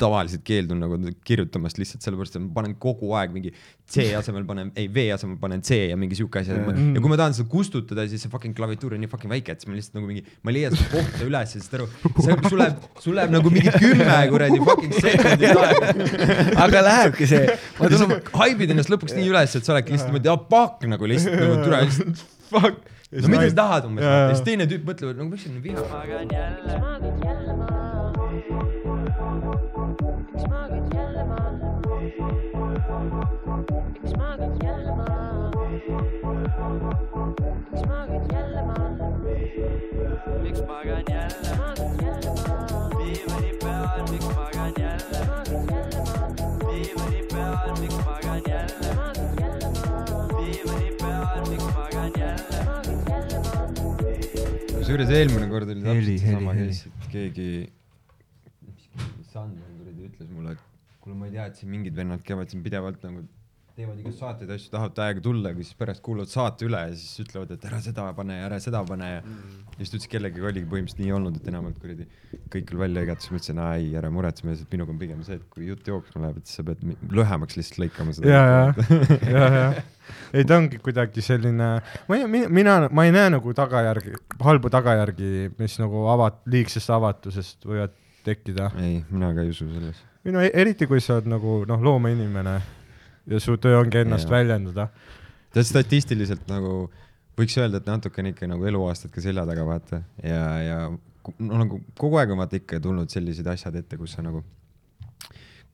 tavaliselt keeldun nagu kirjutamast lihtsalt sellepärast, et ma panen kogu aeg mingi C asemel panen, ei V asemel panen C ja mingi siuke asi. Mm.. ja kui ma tahan seda kustutada, siis see fucking klaviatuur on nii fucking väike, et siis ma lihtsalt nagu mingi, ma ei leia seda kohta üles ja saad aru, sul läheb, sul läheb nagu mingi kümme kuradi fucking sekundit aega. aga lähebki see. ma tulen, haibid ennast lõpuks nii üles, et sa oledki lihtsalt niimoodi, ah pakk nagu lihtsalt nagu türa lihtsalt. Fuck. no mida sa tahad umbes, siis teine tüüp mõtleb, nagu miks on nii viha. Miks magan jälle? diivani peal, miks magan jälle? diivani peal, miks magan jälle? diivani peal, miks magan jälle? kusjuures eelmine kord oli täpselt sama case, et keegi, Sander kuradi ütles mulle, et kuule, ma ei tea, et siin mingid vennad käivad siin pidevalt nagu teevad igast saateid asju, tahavad täiega tulla, aga siis pärast kuulavad saate üle ja siis ütlevad, et ära seda pane ja ära seda pane ja mm. ja siis ta ütles, kellegagi oligi põhimõtteliselt nii olnud, et enamalt kuradi kõik küll välja lõigati, siis ma ütlesin, ei, ära muretse, minuga on pigem see, et kui jutt jooksma läheb, et siis sa pead lühemaks lihtsalt lõikama seda. ja, ja, ja, ja ei, ta ongi kuidagi selline, ma ei, mina, ma ei näe nagu tagajärgi, halbu tagajärgi, mis nagu avat-, liigsest avatusest võivad tekkida. ei, mina ka ei usu selles. Või no e- eriti, kui sa oled nagu noh, loomeinimene ja su töö ongi ennast Jaa. väljendada. tead statistiliselt nagu võiks öelda, et natukene ikka nagu eluaastad ka selja taga vaata ja, ja no nagu kogu aeg on vaata ikka tulnud sellised asjad ette, kus sa nagu,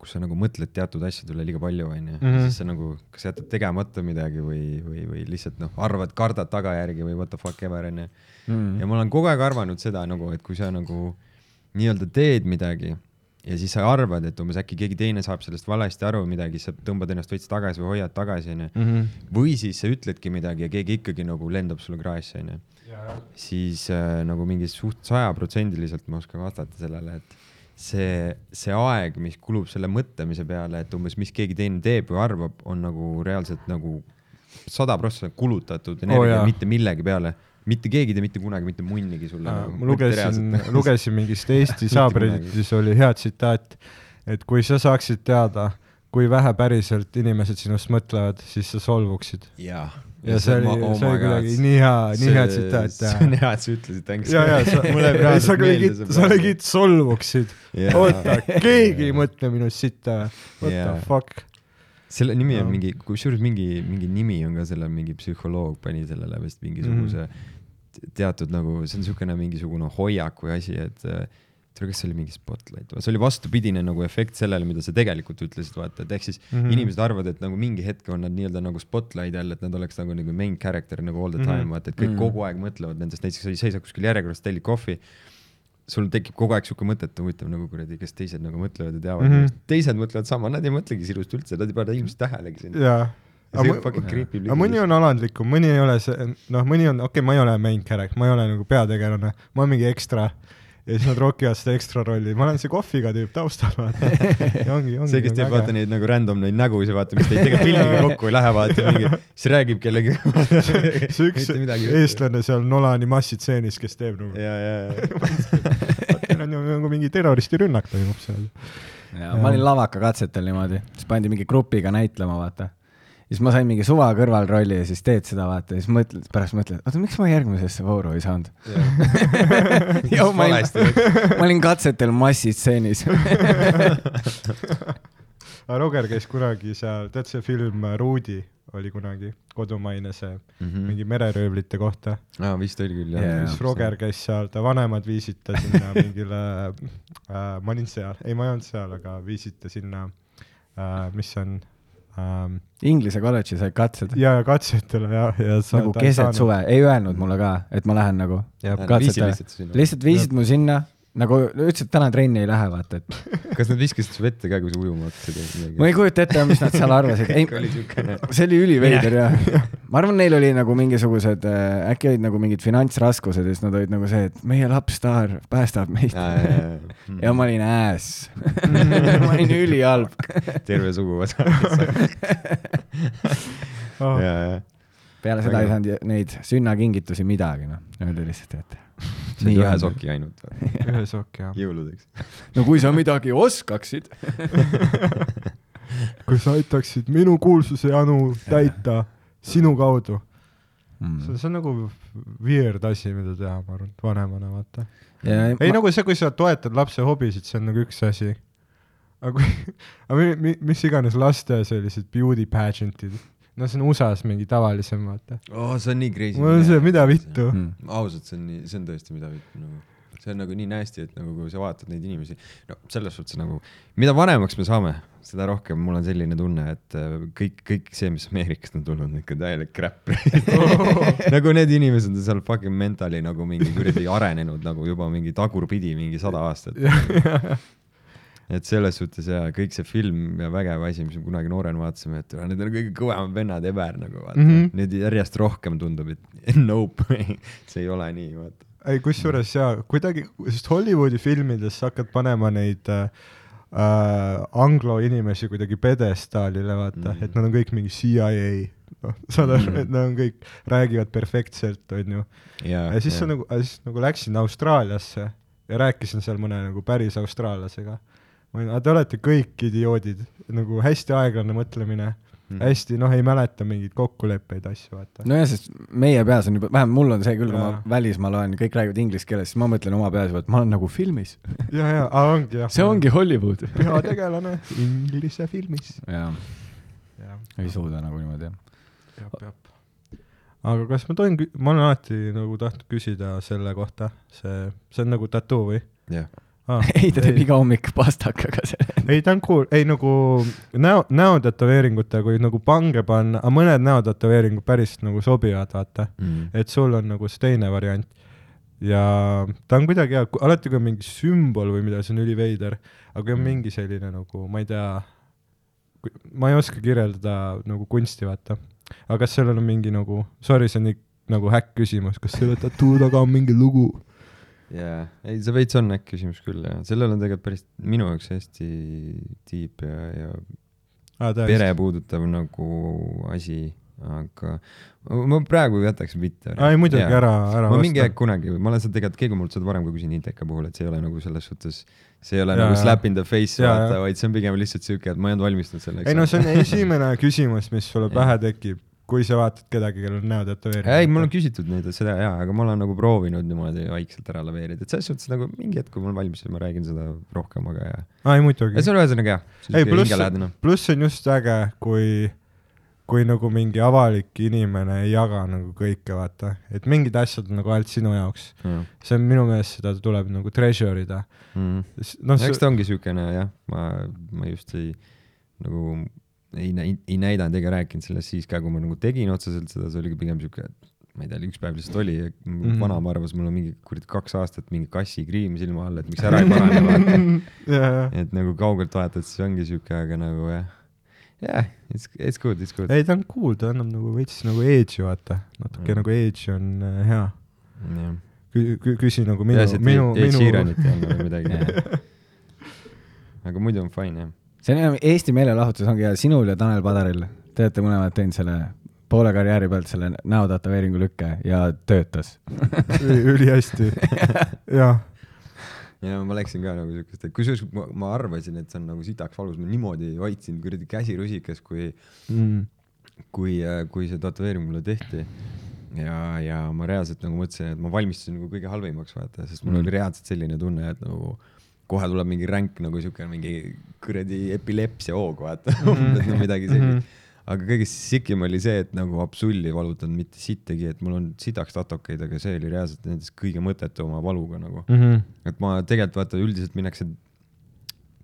kus sa nagu mõtled teatud asjade üle liiga palju, onju, Mhm. siis sa nagu kas jätad tegemata midagi või, või, või lihtsalt noh, arvad, kardad tagajärgi või what the fuck ever onju. Mm. ja ma olen kogu aeg arvanud seda nagu, et kui sa nagu nii-öelda teed midagi ja siis sa arvad, et umbes äkki keegi teine saab sellest valesti aru midagi, sa tõmbad ennast veits tagasi või hoiad tagasi, onju. või siis sa ütledki midagi ja keegi ikkagi nagu lendab sulle kraesse, onju. siis äh, nagu mingi suht sajaprotsendiliselt ma oskan vastata sellele, et see, see aeg, mis kulub selle mõtlemise peale, et umbes, mis keegi teine teeb või arvab, on nagu reaalselt nagu sada prossa kulutatud energia oh, mitte millegi peale mitte keegi ei tee mitte kunagi mitte munnigi sulle Äh, nagu, ma lugesin, lugesin mingist Eesti saabreditis oli hea tsitaat, et kui sa saaksid teada, kui vähe päriselt inimesed sinust mõtlevad, siis sa solvuksid. jaa ja see oli, see oli kuidagi nii hea, nii hea tsitaat. see on hea, et sa ütlesid, thanks. ja, ja sa, mulle tegid, see sa praegu. tegid solvuksid. Jaa. oota, keegi ei mõtle minust sitta või? What Jaa. the fuck? selle nimi on No. mingi, kusjuures mingi, mingi nimi on ka sellel, mingi psühholoog pani sellele vist mingisuguse mm. -hmm. Teatud nagu, see on niisugune mingisugune hoiak või asi, et äh, tere, kas see oli mingi spotlight või see oli vastupidine nagu efekt sellele, mida sa tegelikult ütlesid, vaata, et ehk siis mm Mhm. -hmm. inimesed arvavad, et nagu mingi hetk on nad nii-öelda nagu spotlight all, et nad oleks nagu, nagu main character nagu all the time mm, Mhm. -hmm. vaata, et kõik mm Mhm. -hmm. kogu aeg mõtlevad nendest, näiteks sa seisad kuskil järjekorras, tellid kohvi, sul tekib kogu aeg siuke mõte, et huvitav nagu kuradi, kas teised nagu mõtlevad ja teavad mm, Mhm. -hmm. teised mõtlevad sama, nad ei mõtlegi sinust üldse, nad ei pane ilmselt tähelegi sind. jaa. Ja see fucking creepy aga mõni on alandlikum, mõni ei ole see, noh, mõni on, okei okay,, ma ei ole main character, ma ei ole nagu peategelane, ma olen mingi ekstra ja siis nad rokivad seda ekstra rolli, ma olen see kohviga tüüp taustal, vaata. ja ongi, ongi. see, kes teeb vaata neid nagu random neid nägusid, vaata, mis teid tegelikult filmiga kokku ei lähe, vaata mingi, siis räägib kellegi. see üks eestlane seal Nolani massitseenis, kes teeb nagu, ja, ja, ja. meil on ju nagu mingi terroristirünnak toimub seal. ja ma olin lavakakatsetel niimoodi, siis pandi mingi grupiga näitlema, vaata. Siis ma sain mingi suva kõrvalrolli ja siis teed seda, vaata, ja siis mõtled, pärast mõtled, oota, miks ma järgmisesse vooru ei saanud? Joo, ma olin, ma olin katsetel massitseenis. aga Roger käis kunagi seal, tead see film Ruudi oli kunagi kodumaine see Mhm. mingi mereröövlite kohta aa, vist oli küll, jah jaa. siis Roger käis seal, ta vanemad viisid ta sinna mingile äh,, ma olin seal, ei, ma ei olnud seal, aga viisid ta sinna äh,, mis see on ähm,, Inglise kolledži said katsed. ja, ja katsetele ja, ja sa nagu keset suve, ei öelnud mulle ka, et ma lähen nagu lihtsalt viisid mu sinna, nagu ütlesid, täna trenni ei lähe, vaata, et kas nad viskasid su vette ka, kui sa ujuma hakkasid või midagi? ma ei kujuta ette, mis nad seal arvasid, ei, see oli üliveider ja ma arvan, neil oli nagu mingisugused, äkki olid nagu mingid finantsraskused ja siis nad olid nagu see, et meie lapsstaar päästab meid. ja ma olin ääs. ma olin ülihalb. terve suguvõsa. oh,. ja, ja. peale seda ei saanud neid sünnakingitusi midagi, noh, öeldi lihtsalt, et see on ühe soki ainult ühe soki jah. jõuludeks. no kui sa midagi oskaksid. kui sa aitaksid minu kuulsuse janu täita sinu kaudu. Mm. see see on nagu weird asi, mida teha, ma arvan, vanemana, vaata. ja ei, nagu see, kui sa toetad lapse hobisid, see on nagu üks asi. aga kui, aga mi, mi, mis iganes laste sellised beauty pageant'id, no see on USA-s mingi tavalisem, vaata. oh,. see on nii crazy. mul on see, mida vittu. Mm. ausalt, see on nii, see on tõesti mida vittu nagu, see on nagu nii nasty, et nagu kui sa vaatad neid inimesi, no selles suhtes nagu, mida vanemaks me saame, seda rohkem mul on selline tunne, et äh, kõik, kõik see, mis Ameerikast on tulnud, ikka täielik crap nagu need inimesed on seal fucking mentally nagu mingi kuradi arenenud nagu juba mingi tagurpidi mingi sada aastat. et selles suhtes ja kõik see film ja vägev asi, mis me kunagi noorena vaatasime, et need on kõige kõvemad vennad ever nagu vaata mm. -hmm. nüüd järjest rohkem tundub, et nope, see ei ole nii, vaata. ei, kusjuures jaa, kuidagi, sest Hollywoodi filmides sa hakkad panema neid äh, äh, anglo inimesi kuidagi pjedestaalile, vaata mm. -hmm. et nad on kõik mingi CIA, noh, saad aru Mhm. mm, et nad on kõik, räägivad perfektselt, onju. ja ja siis sa nagu, siis nagu läksin Austraaliasse ja rääkisin seal mõne nagu päris austraallasega. Ma olin, te olete kõik idioodid, nagu hästi aeglane mõtlemine mm., hästi noh, ei mäleta mingeid kokkuleppeid, asju, vaata. nojah, sest meie peas on juba, vähemalt mul on see küll, kui ma Jaa. välismaal olen, kõik räägivad inglise keeles, siis ma mõtlen oma peas juba, et ma olen nagu filmis. ja, ja, ongi jah. see ongi Hollywood. peategelane inglise filmis. jah, ei suuda nagu niimoodi jah. jep, jep. aga kas ma tohin, ma olen alati nagu tahtnud küsida selle kohta, see, see on nagu tattoo või jah, ah? ei, ta teeb iga hommik pastakaga selle. ei, ta on cool, ei nagu näo, näotätoveeringute, kui nagu pange panna, aga mõned näotätoveeringud päris nagu sobivad, vaata. Mm. et sul on nagu see teine variant. ja ta on kuidagi hea, alati kui on mingi sümbol või midagi, see on üliveider, aga kui on Mm. mingi selline nagu, ma ei tea, ma ei oska kirjeldada nagu kunsti, vaata. aga kas sellel on mingi nagu, sorry, see on nii nagu häkk küsimus, kas selle tattoo taga on mingi lugu? jaa, ei see veits on äkki küsimus küll ja sellel on tegelikult päris minu jaoks hästi tiip ja, ja Ah, pere puudutav nagu asi, aga ma- praegu jätaks mitte. ei muidugi, ära, ära ma mingi aeg kunagi, ma olen seda tegelikult, keegi on mult seda varem ka küsinud Inteka puhul, et see ei ole nagu selles suhtes, see ei ole Jaa, nagu slap in the face, Jaa, vaata, vaid see on pigem lihtsalt siuke, et ma ei olnud valmistunud selleks. ei no see on esimene küsimus, mis sulle Jah. pähe tekib, kui sa vaatad kedagi, kellel on näotätoveering. ei, mul on küsitud neid, seda jaa, aga ma olen nagu proovinud niimoodi vaikselt ära laveerida, et selles suhtes nagu mingi hetk, kui ma olen valmis, siis ma räägin seda rohkem, aga jaa. aa, ei muidugi. see on ühesõnaga jah, ei, pluss pluss on just äge, kui, kui nagu mingi avalik inimene ei jaga nagu kõike, vaata, et mingid asjad on nagu ainult sinu jaoks. see on minu meelest, seda tuleb nagu treasure ida. Mm. noh, eks ta ongi siukene jah, ma, ma just ei nagu ei, ei, ei näidanud ega rääkinud sellest siis ka, kui ma nagu tegin otseselt seda, see oligi pigem siuke, et ma ei tea, üks päev lihtsalt oli ja mm. -hmm. vanaema arvas, mul on mingi kuradi kaks aastat mingi kassikriim silma all, et miks ära ei parane, vaata. jaa, et nagu kaugelt vaatad, siis ongi siuke, aga nagu jah, jah, it's, it's good, it's good. ei ta on cool, ta annab nagu veits nagu edge'i, vaata, natuke Mm. nagu edge'i on äh, hea. jah, Kü-, küsi nagu minu, et minu, Ed minu Sheeranit ei või midagi. aga muidu on fine jah. See on Eesti meelelahutus ongi hea, sinul ja Tanel Padaril, te olete mõlemad teinud selle poole karjääri pealt selle näotätoveeringu lükke ja töötas. ülihästi, jah. ja ma läksin ka nagu siukest, kusjuures ma, ma arvasin, et see on nagu sitaks valus, ma niimoodi hoidsin kuradi käsi rusikas, kui, Mm. kui, kui see tätoveering mulle tehti. ja, ja ma reaalselt nagu mõtlesin, et ma valmistusin nagu kõige halvimaks vaata, sest mul Mm. oli reaalselt selline tunne, et nagu kohe tuleb mingi ränk nagu siuke mingi kuradi epilepsia hoog vaata umbes no midagi sellist. aga kõige sikim oli see, et nagu absolli valutanud mitte sittagi, et mul on sitaks tatokeid, aga see oli reaalselt nendest kõige mõttetuma valuga nagu. Mhm. et ma tegelikult vaata üldiselt minnakse,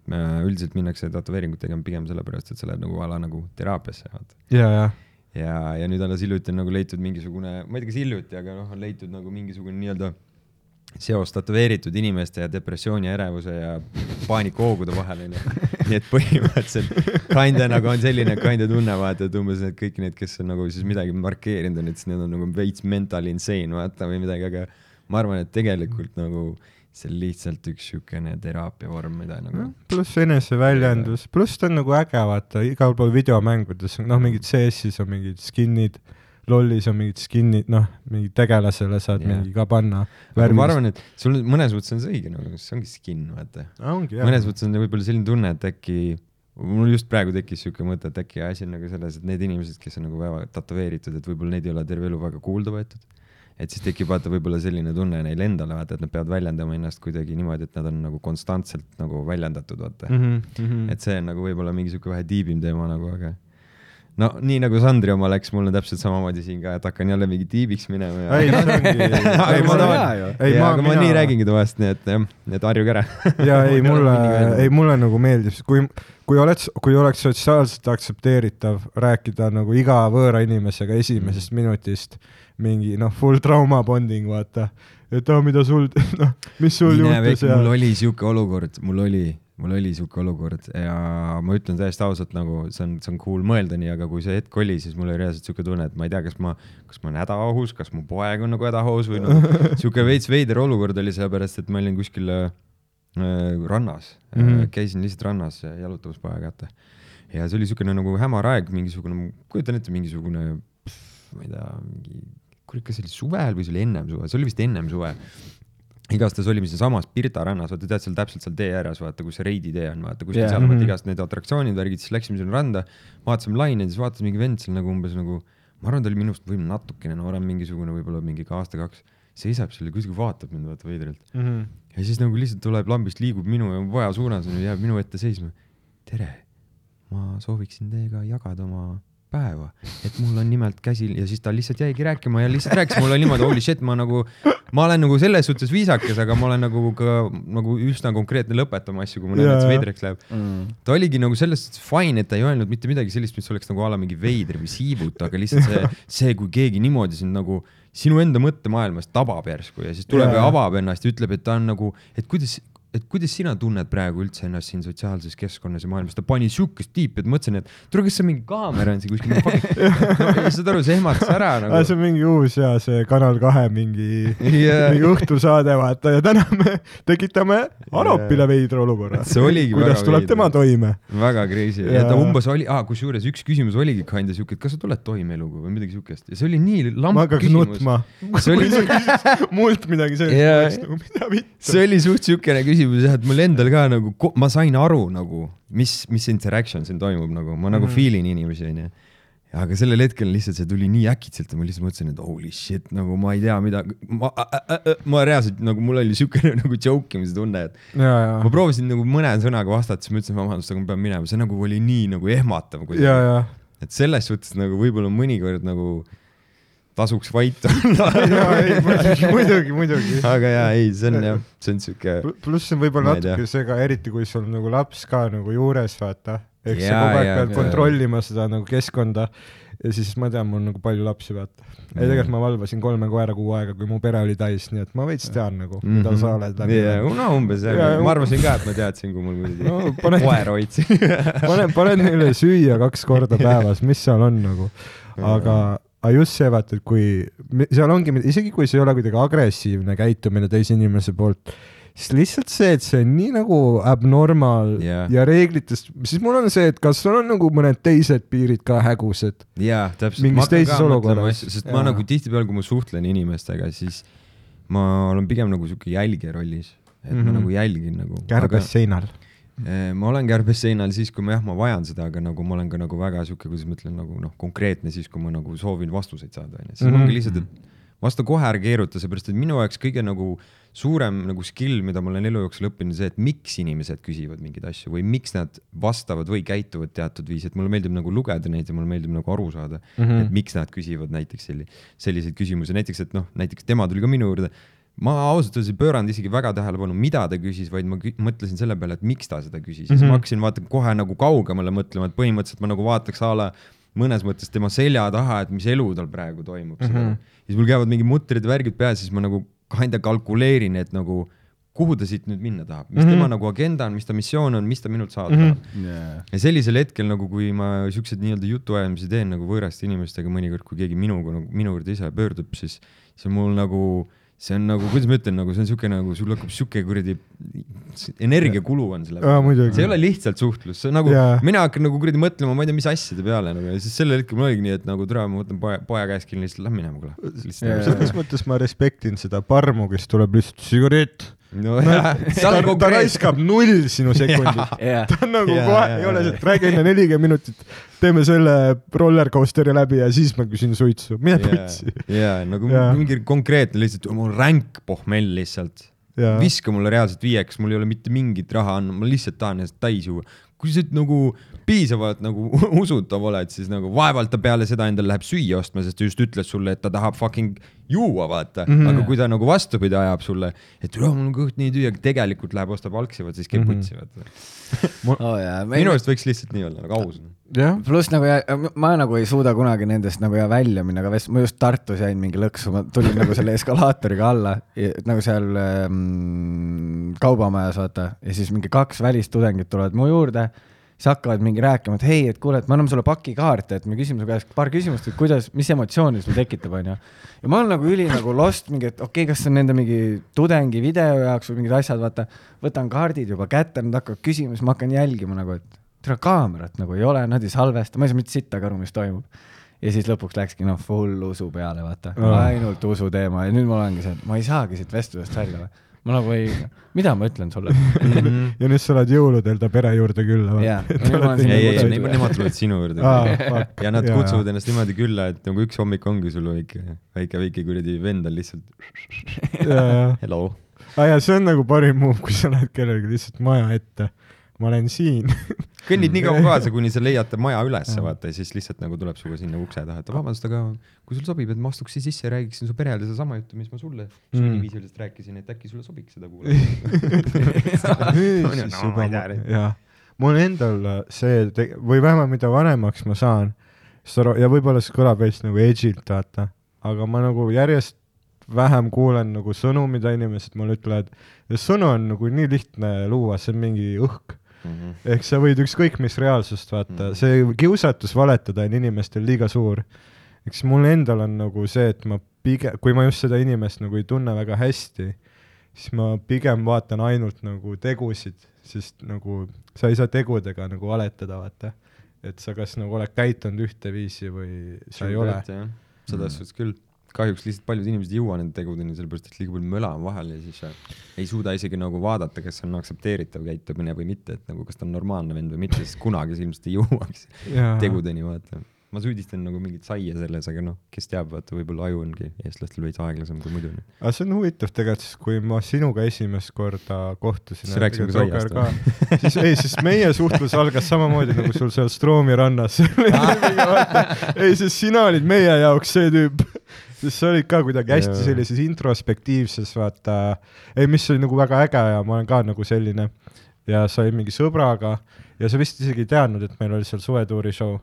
üldiselt minnakse tätoveeringut tegema pigem sellepärast, et sa lähed nagu a la nagu teraapiasse, vaata. ja, ja, ja, ja nüüd alles hiljuti on nagu leitud mingisugune, ma ei tea, kas hiljuti, aga noh, on leitud nagu mingisugune nii-öelda seos tätoveeritud inimeste ja depressiooni, ärevuse ja paanikahoogude vahel onju. nii et põhimõtteliselt kinda nagu on selline kinda tunne vaata, et umbes need kõik need, kes on nagu siis midagi markeerinud on, et siis need on nagu veits mental insane vaata või midagi, aga ma arvan, et tegelikult nagu see on lihtsalt üks siukene teraapia vorm, mida nagu pluss eneseväljendus, pluss ta on nagu äge, vaata, igal pool videomängudes, noh, mingid CS-is on mingid skin'id, lollis on mingid skin'id, noh, mingi tegelasele saad yeah. mingi ka panna. ma arvan, et sul mõnes mõttes on see õige nagu, see ongi skin, vaata. ongi mõnes mõttes on võib-olla selline tunne, et äkki, mul just praegu tekkis siuke mõte, et äkki asi on nagu selles, et need inimesed, kes on nagu väga tätoveeritud, et võib-olla neid ei ole terve elu väga kuulda võetud. et siis tekib vaata võib-olla selline tunne neil endale, vaata, et nad peavad väljendama ennast kuidagi niimoodi, et nad on nagu konstantselt nagu väljendatud, vaata mm. -hmm. et see on nagu võib-olla mingi siuke vähe tiibim teema nagu, aga no nii nagu Sandri oma läks, mul on täpselt samamoodi siin ka, et hakkan jälle mingi tiibiks minema ja ei, see ongi, ei ma tahan- ei ma, aga ma nii räägingi tavaliselt, nii et jah, et harjuge ära. ja ei, Mul mulle ei mulle nagu meeldib, kui, kui oled, kui oleks sotsiaalselt aktsepteeritav rääkida nagu iga võõra inimesega esimesest Mhm. minutist mingi noh, full trauma bonding, vaata. et aa, mida sul, noh, mis sul juhtus ja mul oli siuke olukord, mul oli, mul oli siuke olukord ja ma ütlen täiesti ausalt nagu see on, see on cool mõelda nii, aga kui see hetk oli, siis mul oli reaalselt siuke tunne, et ma ei tea, kas ma, kas ma olen hädaohus, kas mu poeg on nagu hädaohus või noh, siuke veits veider olukord oli sellepärast, et ma olin kuskil äh, rannas mm. -hmm. käisin lihtsalt rannas jalutamas poega kätte. ja see oli siukene nagu hämar aeg, mingisugune, kujutan ette, mingisugune, ma ei tea, mingi, kurat, kas see oli suvel või see oli ennem suve, see oli vist ennem suve igastahes olime siinsamas Pirta rannas, vaata tead seal täpselt seal tee ääres, vaata kus see Reidi tee on, vaata kuskil yeah. seal vaata Mhm. igast need atraktsioonid, värgid, siis läksime sinna randa, vaatasime laineid, siis vaatas mingi vend seal nagu umbes nagu, ma arvan, ta oli minust võib-olla natukene noorem, mingisugune võib-olla mingi ka aasta-kaks, seisab seal ja kuskil vaatab mind vaata veidralt. Mhm. ja siis nagu lihtsalt tuleb lambist, liigub minu ja poja suunas ja jääb minu ette seisma. tere, ma sooviksin teiega jagada oma päeva, et mul on nimelt käsil ja siis ta lihtsalt jäigi rääkima ja lihtsalt rääkis mulle niimoodi, holy shit, ma nagu, ma olen nagu selles suhtes viisakas, aga ma olen nagu ka nagu üsna konkreetne lõpetama asju, kui ma näen, et see veidraks läheb. Mm. ta oligi nagu selles suhtes fine, et ta ei öelnud mitte midagi sellist, mis oleks nagu a la mingi veider või siivutu, aga lihtsalt see, see, kui keegi niimoodi sind nagu sinu enda mõttemaailmas tabab järsku ja siis tuleb ja Jaa. avab ennast ja ütleb, et ta on nagu, et kuidas, et kuidas sina tunned praegu üldse ennast siin sotsiaalses keskkonnas ja maailmas, ta pani siukest tiipi, et mõtlesin, et tule, kas see mingi kaamera on siin kuskil no,, saad aru, see ehmatas ära Ah, nagu see. on mingi uus ja see Kanal kahe mingi Jaa. mingi õhtusaade vaata ja täna me tekitame Aropile veidra olukorra. See oligi kuidas tuleb veider. tema toime? väga crazy ja, Ja- ta umbes oli, kusjuures üks küsimus oligi kinda siuke, et kas sa tuled toime eluga või midagi siukest ja see oli nii lamp ma hakkaks küsimus. nutma. Mult midagi sellist, oleks nagu mida vittu. see oli suht siukene küsimus jah, et mul endal ka nagu, ma sain aru nagu, mis, mis interaction siin toimub nagu, ma nagu Mhm. feel in inimesi onju. aga sellel hetkel lihtsalt see tuli nii äkitselt ja ma lihtsalt mõtlesin, et holy shit, nagu ma ei tea, mida, ma, ma reaalselt nagu mul oli siukene nagu joke imise tunne, et ja, ja ma, proovisin nagu mõne sõnaga vastata, siis ma ütlesin vabandust, aga ma pean minema, see nagu oli nii nagu ehmatav kuidagi. et selles suhtes nagu võib-olla mõnikord nagu tasuks vait olla. ja ei muidugi, muidugi, muidugi. aga jaa, ei, see on jah, see on siuke, pluss on võib-olla natuke see ka, eriti kui sul nagu laps ka nagu juures, vaata. eks sa kogu aeg pead kontrollima seda nagu keskkonda ja siis ma tean, mul on nagu palju lapsi, vaata. ei, tegelikult ma valvasin kolme koera kuu aega, kui mu pere oli täis, nii et ma veits tean nagu, mida sa oled yeah,. no umbes jah yeah,, ma arvasin ka, et ma teadsin, kui mul kuidagi No, pane- koera hoidsin. pane, pane neile süüa kaks korda päevas, mis seal on nagu, aga, aga just see vaata, et kui seal ongi, isegi kui see ei ole kuidagi agressiivne käitumine teise inimese poolt, siis lihtsalt see, et see on nii nagu abnormal Jah. ja reeglitest, siis mul on see, et kas sul on nagu mõned teised piirid ka hägused. jaa, täpselt. Mingis teises olukorras. sest ma Jaa. nagu tihtipeale, kui ma suhtlen inimestega, siis ma olen pigem nagu siuke jälgija rollis, et mm -hmm. Mhm. ma nagu jälgin nagu. kärbes seinal. Eh, ma olen kärbes seinal siis, kui ma jah, ma vajan seda, aga nagu ma olen ka nagu väga sihuke, kuidas ma ütlen, nagu noh, konkreetne siis, kui ma nagu soovin vastuseid saada, onju. siis mm Mhm. -hmm. ongi lihtsalt, et vasta kohe, ära keeruta, seepärast et minu jaoks kõige nagu suurem nagu skill, mida ma olen elu jooksul õppinud, see, et miks inimesed küsivad mingeid asju või miks nad vastavad või käituvad teatud viisi, et mulle meeldib nagu lugeda neid ja mulle meeldib nagu aru saada mm, Mhm. -hmm. et miks nad küsivad näiteks selli-, selliseid küsimusi, näiteks, et noh, näiteks tema tuli ka minu juurde ma ausalt öeldes ei pööranud isegi väga tähelepanu, mida ta küsis, vaid ma mõtlesin selle peale, et miks ta seda küsis mm, -hmm. siis Mhm. ma hakkasin vaata kohe nagu kaugemale mõtlema, et põhimõtteliselt ma nagu vaataks a la mõnes mõttes tema selja taha, et mis elu tal praegu toimub mm. Mhm. -hmm. siis mul käivad mingi mutrid, värgid peas, siis ma nagu kinda kalkuleerin, et nagu kuhu ta siit nüüd minna tahab, mis mm Mhm. -hmm. tema nagu agenda on, mis ta missioon on, mis ta minult saada Mhm. tahab mm. -hmm ja sellisel hetkel nagu, kui ma siukseid nii-öelda jutuajamisi teen nagu võõraste inimestega mõnikord, kui keegi minuga nagu minu juurde ise pöördub, siis, siis mul nagu see on nagu, kuidas ma ütlen, nagu see on siuke nagu sul hakkab siuke kuradi energiakulu on selle muidugi. see ei ole lihtsalt suhtlus, see on nagu Jaa. mina hakkan nagu kuradi mõtlema, ma ei tea, mis asjade peale nagu ja siis sellel hetkel mul oligi nii, et nagu tere, ma võtan poja, poja käest kinni, lihtsalt lähme minema, kuule. Jaa. selles mõttes ma respektin seda parmu, kes tuleb lihtsalt sigaret. No jah, seal ta, raiskab null sinu sekundit. ta on nagu Jaa, kohe jaa,, ei ole jaa. räägi enne nelikümmend minutit, teeme selle roller coaster'i läbi ja siis ma küsin suitsu, mine putsi. jaa, nagu Jaa. mingi konkreetne lihtsalt, mul on ränk pohmell lihtsalt. Jaa. viska mulle reaalselt viieks, mul ei ole mitte mingit raha anda, ma lihtsalt tahan ennast täis juua. kui sa nagu piisavalt nagu usutav oled, siis nagu vaevalt ta peale seda endale läheb süüa ostma, sest ta just ütles sulle, et ta tahab fucking juua, vaata mm. -hmm. aga kui ta nagu vastupidi ajab sulle, et "Üle, mul on kõht nii tühi, aga tegelikult läheb ostab algsi, vaat siis käib Mhm. putsi, vaata. oo jaa. minu arust võiks lihtsalt nii olla, nagu aus. jah, pluss nagu ja, ma nagu ei suuda kunagi nendest nagu ja välja minna, aga ma just Tartus jäin mingi lõksu, ma tulin nagu selle eskalaatoriga alla, nagu seal ähm, kaubamajas vaata ja siis mingi kaks välistudengit tulevad mu juurde, siis hakkavad mingi rääkima, et hei, et kuule, et me anname sulle pakikaarte, et me küsime su käest paar küsimust, et kuidas, mis emotsiooni sul tekitab, onju. ja ma olen nagu üli nagu lost mingi, et okei okay,, kas see on nende mingi tudengi video jaoks või mingid asjad, vaata, võtan kaardid juba kätte, nad hakkavad küsima, siis ma hakkan jälgima nagu, et tere, kaamerat nagu ei ole, nad ei salvesta, ma ei saa mitte sittagi aru, mis toimub. ja siis lõpuks läkski noh, full usu peale, vaata oh., ainult usu teema ja nüüd mul ongi see, et ma ei saagi siit vestlusest välja. Ma nagu ei, mida ma ütlen sulle? ja nüüd sa oled jõuludel ta pere juurde külla või ei, ei, kutsutud. nemad tulevad sinu juurde fuck. ja nad Jaa. kutsuvad ennast niimoodi külla, et nagu üks hommik ongi sul väike, väike, väike kuradi vend on lihtsalt hello. aa jaa, see on nagu parim move, kui sa lähed kellelegi lihtsalt maja ette. ma olen siin. kõnnid nii kaua kaasa, kuni sa leiad ta maja ülesse, vaata ja siis lihtsalt nagu tuleb sinuga sinna ukse taha, et vabandust, aga kui sul sobib, et ma astuksin sisse ja räägiksin su perele sedasama juttu, mis ma sulle Mm. sunniviisiliselt rääkisin, et äkki sulle sobiks seda kuulata. Mul endal see, või vähemalt mida vanemaks ma saan, ja võib-olla see kõlab veits nagu edgilt, vaata, aga ma nagu järjest vähem kuulen nagu sõnu, mida inimesed mulle ütlevad ja sõnu on nagu nii lihtne luua, see on mingi õhk. Ehk sa võid ükskõik mis reaalsust vaata, see kiusatus valetada on inimestel liiga suur. eks mul endal on nagu see, et ma pigem, kui ma just seda inimest nagu ei tunne väga hästi, siis ma pigem vaatan ainult nagu tegusid, sest nagu sa ei saa tegudega nagu valetada, vaata. et sa kas nagu oled käitunud ühteviisi või sa ei ole. selles suhtes küll. Kahjuks lihtsalt paljud inimesed ei jõua nende tegudeni, sellepärast et liiga palju möla on vahel ja siis äh, ei suuda isegi nagu vaadata, kas see on aktsepteeritav käitumine või mitte, et nagu kas ta on normaalne vend või mitte, sest kunagi sa ilmselt ei jõuaks tegudeni, vaata. ma süüdistan nagu mingit saia selles, aga noh, kes teab, vaata võib-olla aju ongi eestlastel veits aeglasem kui muidu. aga see on huvitav tegelikult, sest kui ma sinuga esimest korda kohtusin. Siis rääkisime saiast või? siis ei, siis meie suhtlus algas samamoodi nagu sul seal Stroomi rannas. ei, sest sina olid meie jaoks see tüüp, sest sa olid ka kuidagi hästi sellises introspektiivses, vaata, ei, mis oli nagu väga äge ja ma olen ka nagu selline ja sa olid mingi sõbraga ja sa vist isegi ei teadnud, et meil oli seal suvetuuri show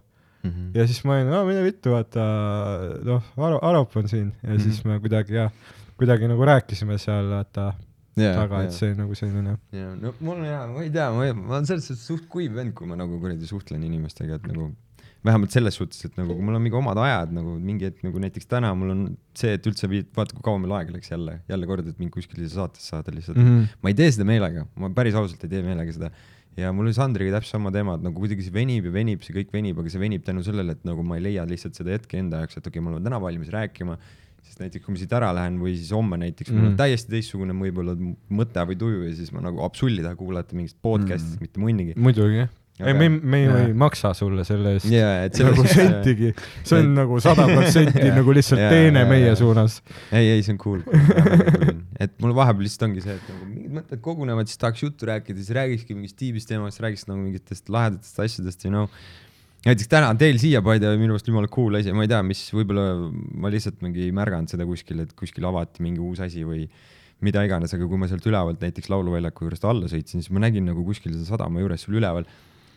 Mhm. ja siis ma olin, no mine vittu, vaata noh, Aro, Arop on siin ja mm -hmm. siis me kuidagi jah, kuidagi nagu rääkisime seal vaata taga, et see nagu selline. ja no mul on hea, ma ei tea, ma, ma olen selles suhtes suht kuiv vend, kui ma nagu kuradi suhtlen inimestega, et nagu vähemalt selles suhtes, et nagu kui mul on mingi omad ajad nagu mingi hetk nagu näiteks täna mul on see, et üldse viid, vaata kui kaua meil aega läks jälle, jälle kord, et mind kuskile saatesse saada lihtsalt mm. Mhm. -hmm. ma ei tee seda meelega, ma päris ausalt ei tee meelega seda. ja mul oli Sandriga täpselt sama teema, et nagu kuidagi see venib ja venib, see kõik venib, aga see venib tänu sellele, et nagu ma ei leia lihtsalt seda hetke enda jaoks, et okei okay,, ma olen täna valmis rääkima sest näiteks kui ma siit ära lähen või siis homme näiteks mm. mul on Mm. täiesti teistsugune võib-olla mõte või tuju ja siis ma nagu absoluutselt ei taha kuulata mingit podcast'i mm., mitte munnigi. muidugi jah. ei, me, me ju ei maksa sulle selle eest jaa, et nagu sentigi, see on nagu sada protsenti nagu lihtsalt Jaa, teene jaa, meie jaa. suunas. ei, ei, see on cool. et mul vahepeal lihtsalt ongi see, et nagu mingid mõtted kogunevad, siis tahaks juttu rääkida, siis räägikski mingist tiibist teemast, räägiks nagu mingitest lahedatest asjadest, you know. näiteks täna teil siia Paide minu arust jumala cool asi, ma ei tea, mis võib-olla ma lihtsalt mingi ei märganud seda kuskil, et kuskil avati mingi uus asi või mida iganes, aga kui ma sealt ülevalt näiteks Lauluväljaku juurest alla sõitsin, siis ma nägin nagu kuskil seal sadama juures sul üleval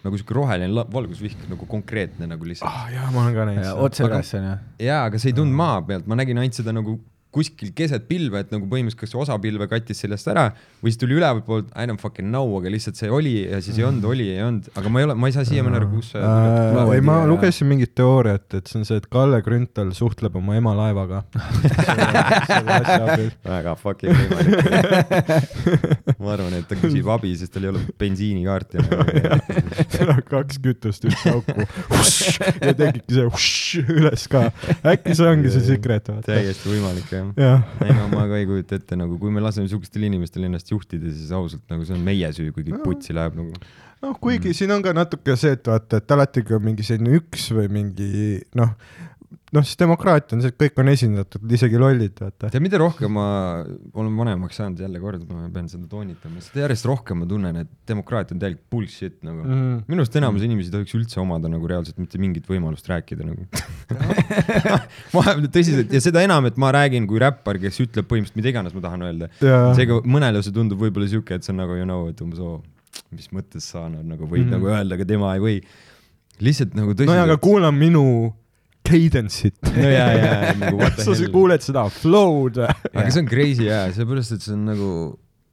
nagu siuke roheline valgusvihk nagu konkreetne nagu lihtsalt ah jaa, ma olen ka näinud seda. otse üles onju. jaa, aga see ei tulnud maa pealt, ma nägin ainult seda nagu kuskil keset pilve, et nagu põhimõtteliselt kas osa pilve kattis sellest ära või siis tuli ülevalt poolt I don't fucking know, aga lihtsalt see oli ja siis ei olnud, oli, ei olnud, aga ma ei ole, ma ei saa siiamaani aru, kust see äh, Ma ei, ma lugesin mingit teooriat, et see on see, et Kalle Grünthal suhtleb oma ema laevaga. väga fucking võimalik. ma arvan, et ta küsib abi, sest tal ei ole bensiinikaarti enam. kaks kütust ühte auku ja tegidki see üles ka. äkki see ongi see secret, täiesti võimalik jah. jah, ei no ma ka ei kujuta ette nagu, kui me laseme siukestel inimestel ennast juhtida, siis ausalt nagu see on meie süü, kui kõik putsi läheb nagu. noh, kuigi siin on ka natuke see, et vaata, et alati, kui on mingi selline üks või mingi noh, noh siis demokraatia on see, et kõik on esindatud, isegi lollid, vaata. tead, mida rohkem ma olen vanemaks saanud, jälle kord ma pean seda toonitama, seda järjest rohkem ma tunnen, et demokraatia on täielik bullshit nagu mm.. Mm. minu arust enamus inimesi ei tohiks üldse omada nagu reaalselt mitte mingit võimalust rääkida nagu. ma tõsiselt ja seda enam, et ma räägin kui räppar, kes ütleb põhimõtteliselt mida iganes ma tahan öelda. Jaa. seega mõnele see tundub võib-olla siuke, et see on nagu you know, et umbes oo, mis mõttes sa nagu võid mm. Mhm. nagu öelda, aga tema ei või. lihtsalt nagu no ja, aga tõsiselt. kuula minu cadence'it. no ja, ja, nagu what the sa hell. kuuled seda flow'd. aga see on crazy jaa, sellepärast et see on nagu,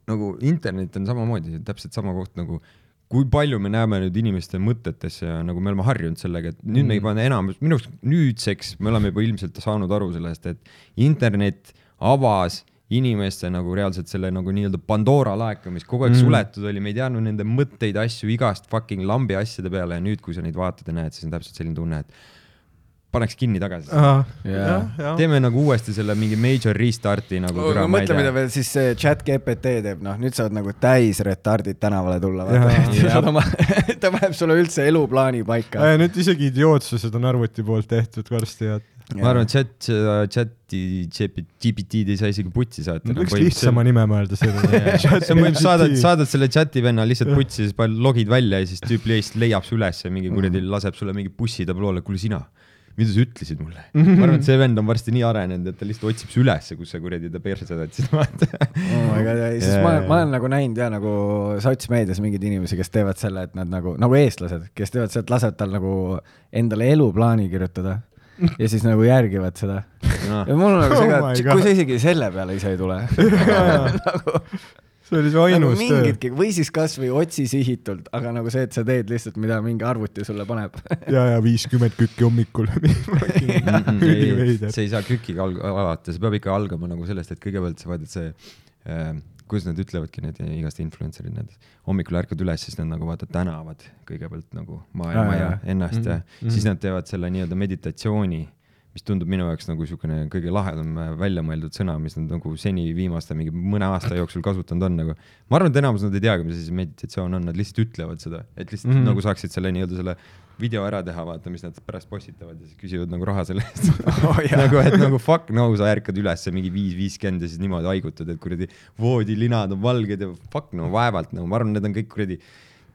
nagu internet on samamoodi täpselt sama koht nagu kui palju me näeme nüüd inimeste mõtetesse ja nagu me oleme harjunud sellega, et nüüd me ei pane enam, minu arust nüüdseks me oleme juba ilmselt saanud aru sellest, et internet avas inimeste nagu reaalselt selle nagu nii-öelda Pandora laeka, mis kogu aeg Mm. mm. suletud oli, me ei teadnud nende mõtteid, asju igast fucking lambi asjade peale ja nüüd, kui sa neid vaatad ja näed, siis on täpselt selline tunne, et paneks kinni tagasi. Jaa. teeme nagu uuesti selle mingi major restart'i nagu. mõtle, mida veel siis see chat GPT teeb, noh, nüüd saad nagu täis retardid tänavale tulla, ta paneb sulle üldse eluplaani paika. nüüd isegi idiootsused on arvuti poolt tehtud varsti ja ma arvan, et chat, chati GPT-d ei saa isegi putsi saata. võiks lihtsama nime mõelda sellele. sa põhimõtteliselt saadad, saadad selle chati venna lihtsalt putsi, siis paned logid välja ja siis tüüp lihtsalt leiab su üles ja mingi kuradi laseb sulle mingi bussi tabloole, kuule sina, mida sa ütlesid mulle? ma arvan, et see vend on varsti nii arenenud, et ta lihtsalt otsib su ülesse, kus sa kuradi ta perse võtsid, vaata. oh my god, ja siis ma, ma olen nagu näinud ja nagu sotsmeedias mingeid inimesi, kes teevad selle, et nad nagu, nagu eestlased, kes teevad seda, et lasevad tal nagu endale eluplaani kirjutada ja siis nagu järgivad seda. ja mul on nagu see ka et kui sa isegi selle peale ise ei tule nagu, see oli su nagu ainus töö. mingitki või siis kasvõi otsi sihitult, aga nagu see, et sa teed lihtsalt, mida mingi arvuti sulle paneb. ja, ja viiskümmend kükki hommikul. see ei saa kükiga alata, see peab ikka algama nagu sellest, et kõigepealt sa vaatad see äh,, kuidas nad ütlevadki need igast influencer'id, need hommikul ärkad üles, siis nad nagu vaata tänavad kõigepealt nagu maailma Aa, ja jaa. ennast ja Mhm, mhm. siis nad teevad selle nii-öelda meditatsiooni, mis tundub minu jaoks nagu niisugune kõige lahedam äh, välja mõeldud sõna, mis nad nagu seni viimaste mingi mõne aasta jooksul kasutanud on nagu. ma arvan, et enamus nad ei teagi, mis asi meditatsioon on, nad lihtsalt ütlevad seda, et lihtsalt mm. -hmm. nagu saaksid selle nii-öelda selle video ära teha, vaata, mis nad pärast postitavad ja siis küsivad nagu raha selle eest Oh, nagu, et nagu fuck no, sa ärkad üles mingi viis, viiskümmend ja siis niimoodi haigutad, et kuradi voodilinad on valged ja fuck no vaevalt no ma arvan, need on kõik kuradi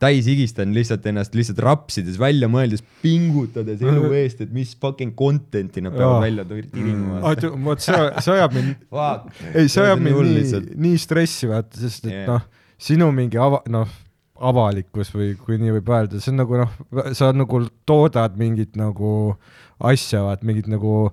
täis higistanud lihtsalt ennast lihtsalt rapsides välja mõeldes, pingutades elu eest, et mis fucking content'i nad peavad välja tir- tirima. vot see, see ajab mind, ei, see ajab mind nii lihtsalt., nii stressi vaata, sest et yeah. noh, sinu mingi ava-, noh, avalikkus või kui nii võib öelda, see on nagu noh, sa nagu toodad mingit nagu asja, vaat mingit nagu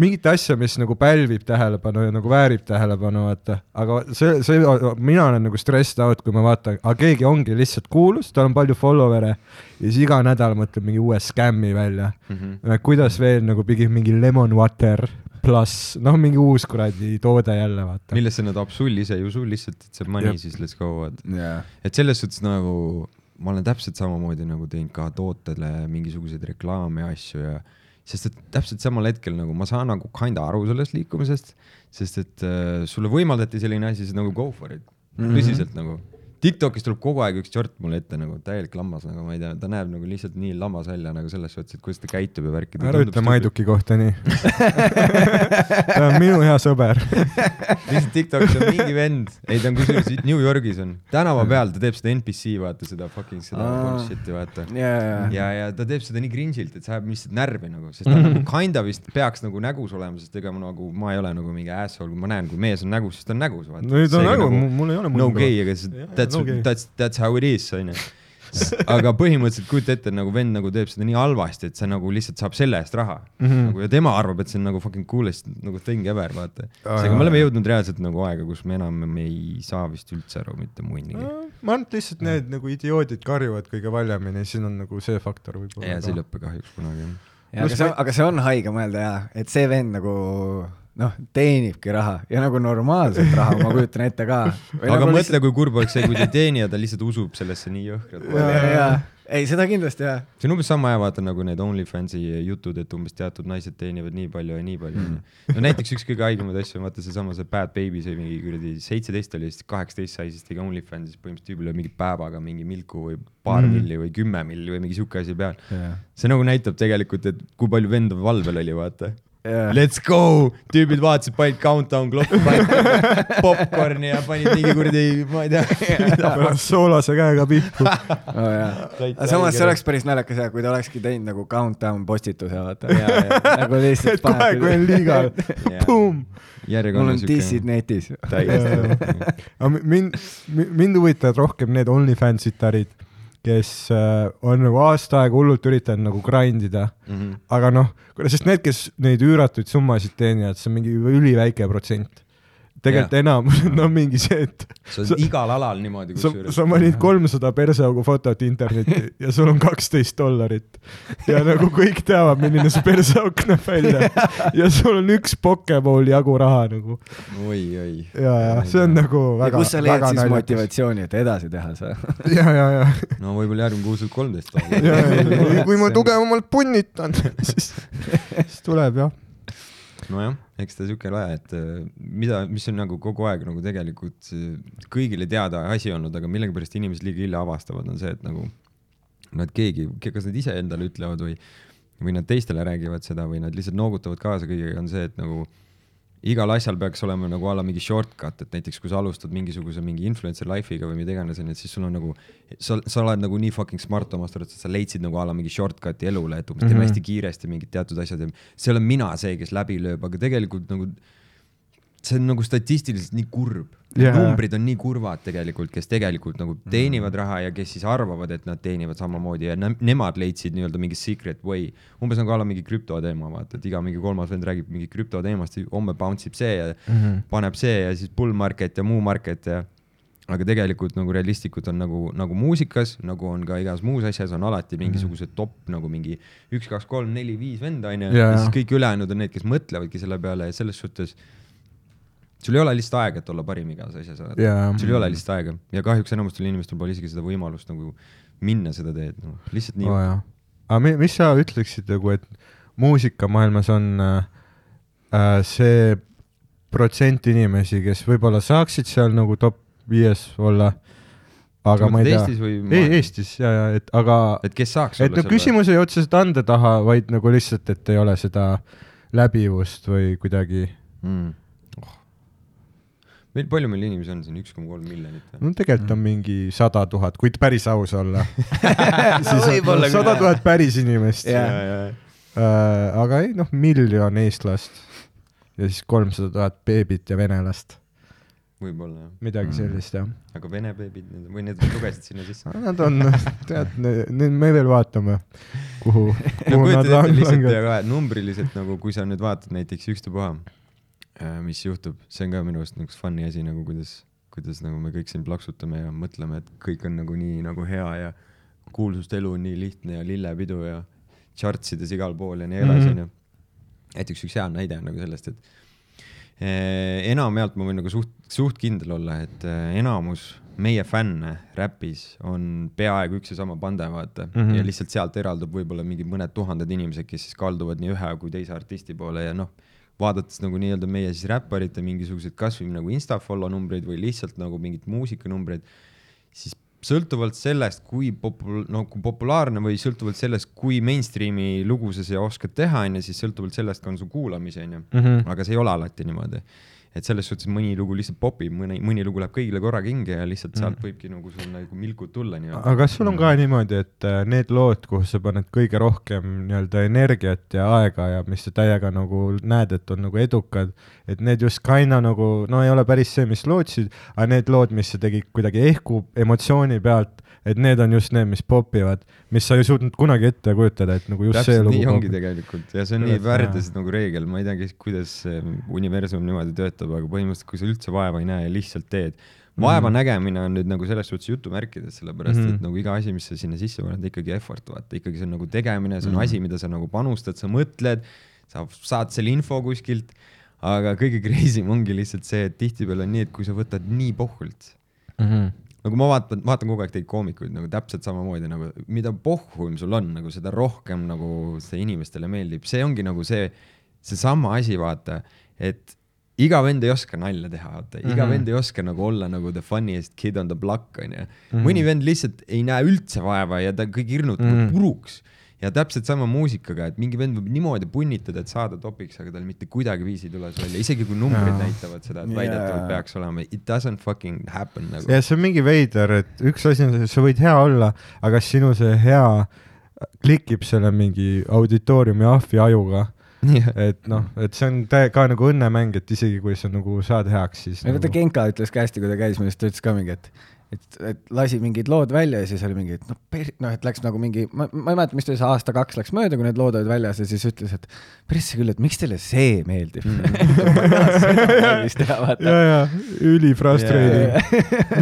mingit asja, mis nagu pälvib tähelepanu ja nagu väärib tähelepanu, vaata, aga see, see, mina olen nagu stressed out, kui ma vaatan, aga keegi ongi lihtsalt kuulus, tal on palju follower'e ja siis iga nädal mõtleb mingi uue skämmi välja mm. -hmm. kuidas veel nagu pidi mingi lemon water pluss, noh, mingi uus kuradi toode jälle, vaata. millesse nad sul ise ju sul lihtsalt, et see money Jep. siis let's go, vaata. jaa, et selles suhtes nagu ma olen täpselt samamoodi nagu teinud ka tootele mingisuguseid reklaame ja asju ja sest et täpselt samal hetkel nagu ma saan nagu kinda aru sellest liikumisest, sest et äh, sulle võimaldati selline asi, siis nagu go for it mm, -hmm. tõsiselt nagu. Tiktokis tuleb kogu aeg üks tšort mulle ette nagu täielik lammas, nagu ma ei tea, ta näeb nagu lihtsalt nii lammas välja nagu selles suhtes, et kuidas ta käitub ja värki. ära ütle. Maiduki kohta nii. ta on minu hea sõber. lihtsalt Tiktokis on mingi vend, ei ta on kusjuures New Yorgis on, tänava peal ta teeb seda NPC, vaata seda fucking seda bullshit'i vaata. jaa, ja, ja ta teeb seda nii cringe'ilt, et see ajab lihtsalt närvi nagu, sest ta nagu kinda vist peaks nagu nägus olema, sest ega ma nagu, ma ei ole nagu mingi asshole, kui ma näen, kui mees on nägus, siis ta on nägus. no nüüd on nägu, mul ei ole no gay, aga see that's no gay., that's, that's how it is, onju. aga põhimõtteliselt kujuta ette, nagu vend nagu teeb seda nii halvasti, et see nagu lihtsalt saab selle eest raha mm. -hmm. nagu ja tema arvab, et see on nagu fucking coolest nagu thing ever, vaata. Aa, seega me oleme jõudnud reaalselt nagu aega, kus me enam me ei saa vist üldse aru mitte munnigi. ma arvan, et lihtsalt need nagu idioodid karjuvad kõige valjemini, siin on nagu see faktor võib-olla. ja see ei lõpe kahjuks kunagi. Ja, aga see, aga see on haige mõelda jaa, et see vend nagu noh, teenibki raha ja nagu normaalset raha, ma kujutan ette ka. aga nagu mõtle, kui kurb oleks see, kui ta ei teeni ja ta lihtsalt usub sellesse nii jõhkralt. jaa, ei seda kindlasti jaa. see on umbes sama hea, vaata nagu need OnlyFansi jutud, et umbes teatud naised teenivad nii palju ja nii palju Mm. no näiteks üks kõige haigemaid asju, vaata seesama see Bad Baby sai mingi kuradi seitseteist oli, siis kaheksateist sai, siis tegi OnlyFansis põhimõtteliselt tüübile mingi päevaga mingi milku või paar Mm. milli või kümme milli või mingi siuke asi peal. see nagu näitab tegelikult, et kui palju vend valvel oli, vaata. Let's go, tüübid vaatasid, panid countdown klokku, panid popkorni ja panid mingi kuradi, ma ei tea. soolase käega pihku. oh,. aga samas see oleks päris naljakas jah, kui ta olekski teinud nagu countdown postituse, vaata. nagu lihtsalt et kohe, kui on liigal, puum. mul on dissid netis. aga mind, mind huvitavad rohkem need OnlyFansid tarid, kes äh, on nagu aasta aega hullult üritanud nagu grind ida, Mhm. aga noh, sest need, kes neid üüratuid summasid teenivad, see on mingi üliväike protsent. Tegelikult enamus on no, mingi see, et see on Sa- igal alal niimoodi kusjuures. sa panid kolmsada perseaugu fotot internetti ja sul on kaksteist dollarit ja nagu kõik teavad, milline see perseauk näeb välja ja sul on üks Pokeball jagu raha nagu oi, oi. ja, ja see on nagu ja väga, kust sa leiad väga siis naljakas. motivatsiooni, et edasi teha sa? ja, ja, ja, no võib-olla järgmine kuu saab kolmteist ja kui ma tugevamalt punnitan, siis, siis tuleb jah. nojah, eks ta siuke ole, et äh, mida, mis on nagu kogu aeg nagu tegelikult äh, kõigile teada asi olnud, aga millegipärast inimesed liiga hilja avastavad, on see, et nagu nad keegi, kas nad ise endale ütlevad või, või nad teistele räägivad seda või nad lihtsalt noogutavad kaasa kõigega, on see, et nagu igal asjal peaks olema nagu a la mingi shortcut, et näiteks kui sa alustad mingisuguse mingi influencer life'iga või mida iganes onju, et siis sul on nagu, sa, sa oled nagu nii fucking smart omast arust, et sa leidsid nagu a la mingi shortcut'i elule, et umbes teeme Mhm. hästi kiiresti mingid teatud asjad ja see olen mina see, kes läbi lööb, aga tegelikult nagu see on nagu statistiliselt nii kurb yeah.. numbrid on nii kurvad tegelikult, kes tegelikult nagu teenivad raha ja kes siis arvavad, et nad teenivad samamoodi ja ne nemad leidsid nii-öelda mingi secret way. umbes nagu a la mingi krüpto teema, vaata, et iga mingi kolmas vend räägib mingi krüpto teemast, homme bounce ib see ja mm Mhm. -hmm. paneb see ja siis bull market ja muu market ja aga tegelikult nagu realistlikud on nagu, nagu muusikas, nagu on ka igas muus asjas on alati mingisugused top nagu mingi üks, kaks, kolm, neli, viis venda onju ja siis kõik ülejäänud on need, kes mõtlevadki selle peale ja selles suhtes sul ei ole lihtsalt aega, et olla parim igas asjas, Jaa. sul ei ole lihtsalt aega ja kahjuks enamustel inimestel pole isegi seda võimalust nagu minna seda teed, noh, lihtsalt nii jaa. aga mi- mis sa ütleksid nagu, et muusikamaailmas on äh, äh, see protsent inimesi, kes võib-olla saaksid seal nagu top viies olla, aga ma ei tea. Eestis või ei? Eestis ja, ja et aga, et kes saaks et no küsimus ei otseselt ande taha, vaid nagu lihtsalt, et ei ole seda läbivust või kuidagi, mm.. Meil, palju meil inimesi on siin, üks koma kolm miljonit no tegelikult on mingi sada tuhat, kui tõesti aus olla. siis on sada tuhat päris inimest Jaa. äh,. aga ei noh, miljon eestlast ja siis kolmsada tuhat beebit ja venelast, võib-olla jah, midagi mm. sellist jah. aga vene beebid need- või need lugesid sinna sisse? Nad on, tead, nüüd me veel vaatame, kuhu, no kuhu nad lihtsalt ja langevad. ka numbriliselt nagu, kui sa nüüd vaatad näiteks ükstapuha, mis juhtub, see on ka minu arust nagu funny asi nagu kuidas, kuidas nagu me kõik siin plaksutame ja mõtleme, et kõik on nagu nii nagu hea ja kuulsuste elu on nii lihtne ja lillepidu ja charts ides igal pool ja nii edasi, Mhm. onju. näiteks üks hea näide on nagu sellest, et eh, enamjaolt ma võin nagu suht, suht kindel olla, et eh, enamus meie fänne räpis on peaaegu üks ja sama pande, vaata mm. -hmm. ja lihtsalt sealt eraldub võib-olla mingi mõned tuhanded inimesed, kes siis kalduvad nii ühe kui teise artisti poole ja noh, vaadates nagu nii-öelda meie siis räpparite mingisuguseid kasvõi nagu insta follow numbreid või lihtsalt nagu mingit muusikanumbreid, siis sõltuvalt sellest, kui popul-, no kui populaarne või sõltuvalt sellest, kui mainstream'i lugu sa oskad teha, onju, siis sõltuvalt sellest ka on su kuulamisi, onju. Mhm. aga see ei ole alati niimoodi. Et selles suhtes mõni lugu lihtsalt popib, mõni, mõni lugu läheb kõigile korraga hinge ja lihtsalt Mm. sealt võibki nagu sul nagu milkud tulla nii-öelda. aga kas sul on ka niimoodi, et äh, need lood, kuhu sa paned kõige rohkem nii-öelda energiat ja aega ja mis sa täiega nagu näed, et on nagu edukad, et need just kaina nagu, no ei ole päris see, mis lootsid, aga need lood, mis sa tegid kuidagi ehku emotsiooni pealt, et need on just need, mis popivad, mis sa ei suutnud kunagi ette kujutada, et nagu just see täpselt lugu nii ongi tegelikult ja see on nii Üles- väärtuses nagu reegel, ma ei tea, kuidas see universum niimoodi töötab, aga põhimõtteliselt, kui sa üldse vaeva ei näe ja lihtsalt teed. vaeva mm -hmm. nägemine on nüüd nagu selles suhtes jutumärkides, sellepärast mm Mhm. -hmm. et nagu iga asi, mis sa sinna sisse paned, ikkagi effort, vaata, ikkagi see on nagu tegemine, see on mm Mhm. -hmm. asi, mida sa nagu panustad, sa mõtled, sa saad selle info kuskilt, aga kõige crazy im ongi lihtsalt see, et tihtipeale on nii, et kui sa võtad nii pohhult Mhm. Nagu ma vaatan, vaatan kogu aeg teid koomikuid nagu täpselt samamoodi nagu, mida pohhuim sul on nagu seda rohkem nagu see inimestele meeldib, see ongi nagu see, seesama asi, vaata, et iga vend ei oska nalja teha, vaata, iga mm. -hmm. vend ei oska nagu olla nagu the funniest kid on the block onju mm. Mhm. mõni vend lihtsalt ei näe üldse vaeva ja ta kõik hirmutab mm Mhm. -hmm. puruks ja täpselt sama muusikaga, et mingi vend võib niimoodi punnitada, et saada topiks, aga tal mitte kuidagiviisi ei tule see välja, isegi kui numbrid Jaa. näitavad seda, et Jaa. väidetavalt peaks olema, it doesn't fucking happen nagu. ja see on mingi veider, et üks asi on, sa võid hea olla, aga kas sinu see hea klikib selle mingi auditooriumi ahvi ajuga, et noh, et see on ka nagu õnnemäng, et isegi kui sa nagu saad heaks, siis vaata nagu..., Genka ütles ka hästi, kui ta käis, minu arust ta ütles ka mingi, et et, et lasi mingid lood välja ja siis oli mingi, et noh, noh, et läks nagu mingi, ma, ma ei mäleta, mis ta ütles, aasta-kaks läks mööda, kui need lood olid väljas ja siis ütles, et persse küll, et miks teile see meeldib mm. ja, ja ülifrustreeriv.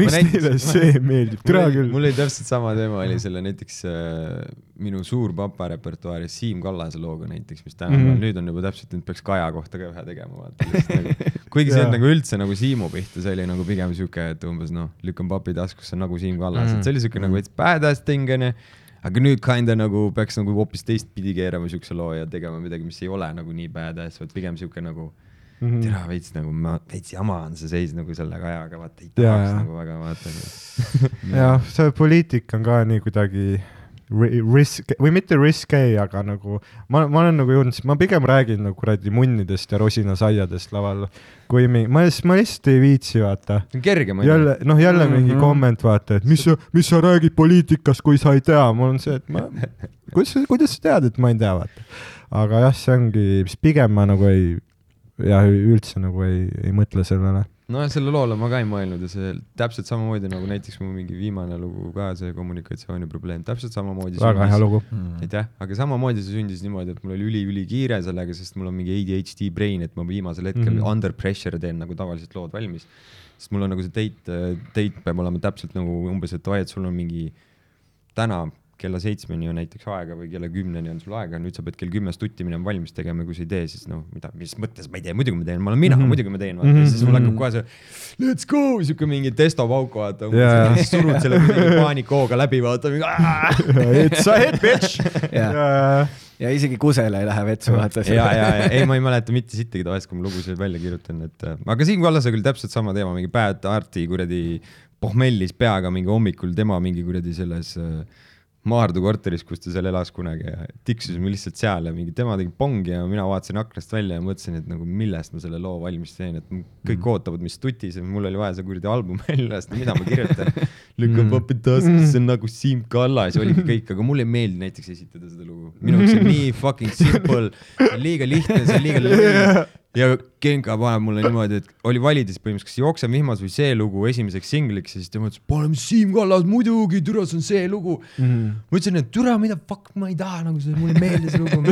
miks teile see meeldib, türa küll. mul oli täpselt sama teema oli selle näiteks äh, minu suur papa repertuaaris Siim Kallase looga näiteks, mis tänapäeval mm Mhm. -hmm. nüüd on juba täpselt, nüüd peaks Kaja kohta ka ühe tegema, vaata nagu. kuigi see Jaa. nagu üldse nagu Siimu pihta, see oli nagu pigem siuke, et umbes noh, lükkan papi taskusse nagu Siim Kallas mm. -hmm. et see oli siuke nagu veits badass thing onju. aga nüüd kinda nagu peaks nagu hoopis teistpidi keerama siukse loo ja tegema midagi, mis ei ole nagu nii badass, vaid pigem siuke nagu Mhm. tere veits nagu ma, veits jama on see seis nagu selle Kajaga, vaata ei tahaks jaa. nagu väga vaata. jah, see poliitika on ka nii kuidagi risk või mitte risky, aga nagu ma, ma olen nagu jõudnud, ma pigem räägin nagu kuradi munnidest ja rosinasaiadest laval, kui mingi, ma lihtsalt, ma lihtsalt ei viitsi vaata. see on kergem jälle, noh, jälle mingi Mhm. komment, vaata, et mis sa, mis sa räägid poliitikast, kui sa ei tea, mul on see, et ma, kuidas sa, kuidas sa tead, et ma ei tea, vaata. aga jah, see ongi, pigem ma nagu ei, jah, üldse nagu ei, ei mõtle sellele. nojah, selle loole ma ka ei mõelnud ja see täpselt samamoodi nagu näiteks mu mingi viimane lugu ka see kommunikatsiooniprobleem, täpselt samamoodi. väga hea. lugu. aitäh, aga samamoodi see sündis niimoodi, et mul oli üli-ülikiire sellega, sest mul on mingi ADHD brain, et ma viimasel hetkel mm. -hmm. under pressure teen nagu tavaliselt lood valmis. sest mul on nagu see date, date peab olema täpselt nagu umbes, et oi, et sul on mingi täna kella seitsmeni on näiteks aega või kella kümneni on sul aega, nüüd sa pead kell kümme stutti minema valmis tegema ja kui sa ei tee, siis noh, mida, mis mõttes ma ei tee, muidugi ma teen, ma olen mina mm. -hmm. muidugi ma teen, vaata mm, -hmm. siis mul hakkab mhm. kohe see let's go, siuke mingi testopauk, vaata yeah., surud selle kuidagi paanikahooga läbi, vaata, It's a hit, bitch. ja, ja isegi kusele ei lähe vetsu, vaata. ja, ja, ja ei, ma ei mäleta mitte sittagi tavaliselt, kui ma lugusid välja kirjutan, et äh, aga Siim Kallasega oli täpselt sama teema, mingi bad art'i kuradi pohmellis peaga mingi hommikul tema mingi kuradi selles äh, Maardu korteris, kus ta seal elas kunagi ja tiksusime lihtsalt seal ja mingi tema tegi pongi ja mina vaatasin aknast välja ja mõtlesin, et nagu millest ma selle loo valmis teen, et kõik mm. ootavad, mis tutis ja mul oli vaja see kuradi album välja lasta, mida ma kirjutan. Lükkan papid taskusse nagu Siim Kallas ja oligi kõik, aga mulle ei meeldi näiteks esitada seda lugu. minu jaoks on nii fucking simple, liiga lihtne, see on liiga lõi ja Genka paneb mulle niimoodi, et oli valida siis põhimõtteliselt kas Jookse vihmas või see lugu esimeseks singliks ja siis tema ütles, paneme Siim Kallas muidugi, türa see on see lugu mm. Mhm. -hmm. ma ütlesin, et türa, mida fuck ma ei taha nagu see, mulle ei meeldi see lugu,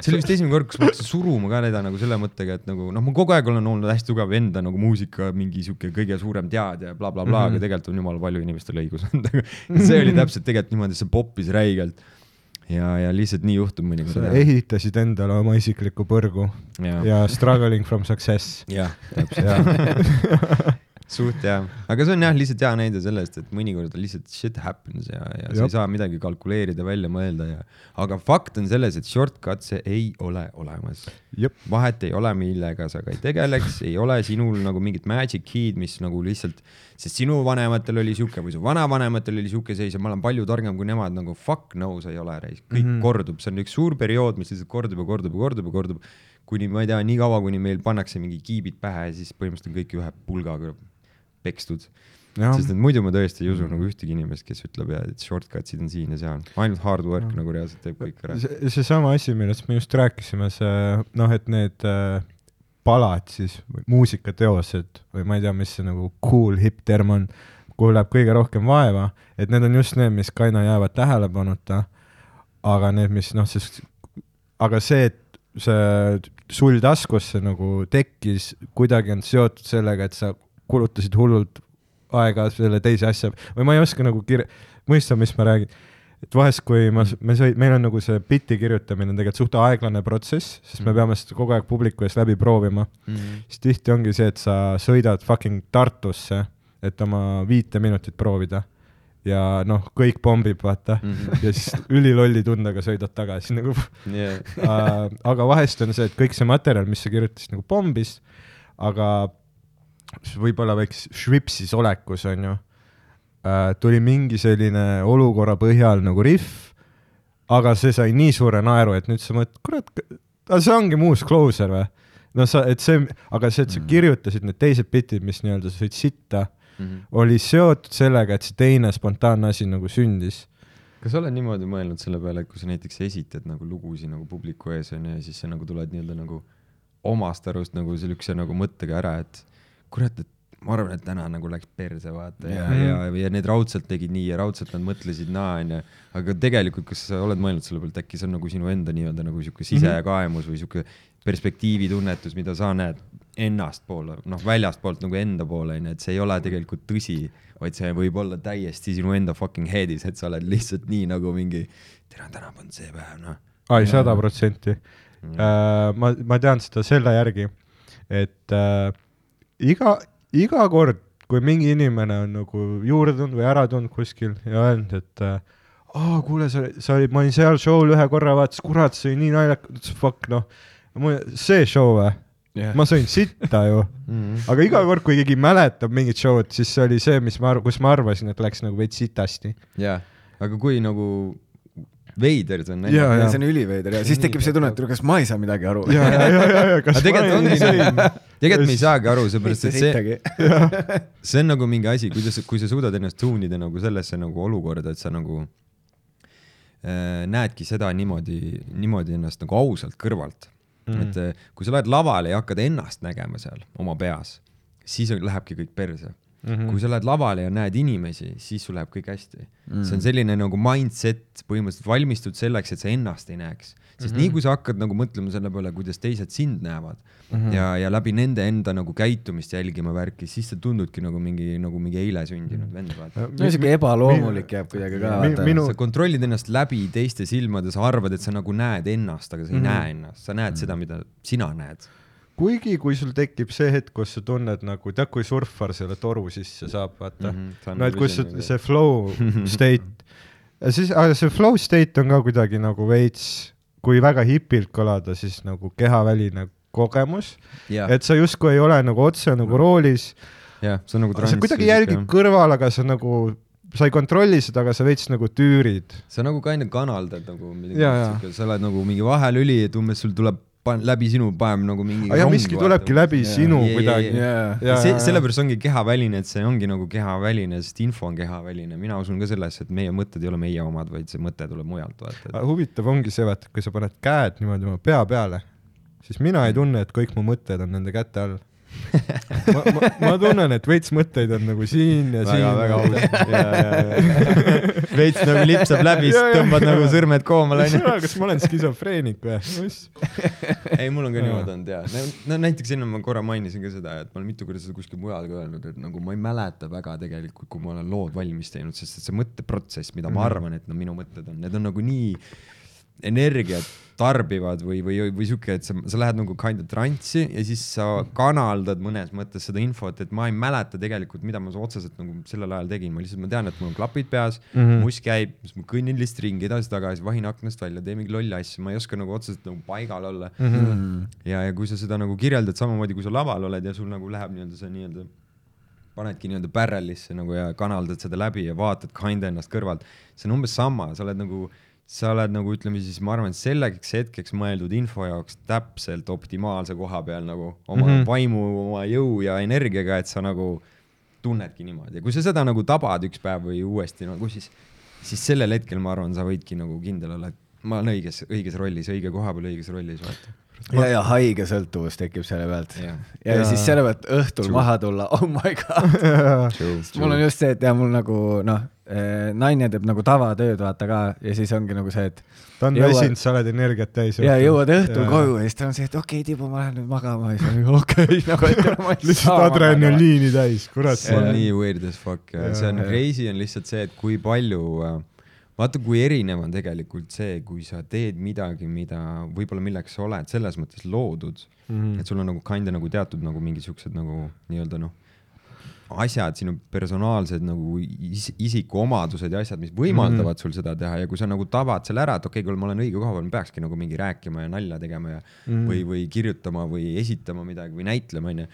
see oli vist esimene kord, kus ma hakkasin suruma ka teda nagu selle mõttega, et nagu noh, ma kogu aeg olen olnud hästi tugev enda nagu muusika mingi sihuke kõige suurem teadja ja blablabla bla,, bla, Mhm. aga tegelikult on jumala palju inimestel õigus aga see oli täpselt tegelikult niimoodi, see poppis räigelt. ja, ja lihtsalt nii juhtub sa mõnikord. ehitasid endale oma isiklikku põrgu ja, ja struggling from success. jah, täpselt. suht jah, aga see on jah, lihtsalt hea näide sellest, et mõnikord on lihtsalt shit happens ja, ja sa Jop. ei saa midagi kalkuleerida, välja mõelda ja, aga fakt on selles, et shortcut'e ei ole olemas. vahet ei ole, millega sa ka ei tegeleks, ei ole sinul nagu mingit magic key'd, mis nagu lihtsalt sest sinu vanematel oli sihuke või su vanavanematel oli sihuke seis ja ma olen palju targem kui nemad nagu fuck no sa ei ole kõik mm -hmm. kordub, see on üks suur periood, mis lihtsalt kordub ja kordub ja kordub ja kordub. kuni ma ei tea, nii kaua, kuni meil pannakse mingi kiibid pähe ja siis põhimõtteliselt on kõik ühe pulgaga pekstud sest et muidu ma tõesti ei usu nagu ühtegi inimest, kes ütleb, et shortcut'id on siin ja seal, ainult hard work Ja. nagu reaalselt teeb kõik ära. see, seesama asi, millest me just rääkisime, see noh, et need äh, palad siis, muusikateosed või ma ei tea, mis see nagu cool hipp term on, kuhu läheb kõige rohkem vaeva, et need on just need, mis ka aina jäävad tähelepanuta. aga need, mis noh, siis, aga see, et see sul taskusse nagu tekkis, kuidagi on seotud sellega, et sa kulutasid hullult aega selle teise asja või ma ei oska nagu kir-, mõista, mis ma räägin et vahest, kui ma, me sõi-, meil on nagu see biti kirjutamine on tegelikult suht aeglane protsess, sest me Mhm. peame seda kogu aeg publiku ees läbi proovima, siis tihti ongi see, et sa sõidad fucking Tartusse, et oma viite minutit proovida ja noh, kõik pommib, vaata, Mhm. ja siis ülilolli tundega sõidad tagasi nagu Yeah. äh, aga vahest on see, et kõik see materjal, mis sa kirjutasid nagu pombis, aga võib-olla väikses švipsis olekus on ju tuli mingi selline olukorra põhjal nagu rihv, aga see sai nii suure naeru, et nüüd sa mõtled, kurat, see ongi muus closer või? no sa, et see, aga see, et sa Mm. kirjutasid need teised bitid, mis nii-öelda sa sõid sitta, Mhm. oli seotud sellega, et see teine spontaanne asi nagu sündis. kas sa oled niimoodi mõelnud selle peale, et kui sa näiteks esitad nagu lugusid nagu publiku ees onju ja siis sa nagu tuled nii-öelda nagu omast arust nagu siukse nagu mõttega ära, et kurat, et ma arvan, et täna nagu läks perse vaata ja ja, ja need raudselt tegid nii ja raudselt nad mõtlesid naa onju, aga tegelikult, kas sa oled mõelnud selle peale, et äkki see on nagu sinu enda nii-öelda nagu siuke sisekaemus või siuke perspektiivitunnetus, mida sa näed ennastpoole, noh väljastpoolt nagu enda poole onju, et see ei ole tegelikult tõsi, vaid see võib olla täiesti sinu enda fucking head'is, et sa oled lihtsalt nii nagu mingi, tere, täna polnud see päev, noh. ai, sada protsenti. Äh, ma, ma tean seda selle järgi, et äh, iga, iga kord, kui mingi inimene on nagu juurde tulnud või ära tulnud kuskil ja öelnud, et äh, aa, kuule, sa, sa olid, ma olin seal show'l ühe korra, vaatasin, kurat, see oli nii naljakas, fuck noh, see show või? ma sõin sitta ju, aga iga kord, kui keegi mäletab mingit show'd, siis see oli see, mis ma kus ma arvasin, et läks nagu veits sitasti. jaa, aga kui nagu veider see on. See on üliveider ja siis tekib see tunne, et kas ma ei saa midagi aru. ja, ja, ja, ja, ja kas aga tegelikult ongi nii, tegelikult me ei saagi aru, seepärast et see, see on nagu mingi asi, kuidas, kui sa suudad ennast tune ida nagu sellesse nagu olukorda, et sa nagu äh, näedki seda niimoodi, niimoodi ennast nagu ausalt kõrvalt. Mm. Et äh, kui sa lähed lavale ja hakkad ennast nägema seal oma peas, siis on- lähebki kõik perse mm. Mhm. -hmm. kui sa lähed lavale ja näed inimesi, siis sul läheb kõik hästi mm. -hmm. see on selline nagu mindset, põhimõtteliselt valmistud selleks, et sa ennast ei näeks. sest mm -hmm. nii kui sa hakkad nagu mõtlema selle peale, kuidas teised sind näevad mm -hmm. ja, ja läbi nende enda nagu käitumist jälgima värki, siis sa tundudki nagu mingi, nagu mingi eile sündinud vend, vaata. no siuke ebaloomulik jääb kuidagi ka vaata. minu- sa kontrollid ennast läbi teiste silmade, sa arvad, et sa nagu näed ennast, aga sa ei mm -hmm. näe ennast, sa näed seda, mida sina näed. kuigi, kui sul tekib see hetk, kus sa tunned nagu, tead, kui surfar selle toru sisse saab, vaata. Mm. See on no et nagu kus see, see flow state, siis, aga see flow state on ka kuidagi nagu veits, kui väga hipilt kõlada, siis nagu kehaväline kogemus, jah, et sa justkui ei ole nagu otse nagu roolis, jah, see on nagu sa kuidagi jälgid kõrval, aga sa nagu, sa ei kontrolli seda, aga sa veits nagu tüürid. sa nagu ka enne kanaldad nagu midagi sa oled nagu mingi vahelüli, et umbes sul tuleb pan- läbi sinu paneb nagu mingi aga miski tulebki läbi Jaa. sinu jaa, kuidagi. Ja- see ja-, sellepärast ongi kehaväline, et see ongi nagu kehaväline, sest info on kehaväline, mina usun ka sellesse, et meie mõtted ei ole meie omad, vaid see mõte tuleb mujalt, vaata. Aga huvitav ongi see, vaata, kui sa paned käed niimoodi oma pea peale, siis mina ei tunne, et kõik mu mõtted on nende käte all. Ma, ma, ma tunnen, et veits mõtteid on nagu siin ja siin. väga, väga aus. veits nagu lipsab läbi, siis tõmbad nagu sõrmed koomale, onju. kas ma olen skisofreenik või? ei, mul on ka niimoodi olnud jaa. no näiteks enne ma korra mainisin ka seda, et ma olen mitu korda seda kuskil mujal ka öelnud, et nagu ma ei mäleta väga tegelikult, kui ma olen lood valmis teinud, sest et see mõtteprotsess, mida ma Mhm. arvan, et no minu mõtted on, need on nagu nii energiat tarbivad või, või, või sihuke, et sa, sa lähed nagu kind of transsi ja siis sa kanaldad mõnes mõttes seda infot, et ma ei mäleta tegelikult, mida ma otseselt nagu sellel ajal tegin, ma lihtsalt, ma tean, et mul on klapid peas mm. -hmm. muss käib, siis ma kõnnin lihtsalt ringi edasi-tagasi, vahin aknast välja, teen mingi lolli asju, ma ei oska nagu otseselt nagu paigal olla mm. -hmm. ja, ja kui sa seda nagu kirjeldad samamoodi, kui sa laval oled ja sul nagu läheb nii-öelda see nii-öelda panedki nii-öelda barrel'isse nagu ja kanaldad seda läbi ja vaatad kinda ennast kõrvalt. see on umbes sama, sa oled nagu, sa oled nagu ütleme siis, ma arvan, et selleks hetkeks mõeldud info jaoks täpselt optimaalse koha peal nagu oma mm. -hmm. vaimu, oma jõu ja energiaga, et sa nagu tunnedki niimoodi ja kui sa seda nagu tabad üks päev või uuesti nagu siis, siis sellel hetkel ma arvan, sa võidki nagu kindel olla, et ma olen õiges, õiges rollis, õige koha peal, õiges rollis, vaata. ja, ja haige sõltuvus tekib selle pealt. jah, ja, ja siis selle pealt õhtul True. maha tulla, oh my god. mul on just see, et ja mul nagu noh, naine teeb nagu tavatööd, vaata ka, ja siis ongi nagu see, et ta on väsinud, sa oled energiat täis. ja jõuad õhtul koju ja siis ta on see, et okei okay,, Tiibo, ma lähen nüüd magama ja siis on okei nagu et ma ei saa lihtsalt adrenaliini täis, kurat. see on nii weird as fuck ja Jaa. see on crazy on lihtsalt see, et kui palju, vaata kui erinev on tegelikult see, kui sa teed midagi, mida võib-olla milleks sa oled selles mõttes loodud mm. -hmm. et sul on nagu kinda nagu teatud nagu mingi siuksed nagu nii-öelda noh, asjad, sinu personaalsed nagu is isikuomadused ja asjad, mis võimaldavad mm -hmm. sul seda teha ja kui sa nagu tabad selle ära, et okei okay,, kuule, ma olen õige koha peal, ma peakski nagu mingi rääkima ja nalja tegema ja mm -hmm. või, või kirjutama või esitama midagi või näitlema, onju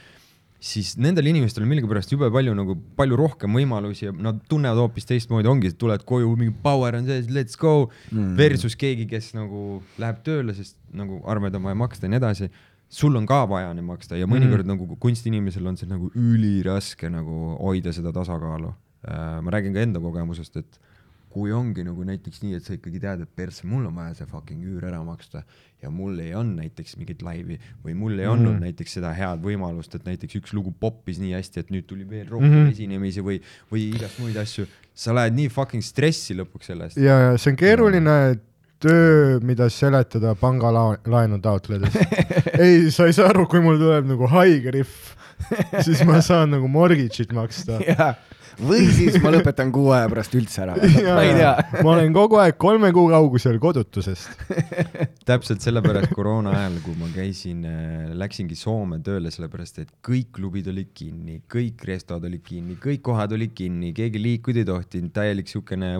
siis nendel inimestel on millegipärast jube palju nagu palju rohkem võimalusi ja nad tunnevad hoopis teistmoodi, ongi, tuled koju, mingi power on sees, let's go mm.. Versus keegi, kes nagu läheb tööle, sest nagu arved on vaja maksta ja nii edasi. Sul on ka vaja neid maksta ja mõnikord mm. nagu kunstiinimesel on see nagu üliraske nagu hoida seda tasakaalu. ma räägin ka enda kogemusest, et kui ongi nagu näiteks nii, et sa ikkagi tead, et persse, mul on vaja see fucking üür ära maksta ja mul ei olnud näiteks mingit laivi või mul ei olnud mm -hmm. näiteks seda head võimalust, et näiteks üks lugu poppis nii hästi, et nüüd tuli veel rohkem mm. -hmm. esinemisi või, või igast muid asju. sa lähed nii fucking stressi lõpuks sellest. ja, ja see on keeruline töö, mida seletada pangalaenu taotledes. ei, sa ei saa aru, kui mul tuleb nagu haige rihv, siis ma saan nagu mortgage'it maksta. Jaa. või siis ma lõpetan kuu aja pärast üldse ära, ma ei tea. ma olen kogu aeg kolme kuu kaugusel kodutusest. täpselt sellepärast koroona ajal, kui ma käisin, läksingi Soome tööle, sellepärast et kõik klubid olid kinni, kõik restod olid kinni, kõik kohad olid kinni, keegi liikuda ei tohtinud, täielik siukene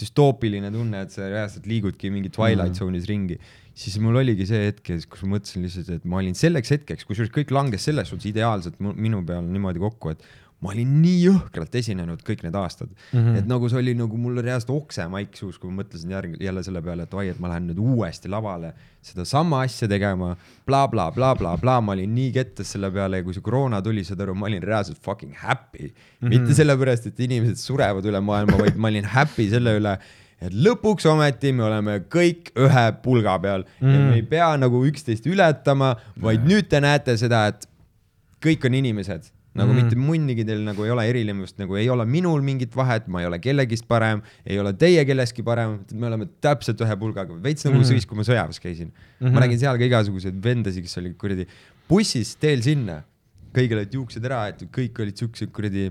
düstoopiline tunne, et sa reaalselt liigudki mingi Twilight Zone'is ringi. siis mul oligi see hetk, kus ma mõtlesin lihtsalt, et ma olin selleks hetkeks, kusjuures kõik langes selles suhtes ideaalselt minu peal niimoodi kokku, et ma olin nii jõhkralt esinenud kõik need aastad mm, -hmm. et nagu see oli nagu mul reaalselt oksemaik suus, kui ma mõtlesin järg-, jälle selle peale, et oi, et ma lähen nüüd uuesti lavale sedasama asja tegema bla,, blablabla, ma olin nii kettas selle peale ja kui see koroona tuli, saad aru, ma olin reaalselt fucking happy mm. -hmm. mitte sellepärast, et inimesed surevad üle maailma, vaid ma olin happy selle üle, et lõpuks ometi me oleme kõik ühe pulga peal mm ja me ei pea nagu üksteist ületama, vaid nüüd te näete seda, et kõik on inimesed, nagu mm mitte munnigi teil nagu ei ole erinevust, nagu ei ole minul mingit vahet, ma ei ole kellegist parem, ei ole teie kellestki parem, me oleme täpselt ühe pulgaga, veits nagu mm siis, kui ma sõjaväes käisin mm. -hmm. ma nägin seal ka igasuguseid vendasid, kes olid kuradi bussis teel sinna, kõigil olid juuksed ära aetud, kõik olid siuksed kuradi,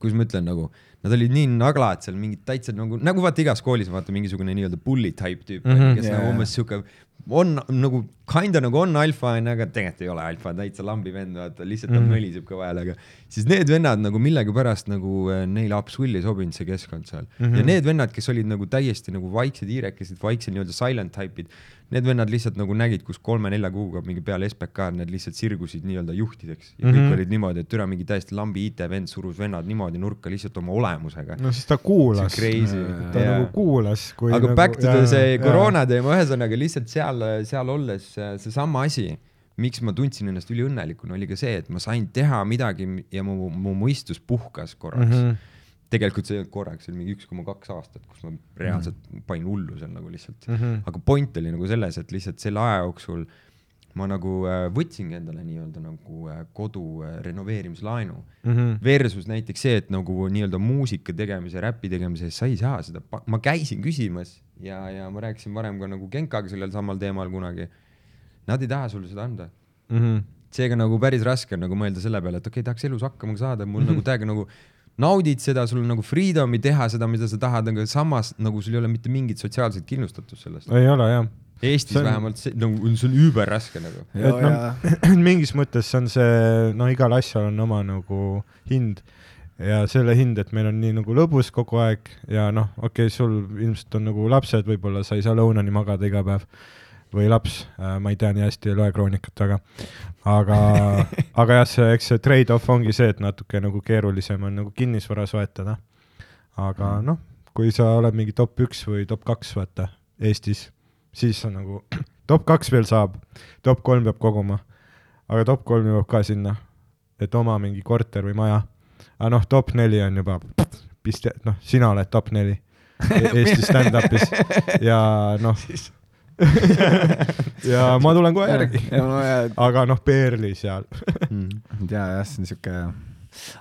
kuidas ma ütlen nagu, nad olid nii naglad seal mingid täitsa nagu, nagu vaata igas koolis vaata mingisugune nii-öelda bully type tüüp mm, -hmm, kes yeah. nagu umbes sihuke on nagu kinda nagu on alfa onju, aga tegelikult ei ole alfa, täitsa lambi vend, vaata lihtsalt ta mm Mhm. -hmm. möliseb kõva häälega. siis need vennad nagu millegipärast nagu äh, neile absoluutselt ei sobinud see keskkond seal mm. Mhm. -hmm. ja need vennad, kes olid nagu täiesti nagu vaiksed hiirekesed, vaiksed nii-öelda silent type'id, need vennad lihtsalt nagu nägid, kus kolme-nelja kuuga mingi peale SBK-d need lihtsalt sirgusid nii-öelda juhtideks ja mm -hmm. Mhm. kõik olid niimoodi, et türa mingi täiesti lambi IT-vend surus vennad niimoodi nurka lihtsalt oma olemusega. no siis ta kuulas. crazy. ta nagu kuulas, aga nagu, back to the see koroona teema, ühesõnaga lihtsalt seal, seal olles äh, seesama asi, miks ma tundsin ennast üliõnnelikuna, oli ka see, et ma sain teha midagi ja mu, mu mõistus puhkas korraks mm. Mhm. -hmm. Tegelikult see korraks, see oli mingi üks koma kaks aastat, kus ma reaalselt panin hullu seal nagu lihtsalt mm. Mhm. -hmm. aga point oli nagu selles, et lihtsalt selle aja jooksul ma nagu äh, võtsingi endale nii-öelda nagu äh, kodu äh, renoveerimislaenu Mhm. versus näiteks see, et nagu nii-öelda muusika tegemise, räpi tegemise eest sa ei saa seda, ma käisin küsimas ja, ja ma rääkisin varem ka nagu Genkaga sellel samal teemal kunagi. Nad ei taha sulle seda anda. Mhm. seega nagu päris raske on nagu mõelda selle peale, et okei okay,, tahaks elus hakkama saada, mul nagu täiega nagu naudid seda, sul on nagu freedom'i teha seda, mida sa tahad, aga samas nagu sul ei ole mitte mingit sotsiaalset kindlustatust sellest. ei ole jah. Eestis See on- on... vähemalt see nagu see on überraske nagu. noh, mingis mõttes see on see, no igal asjal on oma nagu hind ja selle hind, et meil on nii nagu lõbus kogu aeg ja noh, okei okay,, sul ilmselt on nagu lapsed, võib-olla sa ei saa lõunani magada iga päev. Või laps, ma ei tea nii hästi, ei loe kroonikat väga. aga, aga jah, see, eks see trade-off ongi see, et natuke nagu keerulisem on nagu kinnisvara soetada. aga noh, kui sa oled mingi top üks või top kaks, vaata, Eestis, siis on nagu top kaks veel saab, top kolm peab koguma. aga top kolm jõuab ka sinna, et oma mingi korter või maja. aga noh, top neli on juba, piste, noh, sina oled top neli E- Eesti stand-up'is ja noh, ja ma tulen kohe järgi, aga noh, Peerli seal. Ja jah, see on siuke,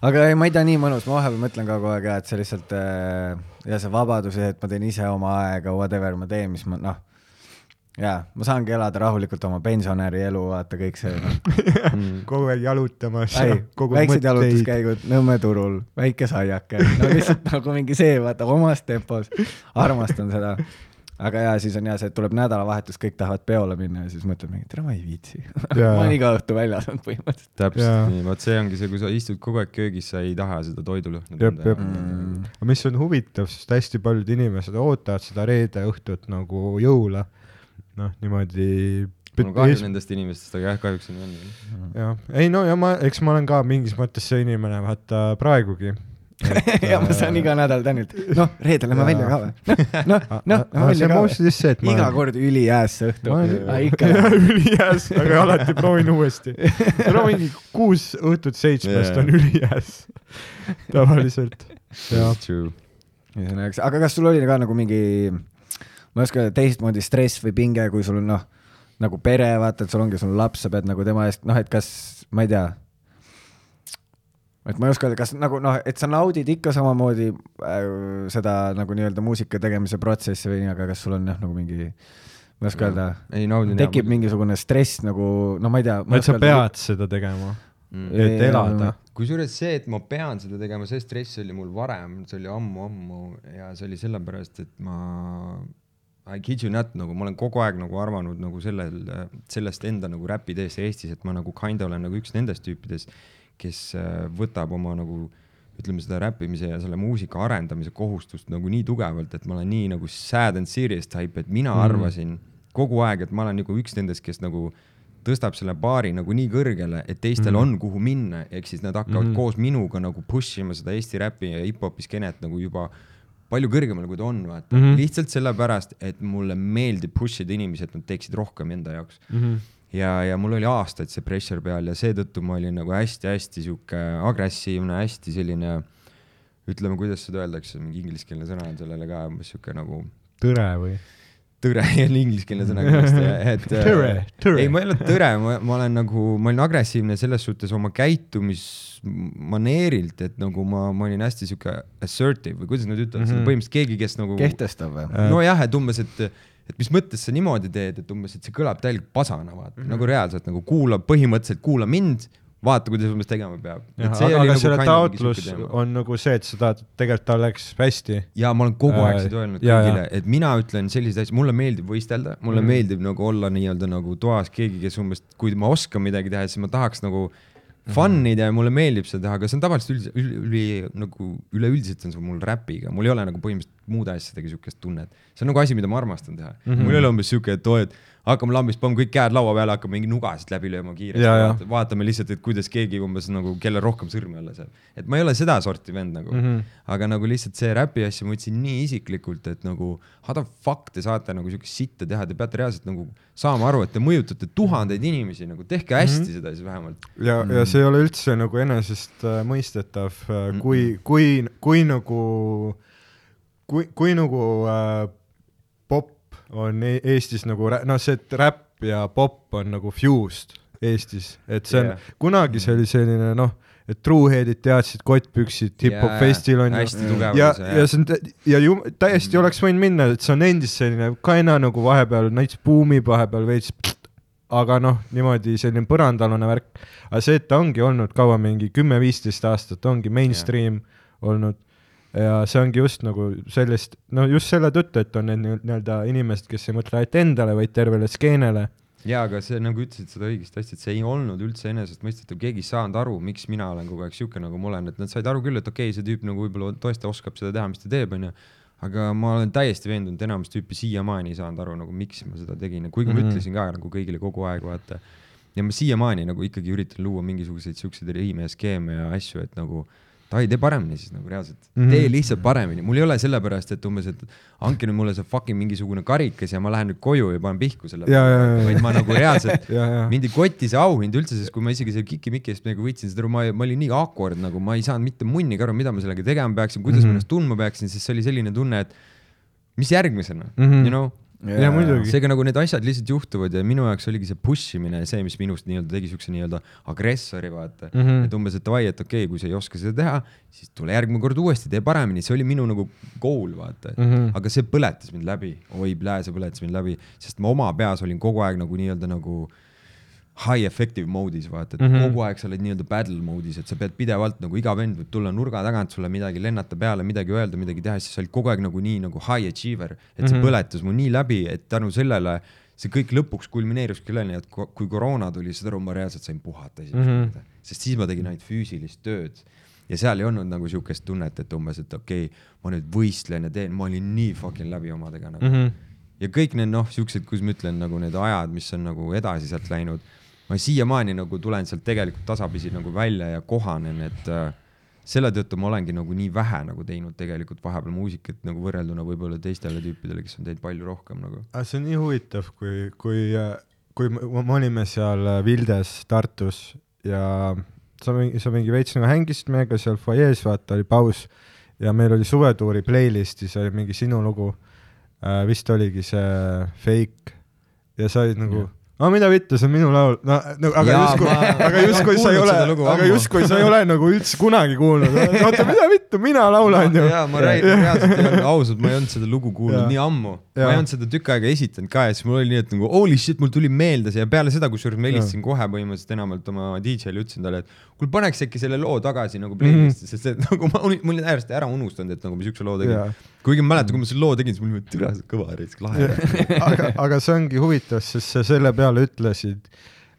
aga ei, ma ei tea, nii mõnus, ma vahepeal mõtlen ka kogu aeg, et see lihtsalt äh, ja see vabadus ja et ma teen ise oma aega, whatever ma teen, mis ma noh, jaa, ma saangi elada rahulikult oma pensionäri elu, vaata kõik see no. kogu aeg jalutamas ja, kogu väiksed mõtteid. jalutuskäigud Nõmme turul, väike saiake, no lihtsalt nagu mingi see, vaata omas tempos, armastan seda. Aga jaa, siis on jaa see, et tuleb nädalavahetus, kõik tahavad peole minna ja siis mõtled mingi, tere, ma ei viitsi. Ma olen iga õhtu väljas olnud põhimõtteliselt. täpselt Jaa. nii, vot see ongi see, kui sa istud kogu aeg köögis, sa ei taha seda toidulõhna Jep, jep. Mm. aga mis on huvitav, sest hästi paljud inimesed ootavad seda reede õhtut nagu jõule. noh, niimoodi. mul on kahju nendest inimestest, aga jah, kahjuks on nii. jah, ei no ja ma, eks ma olen ka mingis mõttes see inimene, vaata praegugi. ja ma saan iga nädal Tänilt, noh, reedel lähme välja ka või? noh, noh, lähme välja on ka või? iga kord ülijääs see õhtu ma olen-. aga ikka. ülijääs, aga alati proovin uuesti. no mingi kuus õhtut seitsmest on ülijääs tavaliselt. ühesõnaga, aga kas sul oli ka nagu mingi, ma ei oska öelda, teistmoodi stress või pinge, kui sul on noh, nagu pere, vaata, et sul ongi sul laps, sa pead nagu tema eest, noh, et kas, ma ei tea, et ma ei oska öelda, kas nagu noh, et sa naudid ikka samamoodi äh, seda nagu nii-öelda muusika tegemise protsessi või nii, aga kas sul on jah, nagu mingi, ma ei oska öelda, tekib mingisugune stress nagu, no ma ei tea. et sa pead seda tegema, Mm. et elada. kusjuures see, et ma pean seda tegema, see stress oli mul varem, see oli ammu-ammu ja see oli sellepärast, et ma I kid you not nagu ma olen kogu aeg nagu arvanud nagu sellel, sellest enda nagu räpiteest Eestis, et ma nagu kinda olen nagu üks nendest tüüpidest, kes äh, võtab oma nagu ütleme seda räppimise ja selle muusika arendamise kohustust nagu nii tugevalt, et ma olen nii nagu sad and serious type, et mina mm. arvasin kogu aeg, et ma olen nagu üks nendest, kes nagu tõstab selle baari nagu nii kõrgele, et teistel mm. on kuhu minna, ehk siis nad hakkavad mm. koos minuga nagu push ima seda Eesti räpi ja hip-hopi skeenet nagu juba palju kõrgemale, kui ta on, vaata mm. -hmm. lihtsalt sellepärast, et mulle meeldib push ida inimesi, et nad teeksid rohkem enda jaoks mm. -hmm. ja, ja mul oli aastaid see pressure peal ja seetõttu ma olin nagu hästi-hästi sihuke agressiivne, hästi selline ütleme, kuidas seda öeldakse, mingi ingliskeelne sõna on sellele ka sihuke nagu tõre või? Tõre on ingliskeelne sõna kindlasti, et Tõre, tõre. ei, ma ei ole tõre, ma, ma olen nagu, ma olin agressiivne selles suhtes oma käitumismaneerilt, et nagu ma, ma olin hästi sihuke assertive või kuidas nad ütlevad mm. -hmm. põhimõtteliselt keegi, kes nagu kehtestab või? nojah, et umbes, et, et mis mõttes sa niimoodi teed, et umbes, et see kõlab täielikult pasana, vaata mm, -hmm. nagu reaalselt nagu kuula, põhimõtteliselt kuula mind, vaata, kuidas umbes tegema peab. aga, aga selle taotlus on nagu see, et sa tahad, tegelikult ta läks hästi. ja ma olen kogu aeg Äh, seda öelnud ja, kõigile, et mina ütlen selliseid asju, mulle meeldib võistelda, mulle mm. Mhm. meeldib nagu olla nii-öelda nagu toas keegi, kes umbes, kui ma oskan midagi teha, siis ma tahaks nagu fun ida ja mulle meeldib seda teha, aga see on tavaliselt üldse, üli, nagu üleüldiselt on see mul räpiga, mul ei ole nagu põhimõtteliselt muude asjadega siukest tunnet. see on nagu asi, mida ma armastan teha mm. Mhm. -hmm. mul ei ole umbes siuke, et oo, et hakkame lambist, paneme kõik käed laua peale, hakkame mingi nugasid läbi lööma kiiresti vaatame lihtsalt, et kuidas keegi umbes nagu, kellel rohkem sõrmi alla saab. et ma ei ole seda sorti vend nagu mm, Mhm. -hmm. aga nagu lihtsalt see räpi asja ma võtsin nii isiklikult, et nagu how the fuck te saate nagu siukest sitta teha, te peate reaalselt nagu saama aru, et te mõjutate tuhandeid inimesi, nagu tehke hästi mm -hmm. seda siis vähemalt. ja mm., ja see ei ole üldse nagu enesestmõistetav, kui, kui, kui nagu, kui, kui nagu äh, on e Eestis nagu, noh, see, et räpp ja pop on nagu fused Eestis, et see on yeah., kunagi see oli selline noh, et truehead'id teadsid kottpüksid, hip-hop Jaa, festil on ju tugev ja ja see on ja ju täiesti oleks võinud minna, et see on endiselt selline kaina nagu vahepeal näiteks buumib vahepeal veits, aga noh, niimoodi selline põrandaalune värk. aga see, et ta ongi olnud kaua mingi kümme-viisteist aastat, ongi mainstream yeah. olnud ja see ongi just nagu sellist, no just selle tõttu, et on need nii- nii-öelda inimesed, kes ei mõtle ainult endale, vaid tervele skeenele. ja aga see nagu ütlesid seda õigesti hästi, et see ei olnud üldse enesestmõistetav, keegi ei saanud aru, miks mina olen kogu aeg siuke nagu ma olen, et nad said aru küll, et okei okay,, see tüüp nagu võib-olla tõesti oskab seda teha, mis ta teeb, onju. aga ma olen täiesti veendunud, enamus tüüpi siiamaani ei saanud aru nagu miks ma seda tegin kuigi mm -hmm. Mhm. ma ütlesin ka nagu kõigile kogu aeg vaata ja ma siiamaani nagu ikkagi üritan luua mingisuguseid siukseid riime ja skeeme ja asju, et nagu davai, tee paremini siis nagu reaalselt mm. -hmm. tee lihtsalt paremini, mul ei ole sellepärast, et umbes, et andke nüüd mulle see fucking mingisugune karikas ja ma lähen nüüd koju ja panen pihku selle ja. vaid ma nagu reaalselt mind ei koti see auhind üldse, sest kui ma isegi selle Kiki-Miki eest nagu võitsin seda aru, ma, ma olin nii awkward nagu ma ei saanud mitte munnigi aru, mida ma sellega tegema peaksin, kuidas mm -hmm. ma Mhm. ennast tundma peaksin, sest see oli selline tunne, et mis järgmisena mm. -hmm. you know. Ja muidugi. seega nagu need asjad lihtsalt juhtuvad ja minu jaoks oligi see push imine see, mis minust nii-öelda tegi siukse nii-öelda agressori, vaata mm. -hmm. et umbes, et davai, et okei okay,, kui sa ei oska seda teha, siis tule järgmine kord uuesti, tee paremini, see oli minu nagu goal, vaata mm. -hmm. aga see põletas mind läbi, oi plää, see põletas mind läbi, sest ma oma peas olin kogu aeg nagu nii-öelda nagu high effective mode'is vaata, et mm Mhm. -hmm. kogu aeg sa oled nii-öelda battle mode'is, et sa pead pidevalt nagu iga vend võib tulla nurga tagant sulle midagi lennata peale, midagi öelda, midagi teha, siis sa olid kogu aeg nagu nii nagu high achiever, et see mm Mhm. -hmm. põletas mu nii läbi, et tänu sellele see kõik lõpuks kulmineeruski selleni, et kui koroona tuli, saad aru, ma reaalselt sain puhata esimest Mhm. korda, sest siis ma tegin ainult füüsilist tööd ja seal ei olnud nagu siukest tunnet, et umbes, et okei okay,, ma nüüd võistlen ja teen, ma olin nii fucking läbi omadega nagu mm. Mhm. -hmm. ja kõik need noh, siuksed, kuidas ma ütlen, nagu need ajad, mis on nagu edasi sealt läinud, ma siiamaani nagu tulen sealt tegelikult tasapisi nagu välja ja kohanen, et äh, selle tõttu ma olengi nagu nii vähe nagu teinud tegelikult vahepeal muusikat nagu võrrelduna võib-olla teistele tüüpidele, kes on teinud palju rohkem nagu. see on nii huvitav, kui, kui, kui me me olime seal Vildes Tartus ja sa mingi, sa mingi veits nagu hängisid meiega seal fuajees, vaata oli paus ja meil oli suvetuuri playlist'is oli mingi sinu lugu. Äh,, vist oligi see Fake. Ja sa olid nagu no mida vittu, see on minu laul, no, no aga Jaa, justkui, aga justkui sa ei ole aga justkui sa ei ole nagu üldse kunagi kuulnud, oota mida vittu, mina laulan ju. jaa, ma räägin reaalselt olnud ausalt, ma ei olnud seda lugu kuulnud Jaa. nii ammu. ma ei olnud seda tükk aega esitanud ka ja siis mul oli nii, et nagu holy shit, mul tuli meelde see. Ja peale seda, kusjuures ma helistasin kohe põhimõtteliselt enamalt oma DJ-le, ütlesin talle, et kuule paneks äkki selle loo tagasi nagu playlist'i, sest et nagu ma olin, ma olin täiesti ära unustanud, et nagu ma siukse loo tegin. Kuigi ma mäletan, kui ma selle loo tegin, siis mul oli türa see kõva reis, lahe. aga, aga see ongi huvitav, sest sa selle peale ütlesid,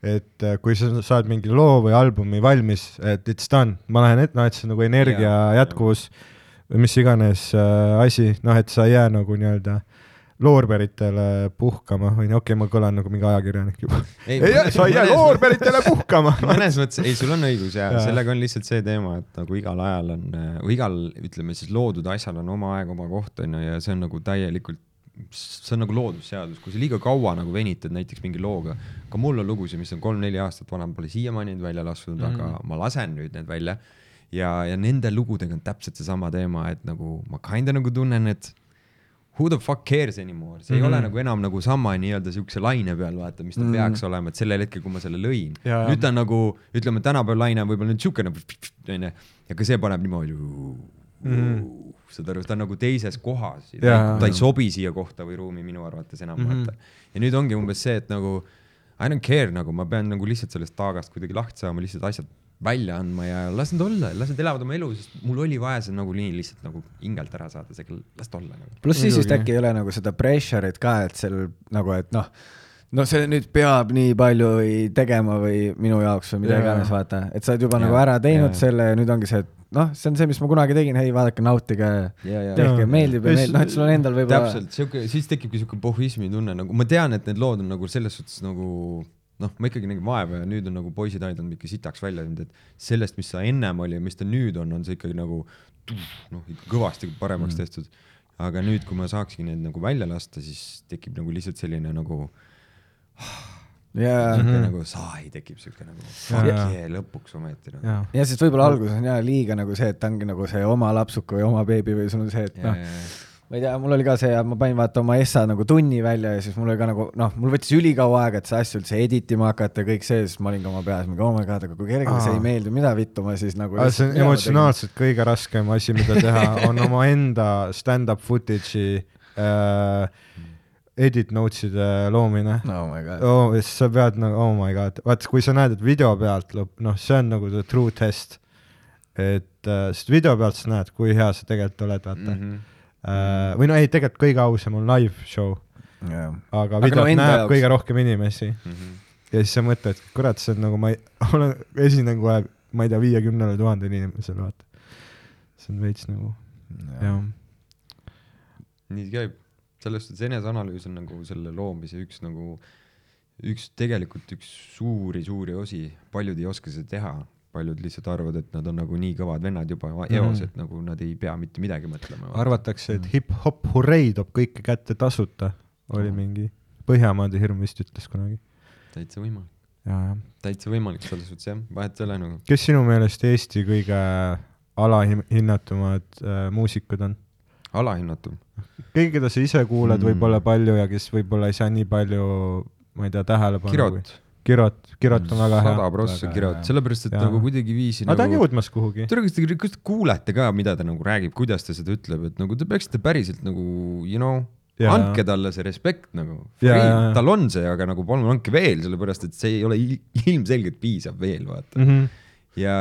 et äh, kui sa saad mingi loo või albumi valmis, et it's done, ma lähen ette, noh, et see on nagu energia Jaa, jätkuvus või mis iganes äh, asi, noh, et sa ei jää nagu nii-öelda loorberitele puhkama või okei okay,, ma kõlan nagu mingi ajakirjanik juba. ei, sa ei jää loorberitele puhkama. mõnes mõttes, ei, sul on õigus ja, ja sellega on lihtsalt see teema, et nagu igal ajal on, või igal, ütleme siis loodud asjal on oma aeg, oma koht on ju, ja see on nagu täielikult, see on nagu loodusseadus, kui sa liiga kaua nagu venitad näiteks mingi looga, ka mul on lugusid, mis on kolm-neli aastat vanad, pole siiamaani neid välja lastud mm, -hmm. aga ma lasen nüüd need välja ja, ja nende lugudega on täpselt seesama teema, et nagu ma kinda nagu tunnen, et who the fuck cares anymore, see mm -hmm. ei ole nagu enam nagu sama nii-öelda siukse laine peal, vaata, mis ta mm -hmm. peaks olema, et sellel hetkel, kui ma selle lõin. Nüüd ta on nagu, ütleme, tänapäeval laine on võib-olla nüüd siukene, onju, ja ka see paneb niimoodi mm, -hmm. saad aru, ta on nagu teises kohas, ta ei sobi siia kohta või ruumi minu arvates enam mm, -hmm. vaata. ja nüüd ongi umbes see, et nagu I don't care nagu, ma pean nagu lihtsalt sellest taagast kuidagi lahti saama, lihtsalt asjad välja andma ja las nad olla, las nad elavad oma elu, sest mul oli vaja see nagu nii lihtsalt nagu hingelt ära saada, see las ta olla nagu. pluss siis vist äkki ei ole nagu seda pressure'it ka, et seal nagu, et noh, no see nüüd peab nii palju või tegema või minu jaoks või mida iganes, vaata, et sa oled juba Jaa. nagu ära teinud Jaa. selle ja nüüd ongi see, et noh, see on see, mis ma kunagi tegin, hei, vaadake, nautige, ja, ja, tehke, meeldib ja meeldib, noh, et sul on endal võib-olla täpselt, sihuke, siis tekibki sihuke pohhismi tunne nagu, ma tean, et need lood on nagu selles suhtes nagu noh, ma ikkagi nägin vaeva ja nüüd on nagu poisid aidanud ikka sitaks välja teinud, et sellest, mis sa ennem oli ja mis ta nüüd on, on see ikkagi nagu noh, kõvasti paremaks mm. tehtud. aga nüüd, kui ma saakski need nagu välja lasta, siis tekib nagu lihtsalt selline nagu ja, sihuke nagu sai tekib sihuke nagu fuck Jaa. yeah, lõpuks ometi nagu. jaa, ja sest võib-olla alguses on jah liiga nagu see, et ta ongi nagu see oma lapsuka või oma beebi või sul on see, et ja, noh, ja, ma ei tea, mul oli ka see, ma panin vaata oma essa nagu tunni välja ja siis mul oli ka nagu noh, mul võttis ülikaua aega, et see asju üldse edit ima hakata ja kõik see, siis ma olin ka oma peas mingi oh my god, aga kui kellelegi see ei meeldi, mida vittu ma siis nagu. see on emotsionaalselt kõige raskem asi, mida teha, on omaenda stand-up footage'i äh, edit notes'ide loomine oh my god. oh,. siis sa pead nagu, oh my god, vaata, kui sa näed, et video pealt lõpp, noh, see on nagu the true test. et äh, sest video pealt sa näed, kui hea sa tegelikult oled, vaata mm. -hmm. Uh, või no ei, tegelikult kõige ausam on live show, jah, aga Aga videot no no, näeb jaoks- kõige rohkem inimesi. Mhm. ja siis sa mõtled, kurat, see on nagu ma ei, olen, esinen kohe, ma ei tea, viiekümnele tuhandele inimesele, vaata. see on veits nagu, jah. nii käib, selles suhtes eneseanalüüs on nagu selle loomise üks nagu, üks tegelikult üks suuri-suuri osi, paljud ei oska seda teha, paljud lihtsalt arvavad, et nad on nagu nii kõvad vennad juba eos, et nagu nad ei pea mitte midagi mõtlema. arvatakse, et hip-hop hurrei toob kõike kätte tasuta, oli mingi Põhjamaade hirm vist ütles kunagi. täitsa võimalik, täitsa võimalik selles suhtes jah, vahet ei ole nagu. kes sinu meelest Eesti kõige alahinnatumad äh, muusikud on? alahinnatum. keegi, keda sa ise kuulad Mm. mm. võib-olla palju ja kes võib-olla ei saa nii palju, ma ei tea, tähelepanu. Kirot. Kirot, Kirot on väga hea sada. prossa Kirot sellepärast et Jaa. nagu kuidagi viisi aga ta on nagu jõudmas kuhugi. tere, kas te, kas te kuulete ka, mida ta nagu räägib, kuidas ta seda ütleb, et nagu te peaksite päriselt nagu you know, Jaa. andke talle see respekt nagu. Tal on see, aga nagu palun andke veel, sellepärast et see ei ole il- ilmselgelt piisav veel, vaata. Mm -hmm. ja,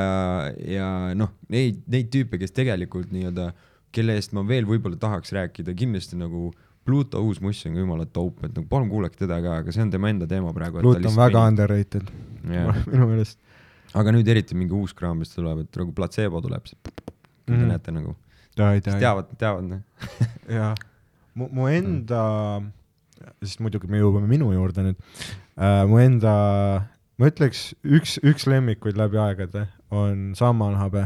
ja noh, neid, neid tüüpe, kes tegelikult nii-öelda, kelle eest ma veel võib-olla tahaks rääkida, kindlasti nagu Pluto uus muss on ka jumala dope, et nagu palun kuulake teda ka, aga see on tema enda teema praegu. Pluut on väga underrated yeah. minu meelest. aga nüüd eriti mingi uus kraam, mis tuleb, et nagu platseebo tuleb, kui te Mhm. näete nagu, tea, teavad, teavad noh. jaa. mu, mu enda, sest muidugi me jõuame minu juurde nüüd äh,, mu enda, ma ütleks üks, üks lemmikuid läbi aegade on Sammalhabe.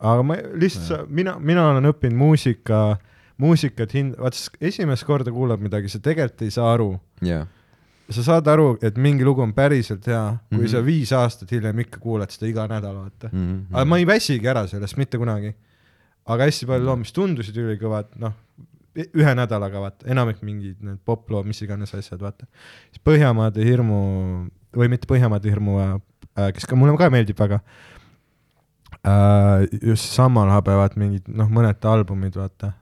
aga ma lihtsalt, mina, mina olen õppinud muusika, muusikat hind-, vaat esimest korda kuulad midagi, sa tegelikult ei saa aru. jaa, sa saad aru, et mingi lugu on päriselt hea, kui mm. -hmm. sa viis aastat hiljem ikka kuulad seda iga nädal, vaata mm. -hmm. aga ma ei väsigi ära sellest mitte kunagi. aga hästi palju lood, mis tundusid ülikõvad, noh, ühe nädalaga vaata, enamik mingid need poplood, mis iganes asjad, vaata. siis Põhjamaade hirmu või mitte Põhjamaade hirmu, kes ka mulle ka meeldib väga äh,. just samal habe, vaat mingid noh, mõned albumid, vaata.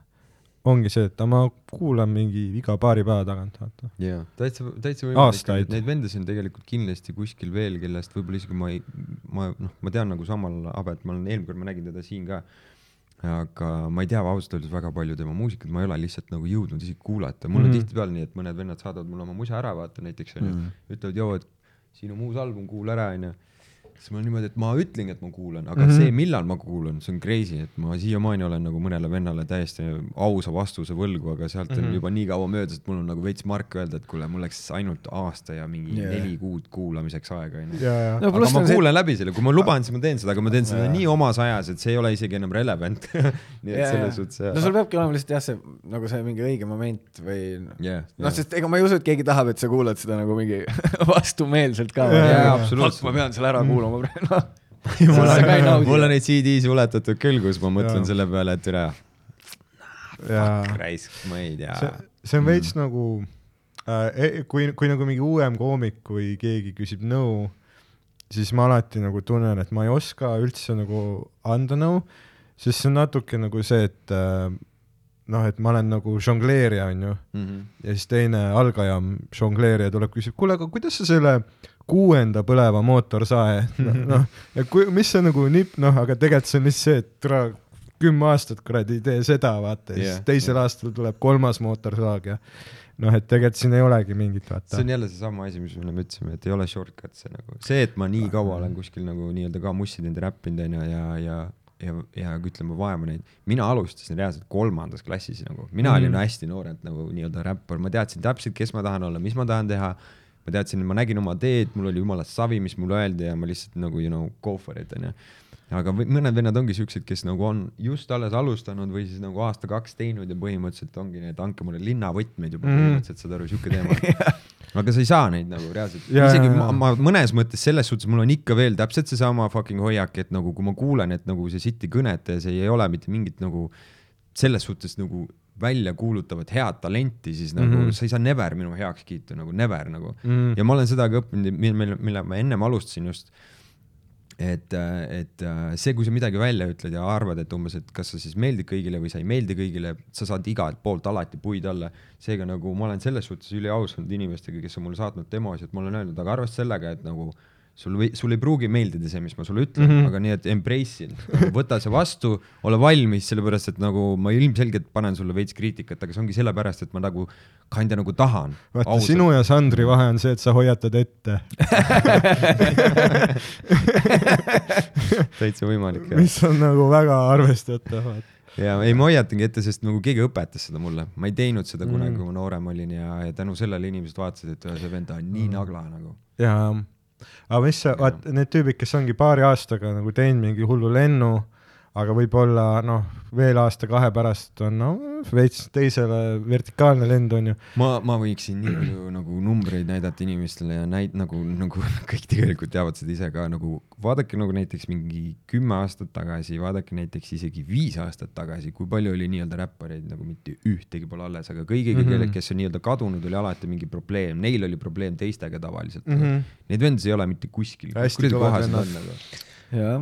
Ongi see, et ma kuulan mingi iga paari päeva tagant, vaata. jaa, täitsa, täitsa Aastaid. Neid vendasid on tegelikult kindlasti kuskil veel, kellest võib-olla isegi ma ei, ma noh, ma tean nagu samal Abet, ma olen eelmine kord ma nägin teda siin ka, aga ma ei tea ausalt öeldes väga palju tema muusikat, ma ei ole lihtsalt nagu jõudnud isegi kuulata, mul on Mhm. mm. tihtipeale nii, et mõned vennad saadavad mulle oma musa ära, vaata näiteks onju mm., ütlevad joo, et sinu uus album, kuula ära onju. Siis ma niimoodi, et ma ütlengi, et ma kuulan, aga mm Mhm. -hmm. see, millal ma kuulan, see on crazy, et ma siiamaani olen nagu mõnele vennale täiesti ausa vastuse võlgu, aga sealt on mm Mhm. -hmm. juba nii kaua möödas, et mul on nagu veits mark öelda, et kuule, mul läks ainult aasta ja mingi yeah. neli kuud kuulamiseks aega onju. aga ma on see, kuulan läbi selle, kui ma luban, siis ma teen seda, aga ma teen seda Jaa. nii omas ajas, et see ei ole isegi enam relevant. nii et selles suhtes no sul peabki olema lihtsalt jah, see nagu see mingi õige moment või jah, noh, sest ega ma ei usu, et keegi tahab, et sa kuulad seda nagu mingi vastumeelselt ka. Jaa, absoluutselt. ma pean selle ära kuulama praegu, noh. mul on, mul on neid CD-sid uletatud küll, kus ma mõtlen Jaa. selle peale, et üle, ja raisk, ma ei tea. see, on veits nagu äh,, kui, kui nagu mingi uuem koomik või keegi küsib nõu, siis ma alati nagu tunnen, et ma ei oska üldse nagu anda nõu, sest see on natuke nagu see, et äh, noh, et ma olen nagu žongleerija, onju, Mhm. ja siis teine algaja žongleerija tuleb, küsib, kuule, aga kuidas sa selle kuuenda põleva mootorsae, noh, ja kui, mis see nagu nipp, noh, aga tegelikult see on lihtsalt see, et tule kümme aastat kuradi ei tee seda, vaata, ja Jah, siis teisel jah. aastal tuleb kolmas mootorsaag ja noh, et tegelikult siin ei olegi mingit, vaata see on. jälle seesama asi, mis me enne ütlesime, et ei ole shortcut'e nagu, see, et ma nii kaua olen kuskil nagu nii-öelda ka mussi teinud ja räppinud onju ja, ja, ja, ja ütleme, vaeva neid, mina alustasin reaalselt kolmandas klassis nagu, mina mm. olin Mhm. hästi noorelt nagu nii-öelda räppar, ma teadsin täpselt, kes ma tahan olla, mis ma tahan teha. Ma teadsin, ma nägin oma teed, mul oli jumala savi, mis mulle öeldi ja ma lihtsalt nagu you know go for it onju. aga mõned vennad ongi siuksed, kes nagu on just alles alustanud või siis nagu aasta-kaks teinud ja põhimõtteliselt ongi need, andke mulle linnavõtmeid juba mm. põhimõtteliselt, saad aru, siuke teema. aga sa ei saa neid nagu reaalselt, isegi ja, ma, ma mõnes mõttes selles suhtes mul on ikka veel täpselt seesama fucking hoiak, et nagu kui ma kuulen, et nagu see City kõnet ja see ei ole mitte mingit nagu selles suhtes nagu välja kuulutavat head talenti, siis nagu mm. -hmm. sa ei saa never minu heakskiitu nagu never nagu Mm. ja ma olen seda ka õppinud, mille, mille ma ennem alustasin just. et, et äh, see, kui sa midagi välja ütled ja arvad, et umbes, et kas sa siis meeldid kõigile või sa ei meeldi kõigile, sa saad igalt poolt alati puid alla. seega nagu ma olen selles suhtes üliaus olnud inimestega, kes on mulle saatnud demosid, ma olen öelnud, aga arvesta sellega, et nagu sul või sul ei pruugi meeldida see, mis ma sulle ütlen mm. -hmm. aga nii et embrace it, võta see vastu, ole valmis, sellepärast et nagu ma ilmselgelt panen sulle veits kriitikat, aga see ongi sellepärast, et ma nagu kinda nagu tahan. vaata, sinu ja Sandri vahe on see, et sa hoiatad ette, täitsa võimalik mis on nagu väga arvestatav, ja ei, ma hoiatangi ette, sest nagu keegi õpetas seda mulle, ma ei teinud seda kunagi Mm. mm., kui ma noorem olin ja, ja tänu sellele inimesed vaatasid, et "Oi, see vend on nii nagla nagu. jaa, aga mis sa, vaat need tüübid, kes ongi paari aastaga nagu teinud mingi hullu lennu, aga võib-olla noh, veel aasta-kahe pärast on no veits teisele vertikaalne lend on ju. ma, ma võiksin nii palju nagu numbreid näidata inimestele ja näid- nagu, nagu kõik tegelikult teavad seda ise ka nagu vaadake nagu näiteks mingi kümme aastat tagasi, vaadake näiteks isegi viis aastat tagasi, kui palju oli nii-öelda räppareid nagu mitte ühtegi pole alles, aga kõigiga mm. -hmm. kes on nii-öelda kadunud, oli alati mingi probleem, neil oli probleem teistega tavaliselt mm. -hmm. Neid vendasid ei ole mitte kuskil. Hästi kõvad vennad. Nagu.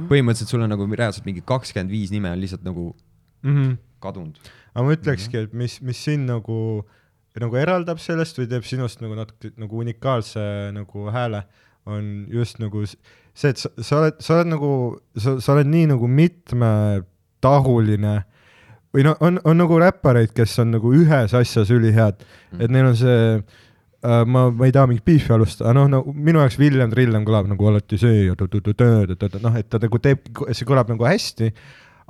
Põhimõtteliselt sul on nagu reaalselt mingi kakskümmend viis nime on lihtsalt nagu Mm -hmm. kadunud. aga ma ütlekski, et mis, mis sind nagu, nagu eraldab sellest või teeb sinust nagu natuke nagu unikaalse nagu hääle, on just nagu see, et sa, sa oled, sa oled nagu, sa, sa oled nii nagu mitmetahuline või no on, on nagu räppareid, kes on nagu ühes asjas ülihead, et neil on see ma, ma ei taha mingit beefi alustada, noh, no minu jaoks William Trillem kõlab nagu alati see ja noh, et ta nagu teeb, see kõlab nagu hästi,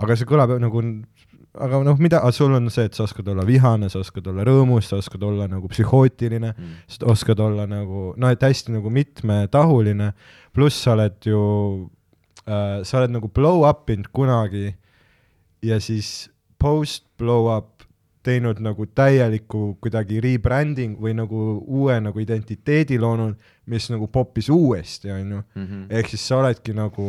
aga see kõlab nagu, aga noh, mida, sul on see, et sa oskad olla vihane, sa oskad olla rõõmus, sa oskad olla nagu psühhootiline, sa oskad olla nagu noh, et hästi nagu mitmetahuline, pluss sa oled ju äh,, sa oled nagu blow up inud kunagi ja siis post blow up teinud nagu täieliku kuidagi rebranding või nagu uue nagu identiteedi loonud, mis nagu poppis uuesti, onju. Mhm. ehk siis sa oledki nagu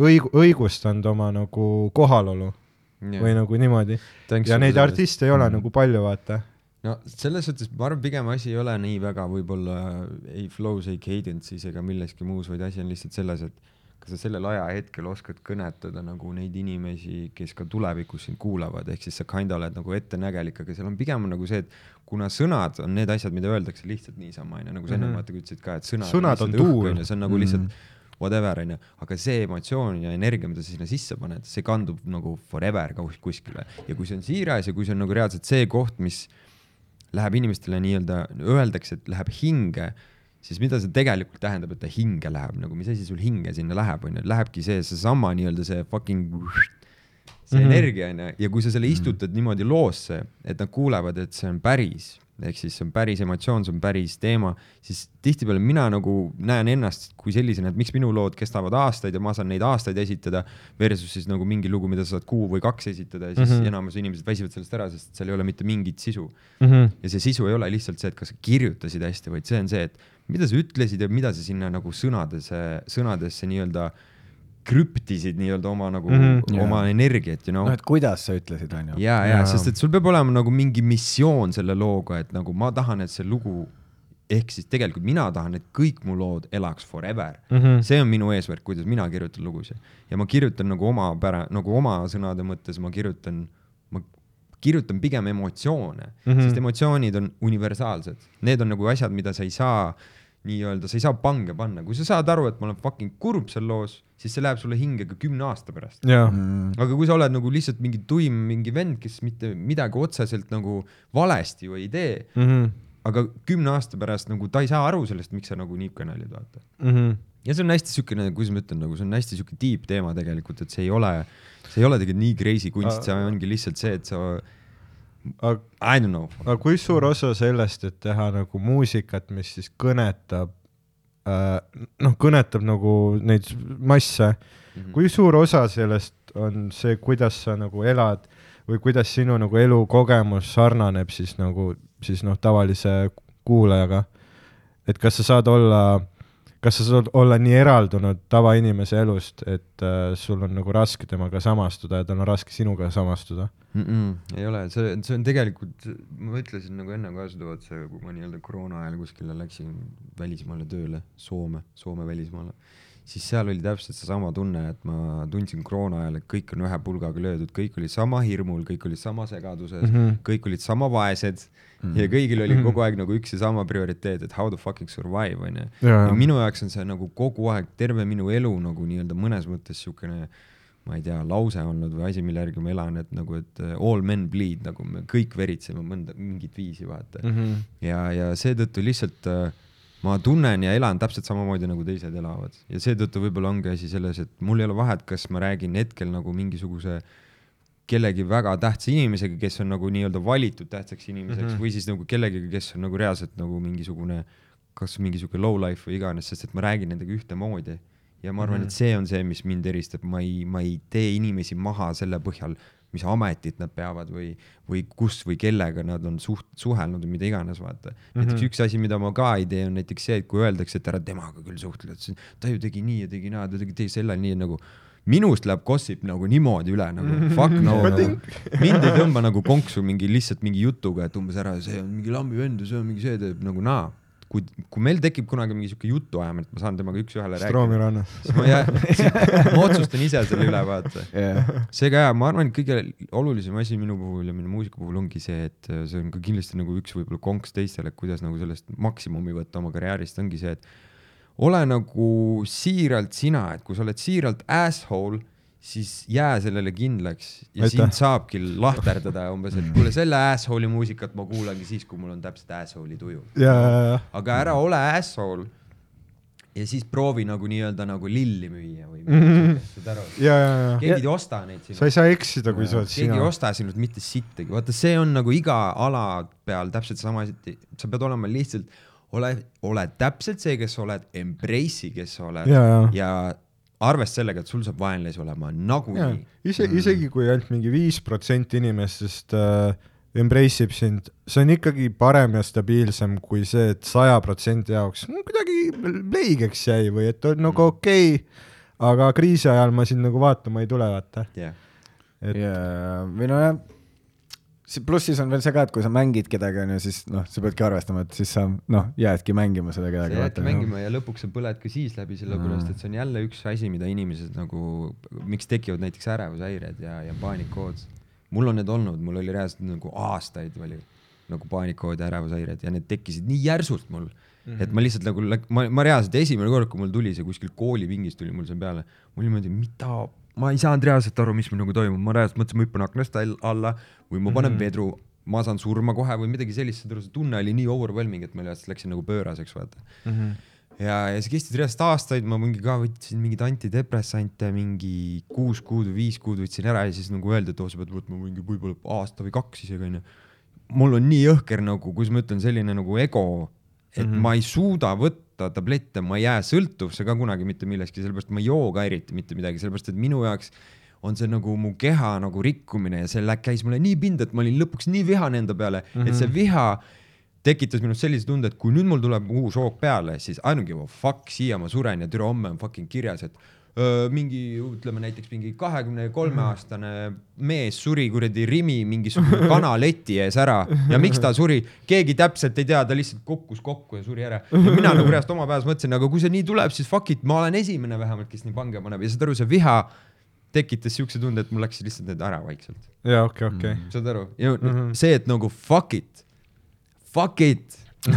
õig-, õigustanud oma nagu kohalolu yeah. või nagu niimoodi. ja neid artiste ei ole mm. nagu palju, vaata. no selles suhtes ma arvan, pigem asi ei ole nii väga võib-olla ei flow's, ei cadence'is ega milleski muus, vaid asi on lihtsalt selles, et kas sa sellel ajahetkel oskad kõnetada nagu neid inimesi, kes ka tulevikus sind kuulavad, ehk siis sa kinda oled nagu ettenägelik, aga seal on pigem nagu see, et kuna sõnad on need asjad, mida öeldakse lihtsalt niisama, onju, nagu sa enne Mhm. vaata kui ütlesid ka, et sõnad, Sõnad on õhk, tuul. see on nagu lihtsalt whatever onju, aga see emotsioon ja energia, mida sa sinna sisse paned, see kandub nagu forever kuskile ja kui see on siiras ja kui see on nagu reaalselt see koht, mis läheb inimestele nii-öelda, öeldakse, et läheb hinge, siis mida see tegelikult tähendab, et ta hinge läheb nagu, mis asi sul hinge sinna läheb, onju, lähebki see, seesama nii-öelda see fucking see mm Mhm. -hmm. energia onju ja kui sa selle istutad niimoodi loosse, et nad kuulevad, et see on päris, ehk siis see on päris emotsioon, see on päris teema, siis tihtipeale mina nagu näen ennast kui sellisena, et miks minu lood kestavad aastaid ja ma saan neid aastaid esitada versus siis nagu mingi lugu, mida sa saad kuu või kaks esitada ja siis mm. -hmm. enamus inimesed väsivad sellest ära, sest seal ei ole mitte mingit sisu Mm -hmm. ja see sisu ei ole lihtsalt see, et kas sa kirjutasid hästi, vaid see on see, et mida sa ütlesid ja mida sa sinna nagu sõnadesse, sõnadesse nii-öelda krüptisid nii-öelda oma nagu mm. -hmm. Oma energiat, you know noh, et kuidas sa ütlesid, onju. ja, ja Jaa. sest et sul peab olema nagu mingi missioon selle looga, et nagu ma tahan, et see lugu ehk siis tegelikult mina tahan, et kõik mu lood elaks forever mm. -hmm. see on minu eesmärk, kuidas mina kirjutan lugusid ja ma kirjutan nagu oma pära, nagu oma sõnade mõttes ma kirjutan, ma kirjutan pigem emotsioone mm. -hmm. sest emotsioonid on universaalsed, need on nagu asjad, mida sa ei saa nii-öelda, sa ei saa pange panna, kui sa saad aru, et ma olen fucking kurb seal loos, siis see läheb sulle hinge ka kümne aasta pärast. Mm. aga kui sa oled nagu lihtsalt mingi tuim, mingi vend, kes mitte midagi otseselt nagu valesti ju ei tee, Mhm. aga kümne aasta pärast nagu ta ei saa aru sellest, miks sa nagu niisugune olid, vaata. Mhm. ja see on hästi siukene, kuidas ma ütlen, nagu see on hästi siuke deep teema tegelikult, et see ei ole, see ei ole tegelikult nii crazy kunst, see ongi lihtsalt see, et sa, aga I don't know. aga kui suur osa sellest, et teha nagu muusikat, mis siis kõnetab noh, kõnetab nagu neid masse mm, -hmm. kui suur osa sellest on see, kuidas sa nagu elad või kuidas sinu nagu elukogemus sarnaneb siis nagu siis noh, tavalise kuulajaga? et kas sa saad olla, kas sa saad olla nii eraldunud tavainimese elust, et äh, sul on nagu raske temaga samastuda ja tal on raske sinuga samastuda? Mm -mm, ei ole, see, see on tegelikult, ma ütlesin nagu enne ka seda, et see, kui ma nii-öelda koroona ajal kuskile läksin välismaale tööle, Soome, Soome välismaale, siis seal oli täpselt seesama tunne, et ma tundsin koroona ajal, et kõik on ühe pulgaga löödud, kõik olid sama hirmul, kõik olid sama segaduses mm. -hmm. kõik olid sama vaesed mm ja kõigil oli kogu aeg nagu üks ja sama prioriteet, et how to fucking survive onju. Ja minu jaoks on see nagu kogu aeg, terve minu elu nagu nii-öelda mõnes mõttes siukene ma ei tea, lause olnud või asi, mille järgi ma elan, et nagu, et uh, all men bleed, nagu me kõik veritseme mõnda, mingit viisi, vaata mm. -hmm. ja, ja seetõttu lihtsalt uh, ma tunnen ja elan täpselt samamoodi, nagu teised elavad ja seetõttu võib-olla ongi asi selles, et mul ei ole vahet, kas ma räägin hetkel nagu mingisuguse kellegi väga tähtsa inimesega, kes on nagu nii-öelda valitud tähtsaks inimeseks mm Mhm. -hmm. või siis nagu kellegagi, kes on nagu reaalselt nagu mingisugune, kas mingi sihuke low life või iganes, sest et ma räägin nendega ühtemoodi. ja ma arvan mm, Mhm. -hmm. et see on see, mis mind eristab, ma ei, ma ei tee inimesi maha selle põhjal, mis ametit nad peavad või, või kus või kellega nad on suht-, suhelnud või mida iganes, vaata. näiteks Mhm. üks asi, mida ma ka ei tee, on näiteks see, et kui öeldakse, et ära temaga küll suhtle, et ta ju tegi nii ja tegi naa, ta tegi tegi selle nii nagu minust läheb gossip nagu niimoodi üle nagu fuck no, no.. mind ei tõmba nagu konksu mingi lihtsalt mingi jutuga, et umbes ära, see on mingi lambi vend ja see on mingi see teeb nagu naa. kui, kui meil tekib kunagi mingi sihuke jutuajamine, et ma saan temaga üks-ühele Stroomi rääkida, rannas. siis ma otsustan ise selle üle, vaata. jah, seega jaa, ma arvan, et kõige olulisem asi minu puhul ja minu muusika puhul ongi see, et äh, see on ka kindlasti nagu üks võib-olla konks teistele, et kuidas nagu sellest maksimumi võtta oma karjäärist, ongi see, et ole nagu siiralt sina, et kui sa oled siiralt asshole, siis jää sellele kindlaks ja Aitäh. sind saabki lahterdada umbes, et kuule selle asshole'i muusikat ma kuulangi siis, kui mul on täpselt asshole'i tuju. ja, ja, ja, aga ära ole asshole ja siis proovi nagu nii-öelda nagu lilli müüa või Mhm. midagi siukest, saad aru? ja, ja, ja. keegi ei osta neid sinu sa ei saa eksida, kui sa oled keegi ei sina. osta sinult mitte sittagi, vaata, see on nagu iga ala peal täpselt sama asi, sa pead olema lihtsalt, ole, ole täpselt see, kes sa oled, embrace'i, kes sa oled. Ja, ja, ja arvesta sellega, et sul saab vaenlasi olema nagunii. ise, isegi kui ainult mingi viis protsenti inimestest äh, embrace ib sind, see on ikkagi parem ja stabiilsem kui see, et saja protsendi jaoks no, kuidagi leigeks jäi või et on nagu okei. Okay,, aga kriisi ajal ma sind nagu vaatama ei tule, vaata. jah, et ja, või nojah, pluss siis on veel see ka, et kui sa mängid kedagi, onju, siis noh, sa peadki arvestama, et siis sa noh, jäädki mängima seda sa kedagi. jäädki mängima ja lõpuks sa põled ka siis läbi, sellepärast Mm. et see on jälle üks asi, mida inimesed nagu, miks tekivad näiteks ärevushäired ja, ja paanikood. mul on need olnud, mul oli reaalselt nagu aastaid oli nagu paanikood ja ärevushäired ja need tekkisid nii järsult mul mm, -hmm. et ma lihtsalt nagu, ma, ma reaalselt esimene kord, kui mul tuli see kuskil koolipingis tuli mul see peale, mul niimoodi, mida, ma ei saanud reaalselt aru, mis meil nagu toimub, ma reaalselt mõtlesin, ma hüppan aknast all- alla või ma panen mm -hmm. vedru, ma saan surma kohe või midagi sellist, see tunne oli nii overwhelming, et ma reaalselt läksin nagu pööraseks, vaata mm -hmm. ja, ja see kestis reaalselt aastaid, ma mingi ka võtsin mingeid antidepressante mingi kuus kuud või viis kuud võtsin ära ja siis nagu öeldi, et oo, sa pead võtma mingi võib-olla aasta või kaks isegi onju. mul on nii jõhker nagu, kuidas ma ütlen, selline nagu ego, et mm -hmm. ma ei suuda võtta tablette, ma ei jää sõltuvusse ka kunagi mitte millestki, sellepärast ma ei joo ka eriti mitte midagi, sellepärast et minu jaoks on see nagu mu keha nagu rikkumine ja see lä- käis mulle nii pinda, et ma olin lõpuks nii vihane enda peale mm, -hmm. et see viha tekitas minus sellise tunde, et kui nüüd mul tuleb uus hoog peale, siis I don't give a fuck, siia ma suren ja türa homme on fucking kirjas, et mingi, ütleme näiteks mingi kahekümne kolme aastane mees suri kuradi Rimi mingisugune kanaleti ees ära ja miks ta suri, keegi täpselt ei tea, ta lihtsalt kukkus kokku ja suri ära. ja mina nagu reaalselt oma peas mõtlesin, aga kui see nii tuleb, siis fuck it, ma olen esimene vähemalt, kes nii pange paneb ja saad aru, see viha tekitas siukse tunde, et mul läks lihtsalt need ära vaikselt. ja okei, okei. saad aru, ja mm Mhm. -hmm. see, et nagu fuck it, fuck it.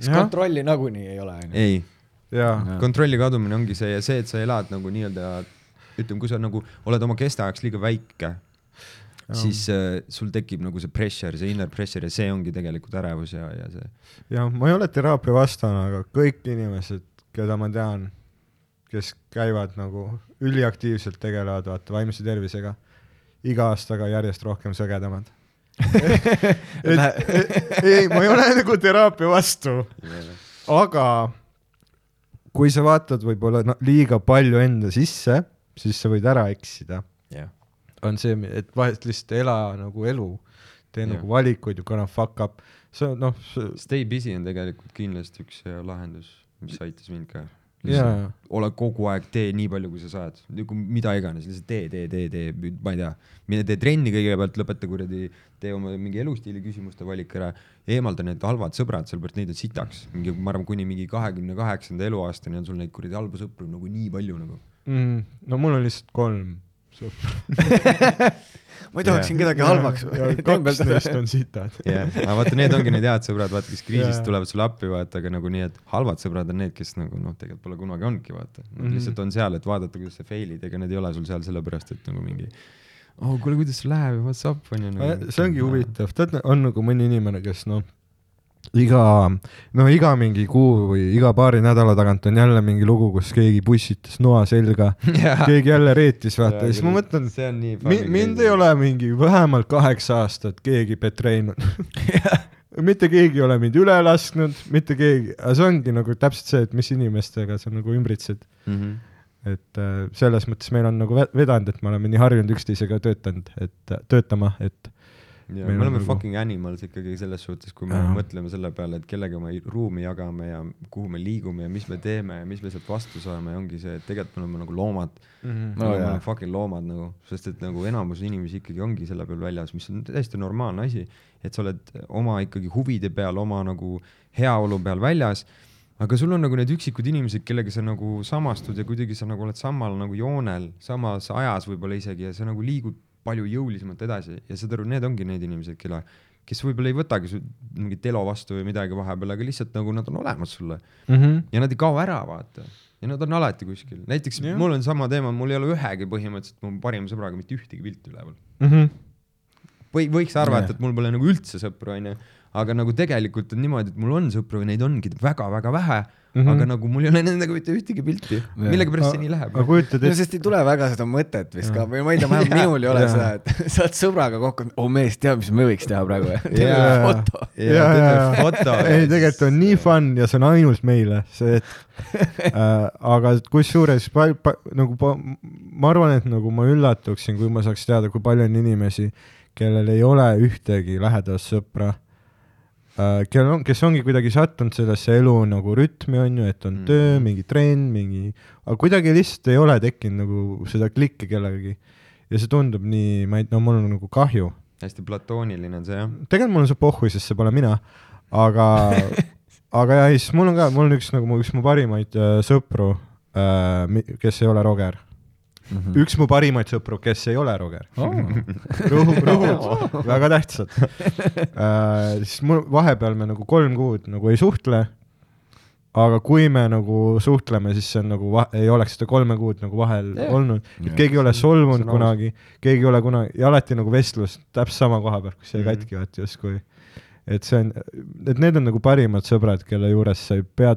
siis kontrolli nagunii ei ole, ei, jaa, kontrolli kadumine ongi see ja see, et sa elad nagu nii-öelda, ütleme, kui sa nagu oled oma kestajaks liiga väike, siis äh, sul tekib nagu see pressure, see inner pressure ja see ongi tegelikult ärevus ja, ja see. ja ma ei ole teraapia vastane, aga kõik inimesed, keda ma tean, kes käivad nagu üliaktiivselt tegelevad vaata vaimse tervisega, iga aastaga järjest rohkem sõgedamad. ei, ma ei ole nagu teraapia vastu, aga kui sa vaatad võib-olla no, liiga palju enda sisse, siis sa võid ära eksida. jah, on see, et vahest lihtsalt ela nagu elu, tee Jah. nagu valikuid, you gonna fuck up. see on noh, stay busy on tegelikult kindlasti üks lahendus, mis aitas mind ka. jaa, ole kogu aeg, tee nii palju, kui sa saad, nagu mida iganes, lihtsalt tee, tee, tee, tee, ma ei tea, mine tee trenni kõigepealt, lõpeta kuradi, tee oma mingi elustiili küsimuste valik ära, eemalda need halvad sõbrad, sellepärast neid on sitaks, mingi, ma arvan, kuni mingi kahekümne kaheksanda eluaastani on sul neid kuradi halbu sõpru nagu nii palju nagu. mm,. no mul on lihtsalt kolm. ma ei tahaks siin kedagi halvaks. kaks neist on sitad. jah, aga vaata, need ongi need head sõbrad, vaata, kes kriisist Jaa. tulevad sulle appi, vaata, aga nagu nii, et halvad sõbrad on need, kes nagu noh, tegelikult pole kunagi olnudki, vaata. Nad Mhm. lihtsalt on seal, et vaadata, kuidas sa fail'id, ega nad ei ole sul seal sellepärast, et nagu mingi oh, kuule, kuidas sul läheb ja what's up on ju nagu. see ongi huvitav, tead, on nagu mõni inimene, kes noh, iga, no iga mingi kuu või iga paari nädala tagant on jälle mingi lugu, kus keegi pussitas noa selga, keegi jälle reetis, vaata, ja siis ma mõtlen, mind ei ole mingi vähemalt kaheksa aastat keegi betreinud. mitte keegi ei ole mind üle lasknud, mitte keegi, aga see ongi nagu täpselt see, et mis inimestega sa nagu ümbritsed. mm. -hmm. et äh, selles mõttes meil on nagu ve- vedanud, et me oleme nii harjunud üksteisega töötanud, et töötama, et me oleme nagu- fucking animals ikkagi selles suhtes, kui me Jaa. mõtleme selle peale, et kellega me ruumi jagame ja kuhu me liigume ja mis me teeme ja mis me sealt vastu saame ja ongi see, et tegelikult me oleme nagu loomad mm. -hmm. No me jaa. oleme fucking loomad nagu, sest et nagu enamus inimesi ikkagi ongi selle peal väljas, mis on täiesti normaalne asi, et sa oled oma ikkagi huvide peal, oma nagu heaolu peal väljas aga sul on nagu need üksikud inimesed, kellega sa nagu samastud ja kuidagi sa nagu oled samal nagu joonel, samas ajas võib-olla isegi ja sa nagu liigud palju jõulisemalt edasi ja saad aru, need ongi need inimesed, kelle, kes võib-olla ei võtagi mingit elo vastu või midagi vahepeal, aga lihtsalt nagu nad on olemas sulle mm. -hmm. ja nad ei kao ära, vaata. ja nad on alati kuskil, näiteks Jah. mul on sama teema, mul ei ole ühegi põhimõtteliselt mu parima sõbraga mitte ühtegi pilti üleval. Mm -hmm. või võiks arvata, Jah. et mul pole nagu üldse sõpru, onju, aga nagu tegelikult on niimoodi, et mul on sõpru ja neid ongi väga-väga vähe mm. -hmm. aga nagu mul ei ole nendega mitte ühtegi pilti. millegipärast see nii läheb. aga kujutad no ette, sest ei tule väga seda mõtet vist ka või ma ei tea, vähemalt minul ei ole Jaa. seda, et sa oled sõbraga kokku, oh mees, tead, mis me võiks teha praegu? Jaa. foto. ja, ja, ja, foto. ei tegelikult on nii fun ja see on ainult meile, see, et äh, aga kusjuures nagu pa, ma arvan, et nagu ma üllatuksin, kui ma saaks teada, kui palju on inimesi, kellel ei ole ühtegi lähedast sõpra kellel on, kes ongi kuidagi sattunud sellesse elu nagu rütmi, on ju, et on Mm. töö, mingi trenn, mingi, aga kuidagi lihtsalt ei ole tekkinud nagu seda klikki kellegagi. ja see tundub nii, ma ei, no mul on nagu kahju hästi platooniline on see jah. tegelikult mul on see pohhui, sest see pole mina, aga, aga ja siis mul on ka, mul on üks nagu mu üks mu parimaid äh, sõpru äh,, kes ei ole Roger. Üks mu parimaid sõpru, kes ei ole Roger. rõhub, rõhub, väga tähtsad äh,. siis mul vahepeal me nagu kolm kuud nagu ei suhtle. aga kui me nagu suhtleme, siis see on nagu, ei oleks seda kolme kuud nagu vahel Jah. olnud, et keegi ei ole solvunud kunagi, keegi ei ole kunagi ja alati nagu vestlus täpselt sama koha peal, kus jäi Mhm. katki vaata justkui. et see on, et need on nagu parimad sõbrad, kelle juures sa ei pea,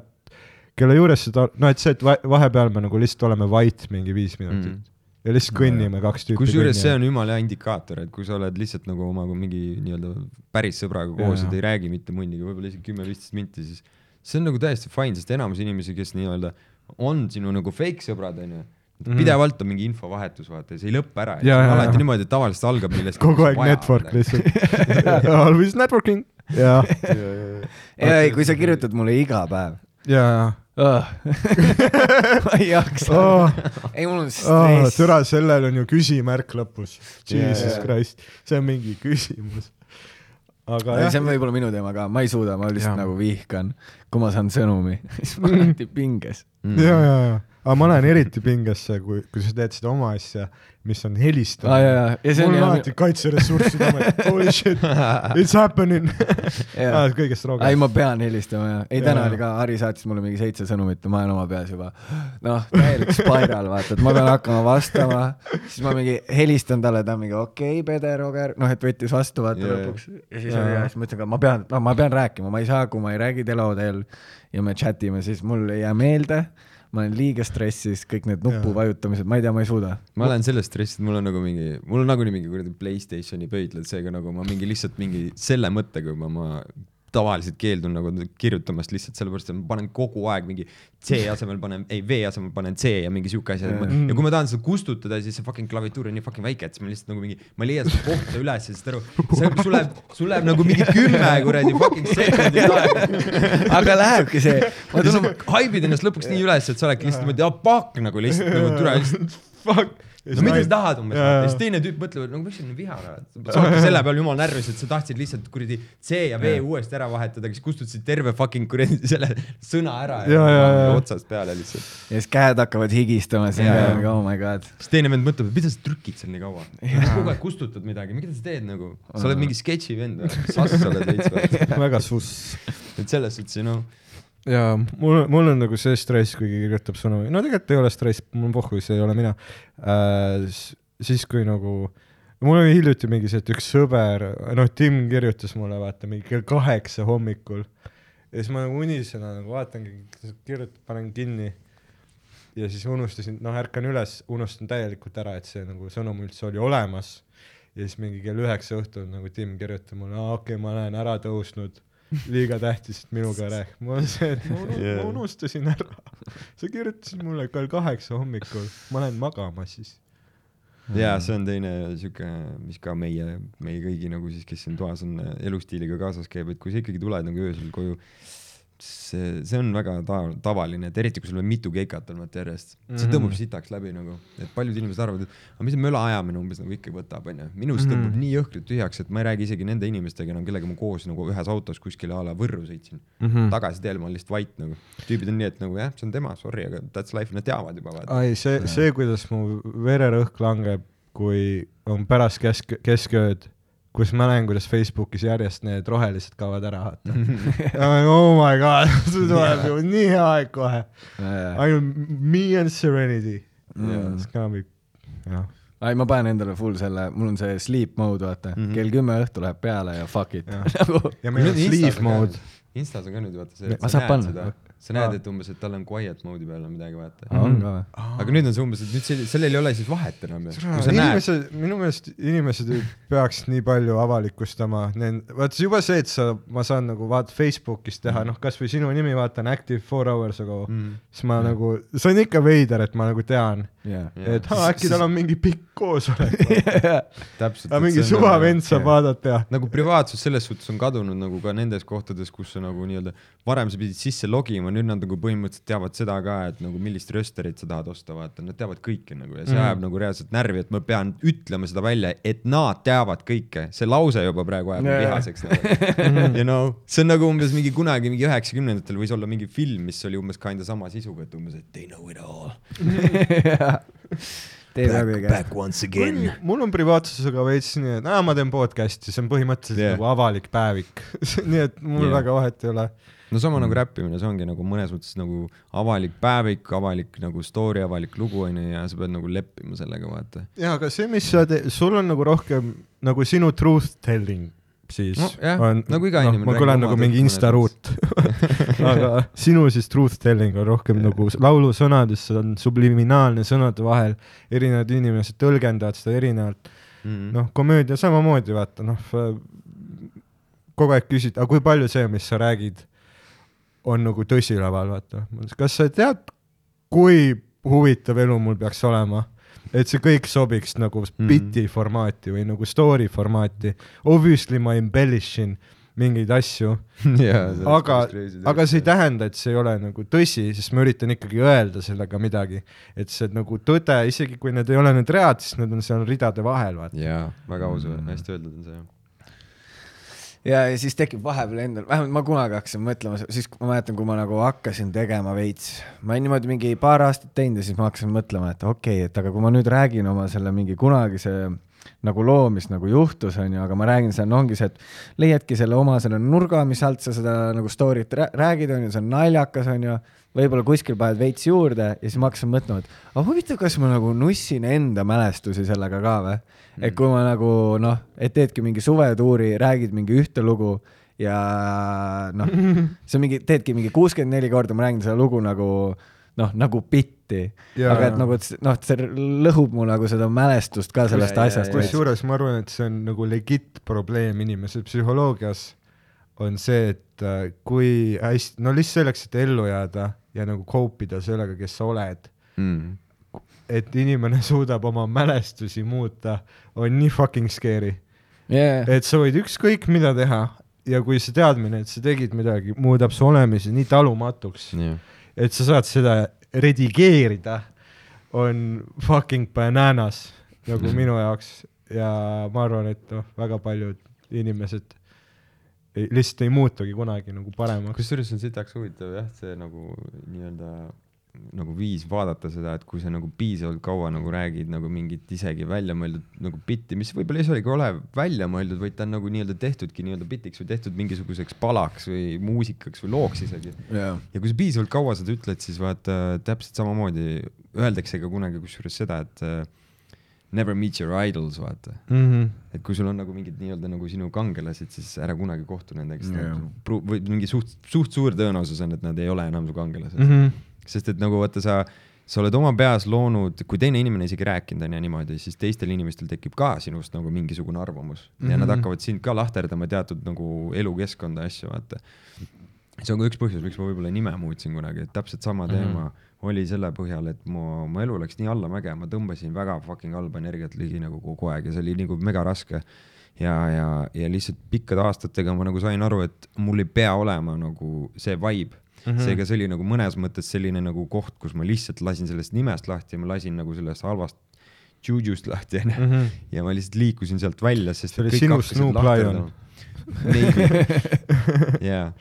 kelle juures seda, no et see, et va- vahepeal me nagu lihtsalt oleme vait mingi viis minutit Mhm. ja lihtsalt kõnnime kaks tüüpi. kusjuures see on jumala hea indikaator, et kui sa oled lihtsalt nagu oma mingi nii-öelda päris sõbraga koos Jaa. ja te ei räägi mitte munniga, võib-olla isegi kümme-viisteist minti, siis see on nagu täiesti fine, sest enamus inimesi, kes nii-öelda on sinu nagu fake sõbrad, onju, Mhm. pidevalt on mingi infovahetus, vaata, see ei lõppe ära. Jaa, jaa, alati jaa. niimoodi, et tavaliselt algab millestki. kogu aeg network. lihtsalt. Always networking. ja, ja ei, kui sa kirjutad mulle iga päev ja, ja oh. ma ei jaksa oh,. ei, mul on Oh, stress. türa, sellel on ju küsimärk lõpus. Jesus jaa. Christ, see on mingi küsimus. aga see jah on, võib-olla minu teema ka, ma ei suuda, ma lihtsalt Jaa. nagu vihkan, kui ma saan sõnumi, siis ma olen alati pinges. ja, ja, ja, aga ma lähen eriti pingesse, kui, kui sa teed seda oma asja, mis on helistamine jaa, ja see mul on jah alati kaitseressursside amet, holy shit, it's happening. jaa. kõigest ei, rohkem. ma pean helistama ja, ei täna oli ka, Harri saatis mulle mingi seitse sõnumit ja ma olen oma peas juba noh, täielik spiral, vaata, et ma pean hakkama vastama, siis ma mingi helistan talle, ta on mingi okei okay,, Pede Roger, noh, et võttis vastu vaata Jaa. lõpuks. Ja siis oli ja siis ma ütlesin ka, ma pean, no ma pean rääkima, ma ei saa, kui ma ei räägi telodel ja me chat ime, siis mul ei jää meelde, ma olen liiga stressis, kõik need nupu vajutamised, ma ei tea, ma ei suuda. ma olen sellest stressinud, mul on nagu mingi, mul on nagunii mingi kuradi Playstationi pöidlad, seega nagu ma mingi lihtsalt mingi selle mõttega juba ma tavaliselt keeldun nagu kirjutamast lihtsalt sellepärast, et ma panen kogu aeg mingi C asemel panen, ei V asemel panen C ja mingi siuke asi Jaa. ja kui ma tahan seda kustutada, siis see fucking klaviatuur on nii fucking väike, et siis ma lihtsalt nagu mingi, ma ei leia seda kohta üles ja saad aru, sul läheb, sul läheb nagu mingi kümme kuradi fucking sekundit aega aga lähebki see, sa, haibid ennast lõpuks nii üles, et sa oledki lihtsalt niimoodi, ah fuck nagu lihtsalt nagu türa lihtsalt fuck. No mida sa tahad umbes, ja siis teine tüüp mõtleb, et no miks sa nii vihane oled. sa oled selle peal jumala närvis, et sa tahtsid lihtsalt kuradi C ja V uuesti ära vahetada, siis kustutasid terve fucking kuradi selle sõna ära Jaa, jaa, jaa. otsast peale lihtsalt. ja siis käed hakkavad higistama siin peal jaa., oh my god. siis teine vend mõtleb, et mida sa trükid seal nii kaua. kogu aeg kustutad midagi, mida sa teed nagu, sa oled mingi sketši vend või, sass oled veits või. väga suss. et selles suhtes, know, ja mul, mul on nagu see stress, kui keegi kirjutab sõnumi, no tegelikult ei ole stress, mul on pohhu, see ei ole mina. Äh,. siis, kui nagu mul oli hiljuti mingi see, et üks sõber, noh, Tim kirjutas mulle, vaata mingi kell kaheksa hommikul. Ja siis ma nagu unisena nagu vaatangi, kirjutan, panen kinni. Ja siis unustasin, noh, ärkan üles, unustan täielikult ära, et see nagu sõnum üldse oli olemas. Ja siis mingi kell üheksa õhtul nagu Tim kirjutab mulle, aa okei okay,, ma olen ära tõusnud, liiga tähtis, et minuga rääk-, mul on see, et ma, unu Jaa. yeah. ma unustasin ära. sa kirjutasid mulle kell kaheksa hommikul, ma lähen magama siis. jaa, see on teine sihuke, mis ka meie, meie kõigi nagu siis, kes siin toas on elustiiliga kaasas käib, et kui sa ikkagi tuled nagu öösel koju, see, see on väga ta-, tavaline, et eriti kui sul on mitu keikat vaata järjest, see Mhm. tõmbab sitaks läbi nagu, et paljud inimesed arvavad, et aga mis see möla ajamine umbes nagu ikka võtab, onju. minust Mhm. tõmbab nii jõhkralt tühjaks, et ma ei räägi isegi nende inimestega enam, kellega ma koos nagu ühes autos kuskile a la Võrru sõitsin mm. -hmm. tagasi teel ma olen lihtsalt vait nagu. tüübid on nii, et nagu jah, see on tema, sorry, aga that's life, nad teavad juba ai, see, see, kuidas mu vererõhk langeb, kui on pärast kesk, keskööd, kus ma näen, kuidas Facebookis järjest need rohelised kaovad ära, vaata. oh my god, see tuleb ju nii hea aeg kohe. ainult me and serenity. It's gonna be, jah. ei, ma panen endale full selle, mul on see sleep mode, vaata mm. -hmm. kell kümme õhtu läheb peale ja fuck it nagu ja meil on sleep mode. Instas on ka nüüd vaata see, Ma sa saab näed panna. Sa näed, et umbes, et tal on quiet mode'i peal on midagi vaata. on ka või? aga nüüd on see umbes, et nüüd sellel, sellel ei ole siis vahet enam ju. kui sa näed, inimesed, minu meelest inimesed ei peaks nii palju avalikustama, vaat juba see, et sa, ma saan nagu vaata Facebookis teha, noh, kasvõi sinu nimi vaatan active four hours ago mm., mm, siis ma nagu, see on ikka veider, et ma nagu tean. Et aa, äkki tal on mingi pikk koosolek, täpselt. aga mingi suva vend saab vaadata ja nagu privaatsus selles suhtes on kadunud nagu ka nendes kohtades, kus sa nagu nii-öelda, varem sa pidid sisse logima, nüüd nad nagu põhimõtteliselt teavad seda ka, et nagu millist rösterit sa tahad osta, vaata, nad teavad kõike nagu ja see Mhm. ajab nagu reaalselt närvi, et ma pean ütlema seda välja, et nad teavad kõike, see lause juba praegu ajab yeah. vihaseks nagu.. You know, see on nagu umbes mingi kunagi mingi üheksakümnendatel võis olla mingi film, mis oli umbes kinda sama sisuga, et umbes, et they know it all. teeb läbi käest. Back once again. mul on privaatsusega veits nii, et aa, ma teen podcast'i, see on põhimõtteliselt Yeah. nagu avalik päevik nii et mul Yeah. väga vahet ei ole. no sama nagu räppimine, see ongi nagu mõnes mõttes nagu avalik päevik, avalik nagu story, avalik lugu onju ja sa pead nagu leppima sellega, vaata. jaa, aga see, mis sa teed, sul on nagu rohkem nagu sinu truth telling siis No jah, on nagu iga noh, inimene ma räägib kõlan nagu mingi tõtt insta ruut aga sinu siis truth telling on rohkem nagu laulusõnades, see on subliminaalne sõnade vahel, erinevad inimesed tõlgendavad seda erinevalt, mm.. noh, komöödia samamoodi vaata noh, kogu aeg küsid, aga kui palju see, mis sa räägid, on nagu tõsilaval, vaata, kas sa tead, kui huvitav elu mul peaks olema, et see kõik sobiks nagu Mhm. biti formaati või nagu story formaati. Obviously ma embellish in mingeid asju, aga, aga see ei tähenda, et see ei ole nagu tõsi, sest ma üritan ikkagi öelda sellega midagi, et see nagu tõde, isegi kui need ei ole need read, siis need on seal ridade vahel, vaata. jaa, väga aus mm., hästi öeldud on see jah. ja, ja siis tekib vahepeal endal, vähemalt ma kunagi hakkasin mõtlema, siis ma mäletan, kui ma nagu hakkasin tegema veits, ma olin niimoodi mingi paar aastat teinud ja siis ma hakkasin mõtlema, et okei okay,, et aga kui ma nüüd räägin oma selle mingi kunagise nagu loo, mis nagu juhtus, onju, aga ma räägin, see on, ongi see, et leiadki selle oma selle nurga, mis alt sa seda nagu story't rää- räägid, onju, see on naljakas, onju, võib-olla kuskil paned veits juurde ja siis ma hakkasin mõtlema, et aga huvitav, kas ma nagu nussin enda mälestusi sellega ka või mm.. et kui ma nagu noh, et teedki mingi suvetuuri, räägid mingi ühte lugu ja noh, see on mingi, teedki mingi kuuskümmend neli korda, ma räägin seda lugu nagu noh, nagu bitti, aga et nagu, noh, see lõhub mu nagu seda mälestust ka sellest jaa, asjast kusjuures ma arvan, et see on nagu legit probleem inimese psühholoogias on see, et äh, kui hästi, no lihtsalt selleks, et ellu jääda ja nagu cope ida sellega, kes sa oled, Mm. et inimene suudab oma mälestusi muuta, on nii fucking scary. Yeah. et sa võid ükskõik mida teha ja kui see teadmine, et sa tegid midagi, muudab su olemise nii talumatuks, jah, et sa saad seda redigeerida, on fucking bananas nagu minu jaoks ja ma arvan, et noh, väga paljud inimesed ei, lihtsalt ei muutugi kunagi nagu paremaks. kusjuures on sitaks huvitav jah, see nagu nii-öelda nagu viis vaadata seda, et kui sa nagu piisavalt kaua nagu räägid nagu mingit isegi väljamõeldud nagu bitti, mis võib-olla ei ole välja mõeldud, vaid ta on nagu nii-öelda tehtudki nii-öelda bitiks või tehtud mingisuguseks palaks või muusikaks või looks isegi. Yeah. ja kui sa piisavalt kaua seda ütled, siis vaata täpselt samamoodi öeldakse ka kunagi kusjuures seda, et never meet your idols, vaata. mm. -hmm. et kui sul on nagu mingid nii-öelda nagu sinu kangelased, siis ära kunagi kohtu nendega, sest pru- või mingi suht, suht suur tõenäosus on, et nad ei ole enam su kangelased. Mm -hmm. Sest et nagu vaata, sa, sa oled oma peas loonud, kui teine inimene isegi rääkinud on ja niimoodi, siis teistel inimestel tekib ka sinust nagu mingisugune arvamus mm -hmm. ja nad Mhm. hakkavad sind ka lahterdama teatud nagu elukeskkonda asju, vaata. see on ka üks põhjus, miks ma võib-olla nime muutsin kunagi, et täpselt sama Mhm. teema mm -hmm. oli selle põhjal, et mu, mu elu läks nii allamäge, ma tõmbasin väga fucking halba energiat ligi nagu kogu aeg ja see oli nagu mega raske. ja, ja, ja lihtsalt pikkade aastatega ma nagu sain aru, et mul ei pea olema nagu see vibe mm. -hmm. seega see oli nagu mõnes mõttes selline nagu koht, kus ma lihtsalt lasin sellest nimest lahti ja ma lasin nagu sellest halvast jujust lahti onju mm. -hmm. ja ma lihtsalt liikusin sealt välja, sest See oli sinu Snoop lahterdama. Maybe. jaa,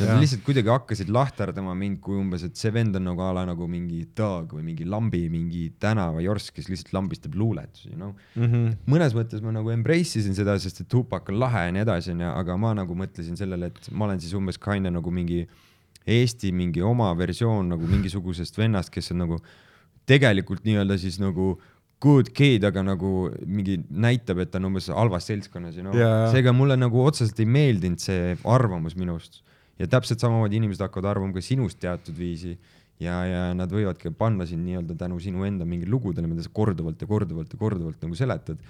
nad Jah. lihtsalt kuidagi hakkasid lahterdama mind kui umbes, et see vend on nagu a la nagu mingi thug või mingi lambi, mingi tänavajorss, kes lihtsalt lambistab luuletusi, you know. Mm -hmm. mõnes mõttes ma nagu embrace isin seda, sest et Tupac on lahe ja nii edasi, onju, aga ma nagu mõtlesin sellele, et ma olen siis umbes kinda nagu mingi Eesti mingi oma versioon nagu mingisugusest vennast, kes on nagu tegelikult nii-öelda siis nagu good kid, aga nagu mingi näitab, et ta on umbes halvas seltskonnas, you know Jaa. seega mulle nagu otseselt ei meeldinud see arvamus minust ja täpselt samamoodi inimesed hakkavad arvama ka sinust teatud viisi ja, ja nad võivadki panna sind nii-öelda tänu sinu enda mingi lugudele, mida sa korduvalt ja korduvalt ja korduvalt nagu seletad.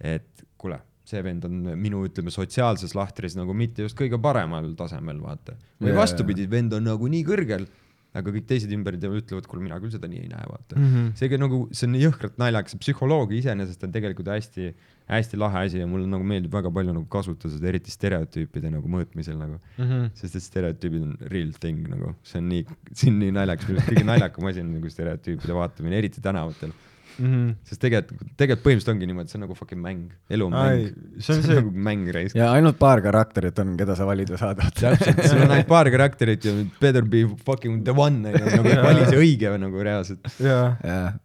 et kuule, see vend on minu, ütleme, sotsiaalses lahtris nagu mitte just kõige paremal tasemel, vaata. või Jaa, vastupidi, vend on nagu nii kõrgel, aga kõik teised ümber tema ütlevad, kuule, mina küll seda nii ei näe, vaata mm. -hmm. seega nagu see on jõhkralt naljakas, psühholoogia iseenesest on tegelikult hästi, hästi lahe asi ja mulle nagu meeldib väga palju nagu kasutada seda, eriti stereotüüpide nagu mõõtmisel nagu Mm -hmm. sest et stereotüübid on real thing nagu, see on nii, see on nii naljakas, kõige naljakam asi on nagu stereotüüpide vaatamine, eriti tänavatel. Mm -hmm. sest tegelikult, tegelikult põhimõtteliselt ongi niimoodi, see on nagu fucking mäng, elu on Ai, mäng. see on see- nagu mäng raisk. ja ainult paar karakterit on, keda sa valida saad. täpselt, sul on ainult paar karakterit ja better be fucking the one, nagu vali see õige nagu reaalselt. jaa,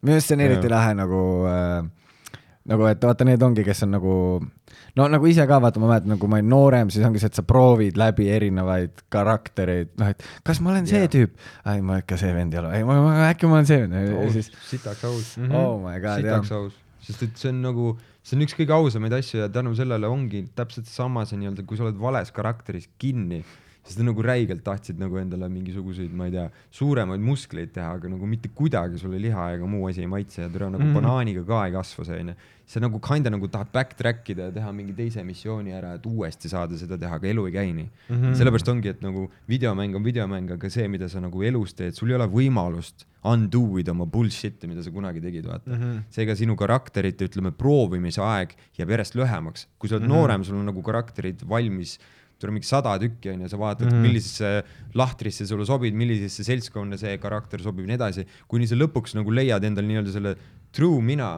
minu arust see on eriti lahe nagu äh,, nagu et vaata, need ongi, kes on nagu no nagu ise ka vaata, ma mäletan, nagu ma olin noorem, siis ongi see, et sa proovid läbi erinevaid karaktereid, noh, et kas ma olen see Jaa. tüüp, ei ma ikka see vend ei ole, ei ma, ma äkki ma olen see vend. Ja siis sitaks aus. oh my god, jah. sitaks aus, sest et see on nagu, see on üks kõige ausamaid asju ja tänu sellele ongi täpselt sama see nii-öelda, kui sa oled vales karakteris kinni, siis sa nagu räigelt tahtsid nagu endale mingisuguseid, ma ei tea, suuremaid muskleid teha, aga nagu mitte kuidagi sulle liha ega muu asi ei maitse ja türa nagu mm. banaaniga ka ei kasva see onju. sa nagu kinda nagu tahad backtrack ida ja teha mingi teise missiooni ära, et uuesti saada seda teha, aga elu ei käi nii mm. -hmm. sellepärast ongi, et nagu videomäng on videomäng, aga see, mida sa nagu elus teed, sul ei ole võimalust undo ida oma bullshit'i, mida sa kunagi tegid, vaata mm -hmm.. seega sinu karakterite, ütleme, proovimise aeg jääb järjest lühemaks. kui sa oled mm -hmm. noorem, sul on nagu karakterid valmis, tuleb mingi sada tükki onju, sa vaatad mm, -hmm. millisesse lahtrisse sulle sobib, millisesse seltskonda see karakter sobib ja nii edasi, kuni sa lõpuks nagu leiad endal nii-öelda selle true mina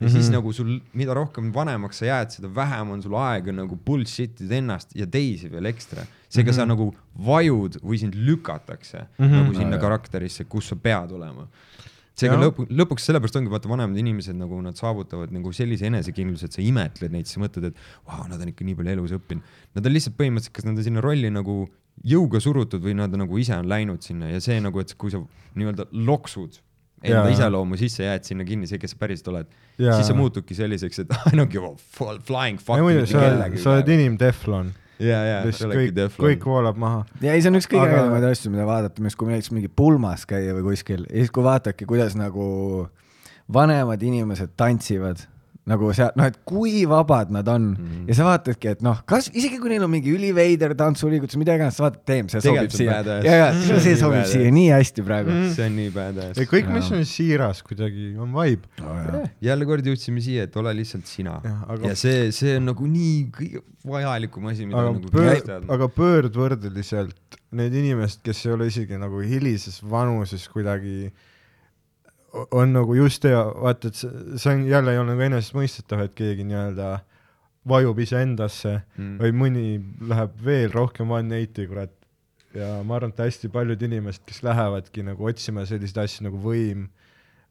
ja mm -hmm. siis nagu sul, mida rohkem vanemaks sa jääd, seda vähem on sul aega nagu bullshit ida ennast ja teisi veel ekstra. seega mm -hmm. sa nagu vajud või sind lükatakse mm -hmm. nagu sinna jah. karakterisse, kus sa pead olema. Seega lõpu, lõpuks sellepärast ongi vaata vanemad inimesed nagu nad saavutavad nagu sellise enesekindluse, et sa imetled neid, siis mõtled, et vau, nad on ikka nii palju elus õppinud. Nad on lihtsalt põhimõtteliselt, kas nad on sinna rolli nagu jõuga surutud või nad nagu ise on läinud sinna ja see nagu, et kui sa nii-öelda loksud enda Jaa. iseloomu sisse, jääd sinna kinni, see, kes sa päriselt oled, Jaa. siis sa muutudki selliseks, et I don't give a flying fuck sa oled, inimteflon, ja, ja, kõik, kõik. voolab maha. ja ei, see on üks kõige Aga- ägedamaid asju, mida vaadata, mis, kui näiteks mingi pulmas käia või kuskil ja siis, kui vaatadki, kuidas nagu vanemad inimesed tantsivad nagu seal, noh, et kui vabad nad on mm Mhm. -hmm. ja sa vaatadki, et noh, kas isegi kui neil on mingi üliveider tantsuliigutus, mida iganes, sa vaatad, damn, see sobib siia. ja, ja See on see nii sobib badass. siia nii hästi praegu mm. see on nii badass kõik, mis on siiras kuidagi, on vibe. -hmm. jälle kord jõudsime siia, et ole lihtsalt sina. Jah, aga- ja see, see on nagu nii kõige vajalikum asi, mida aga nagu pöör- aga pöördvõrdeliselt need inimesed, kes ei ole isegi nagu hilises vanuses kuidagi o- on nagu just ja vaata, et see, on jälle ei ole nagu enesestmõistetav, et keegi nii-öelda vajub iseendasse Mm. või mõni läheb veel rohkem one eight'i kurat. ja ma arvan, et hästi paljud inimesed, kes lähevadki nagu otsima selliseid asju nagu võim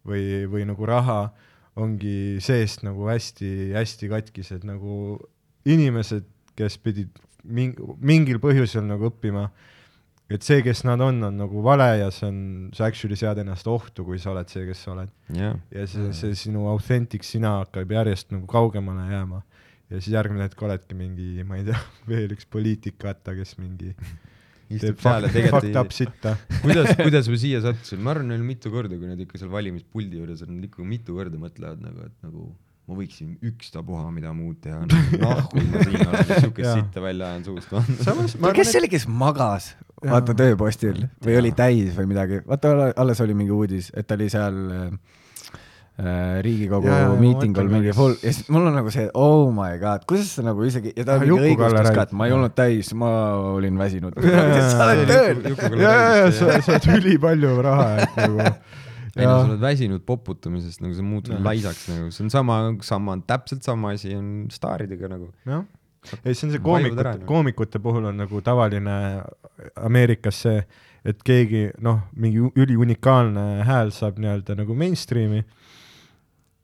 või, või nagu raha, ongi seest nagu hästi-hästi katkised nagu inimesed, kes pidid ming-, mingil põhjusel nagu õppima et see, kes nad on, on nagu vale ja see on, sa actually sead ennast ohtu, kui sa oled see, kes sa oled. jah, ja see, see sinu authentic sina hakkab järjest nagu kaugemale jääma. ja siis järgmine hetk oledki mingi, ma ei tea, veel üks poliitik, vaata, kes mingi istub seal ja fuck- fucked up tegelikult ei, sitta. kuidas, kuidas ma siia sattusin, ma arvan, neil mitu korda, kui nad ikka seal valimispuldi juures on, ikka mitu korda mõtlevad nagu, et nagu ma võiksin ükstapuha mida muud teha, nahku ma siin olen, siukest sitta välja ajan suust. kes arvan, see oli, kes magas, vaata tööpostil või oli täis või midagi, vaata alles oli mingi uudis, et ta oli seal äh, äh, Riigikogu miitingul mingi full ja siis mul on nagu see oh my god, kuidas sa nagu isegi ja ta Ah, mingi õigustas ka, et ma ei olnud täis, ma olin väsinud. Sa oled tööl. et ja, ja, ja sa saad ülipalju raha, et nagu no sa oled väsinud poputamisest, nagu sa muutud Jah. laisaks nagu, see on sama, sama, täpselt sama asi on staaridega nagu. jah, ei see on see koomikute, noh. koomikute puhul on nagu tavaline Ameerikas see, et keegi noh, mingi üliunikaalne hääl saab nii-öelda nagu mainstream'i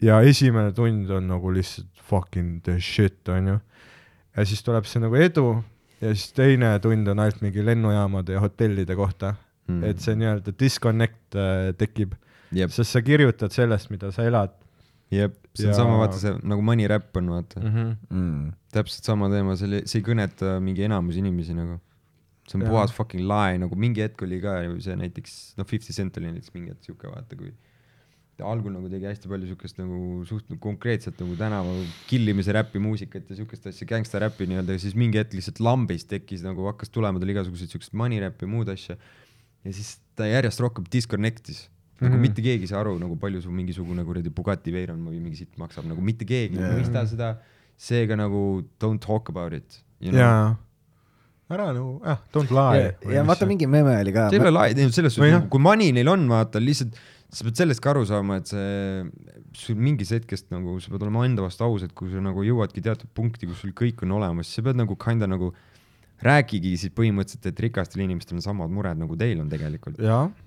ja esimene tund on nagu lihtsalt fucking the shit onju. ja siis tuleb see nagu edu ja siis teine tund on ainult mingi lennujaamade ja hotellide kohta mm., et see nii-öelda disconnect äh, tekib, sest sa kirjutad sellest, mida sa elad jep, see on Ja- sama, vaata see nagu money rap on vaata mm. -hmm. Mm. täpselt sama teema, see oli, see ei kõneta mingi enamus inimesi nagu. see on Jaa. puhas fucking lie, nagu mingi hetk oli ka ju see näiteks, noh, Fifty Cent oli näiteks mingi hetk siuke, vaata kui ta algul nagu tegi hästi palju siukest nagu suht konkreetselt nagu tänava killimise räppi muusikat ja siukest asja, gängsta räppi nii-öelda ja siis mingi hetk lihtsalt lambist tekkis nagu hakkas tulema tal igasuguseid siukest money räppi ja muud asja. ja siis ta järjest rohkem disconnect'is nagu mm. -hmm. mitte keegi ei saa aru nagu palju sul mingisugune kuradi Bugatti Veyron või mingi sitt maksab, nagu mitte keegi yeah. ei mõista seda, seega nagu don't talk about it you know?. jaa, ära nagu, ah, don't lie. ja vaata, mingi meme oli ka. see ei ole lai-, selles Või suhtes noh., kui money neil on, vaata lihtsalt sa pead sellest ka aru saama, et see, sul mingist hetkest nagu, sa pead olema enda vastu aus, et kui sa nagu jõuadki teatud punkti, kus sul kõik on olemas, sa pead nagu kinda nagu räägigi siis põhimõtteliselt, et rikastel inimestel on samad mured nagu teil on tegelikult,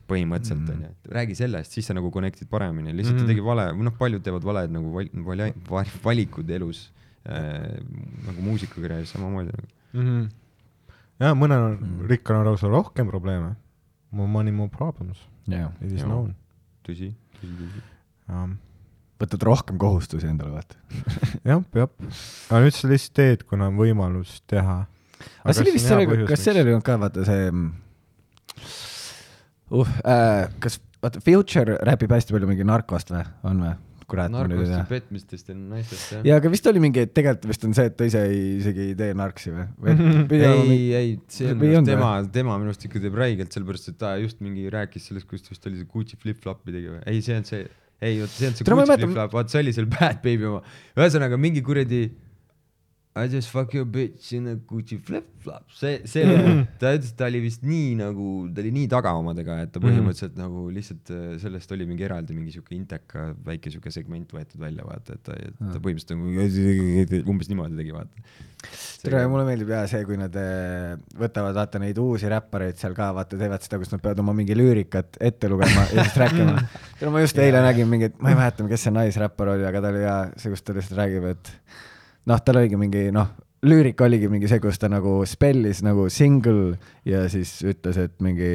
põhimõtteliselt Mhm. onju, et räägi sellest, siis sa nagu connect'id paremini, lihtsalt mm Mhm. -hmm. ta tegi vale, noh, paljud teevad valed nagu val, val, val, valikud elus äh, nagu muusikakarjääris samamoodi nagu.. mm. -hmm. jaa, mõnel on Mm. mm., rikkal on lausa rohkem probleeme. More money, more problems, jah, it is known. tõsi, tõsi, tõsi. võtad rohkem kohustusi endale, vaata. jah, peab. aga nüüd sa lihtsalt teed, kuna on võimalus teha. Aga see oli vist sellega, kas sellel ei olnud ka vaata see uh,, äh, kas vaata Future räpib hästi palju mingi narkost või, on või? kurat, ma nüüd ei narkost ja tea. petmistest ja naistest jah. ja aga vist oli mingi, et tegelikult vist on see, et ta ise ei, isegi ei tee narksi või, või? ei, ei, see on minu arust tema, tema minu arust ikka teeb räigelt, sellepärast et ta just mingi rääkis sellest, kuidas ta vist oli see Gucci flip-flopi tegi või, ei, see on see, ei, vot see on see ei Gucci flip-flop, vaat see oli seal Bad Baby oma, ühesõnaga mingi kuradi I just fuck your bitch in a Gucci flip-flop, see, see, ta ütles, et ta oli vist nii nagu, ta oli nii taga omadega, et ta põhimõtteliselt mm. nagu lihtsalt äh, sellest oli mingi eraldi mingi siuke inteka väike siuke segment võetud välja, vaata, et ta, ta põhimõtteliselt nagu umbes niimoodi tegi, vaata. tere, mulle meeldib jaa see, kui nad eh, võtavad vaata neid uusi räppareid seal ka vaata teevad seda, kus nad peavad oma mingi lüürikat ette lugema ja siis rääkima. ja ma just eile nägin mingit, ma ei mäleta, kes see naisräppar oli, aga ta oli jaa see, kus ta lihtsalt räägib, et noh, tal oligi mingi noh, lüürika oligi mingi see, kus ta nagu spellis nagu single ja siis ütles, et mingi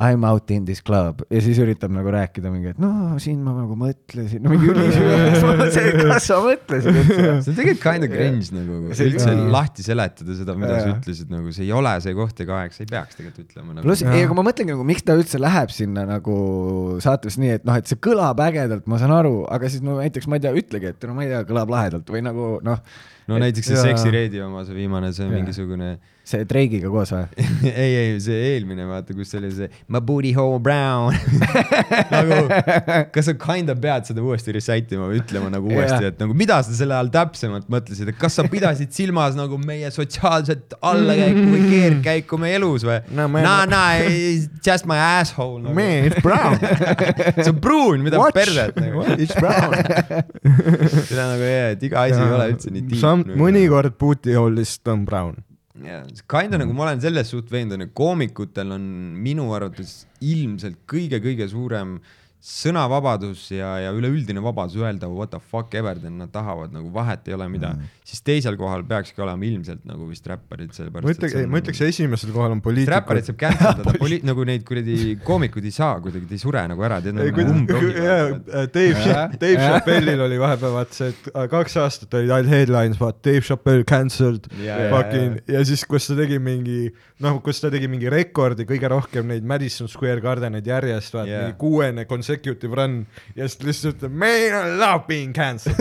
I m out in this club ja siis üritab nagu rääkida mingi, et no siin ma nagu mõtlesin, no mingi ülisügavalt, see, kas sa mõtlesid üldse? see on tegelikult kind of cringe nagu See- üldse lahti seletada seda, mida sa ütlesid, nagu see ei ole see koht ega aeg, sa ei peaks tegelikult ütlema nagu.. pluss, ei, aga ma mõtlengi nagu, miks ta üldse läheb sinna nagu saates nii, et noh, et see kõlab ägedalt, ma saan aru, aga siis no näiteks ma ei tea, ütlegi, et no ma ei tea, kõlab lahedalt või nagu noh, no näiteks see Jaa. Sexy Radio oma, see viimane, see Jaa. mingisugune see Drake'iga koos või? ei, ei, see eelmine, vaata, kus oli see My booty hole brown nagu, kas sa kinda pead seda uuesti recite ima või ütlema nagu uuesti, et nagu mida sa selle all täpsemalt mõtlesid, et kas sa pidasid silmas nagu meie sotsiaalset allakäiku või keerdkäiku meie elus või? No, nah, nah, just my asshole nagu.. Man, it's brown. see on pruun, mida perset nagu. It's brown. seda nagu jah, et iga asi ei ole üldse nii tiip. Sam-, mõnikord booty hole lihtsalt on brown. jaa, kinda nagu ma olen selles suht veendunud, koomikutel on minu arvates ilmselt kõige-kõige suurem sõnavabadus ja, ja üleüldine vabadus öelda what the fuck ever nad tahavad nagu vahet ei ole mida mm., siis teisel kohal peakski olema ilmselt nagu vist räpparid, ma sellepärast ütleks, ei ma ütleks esimesel kohal on räpparid poliitikud. saab cancel dada, poli-, nagu neid kuradi koomikuid ei saa kuidagi, ta ei sure nagu ära, tead nagu umbrogid. Dave, Dave Chappelle'il oli vahepeal vaata see, et kaks aastat olid ainult headlines, vaata Dave Chappelle cancelled jaa, fucking ja siis, kus ta tegi mingi noh, kus ta tegi mingi rekordi kõige rohkem neid Madison Square Gardeneid järjest, vaata yeah. mingi kuuene consecutive run ja siis lihtsalt ütleb, man I love being cancelled.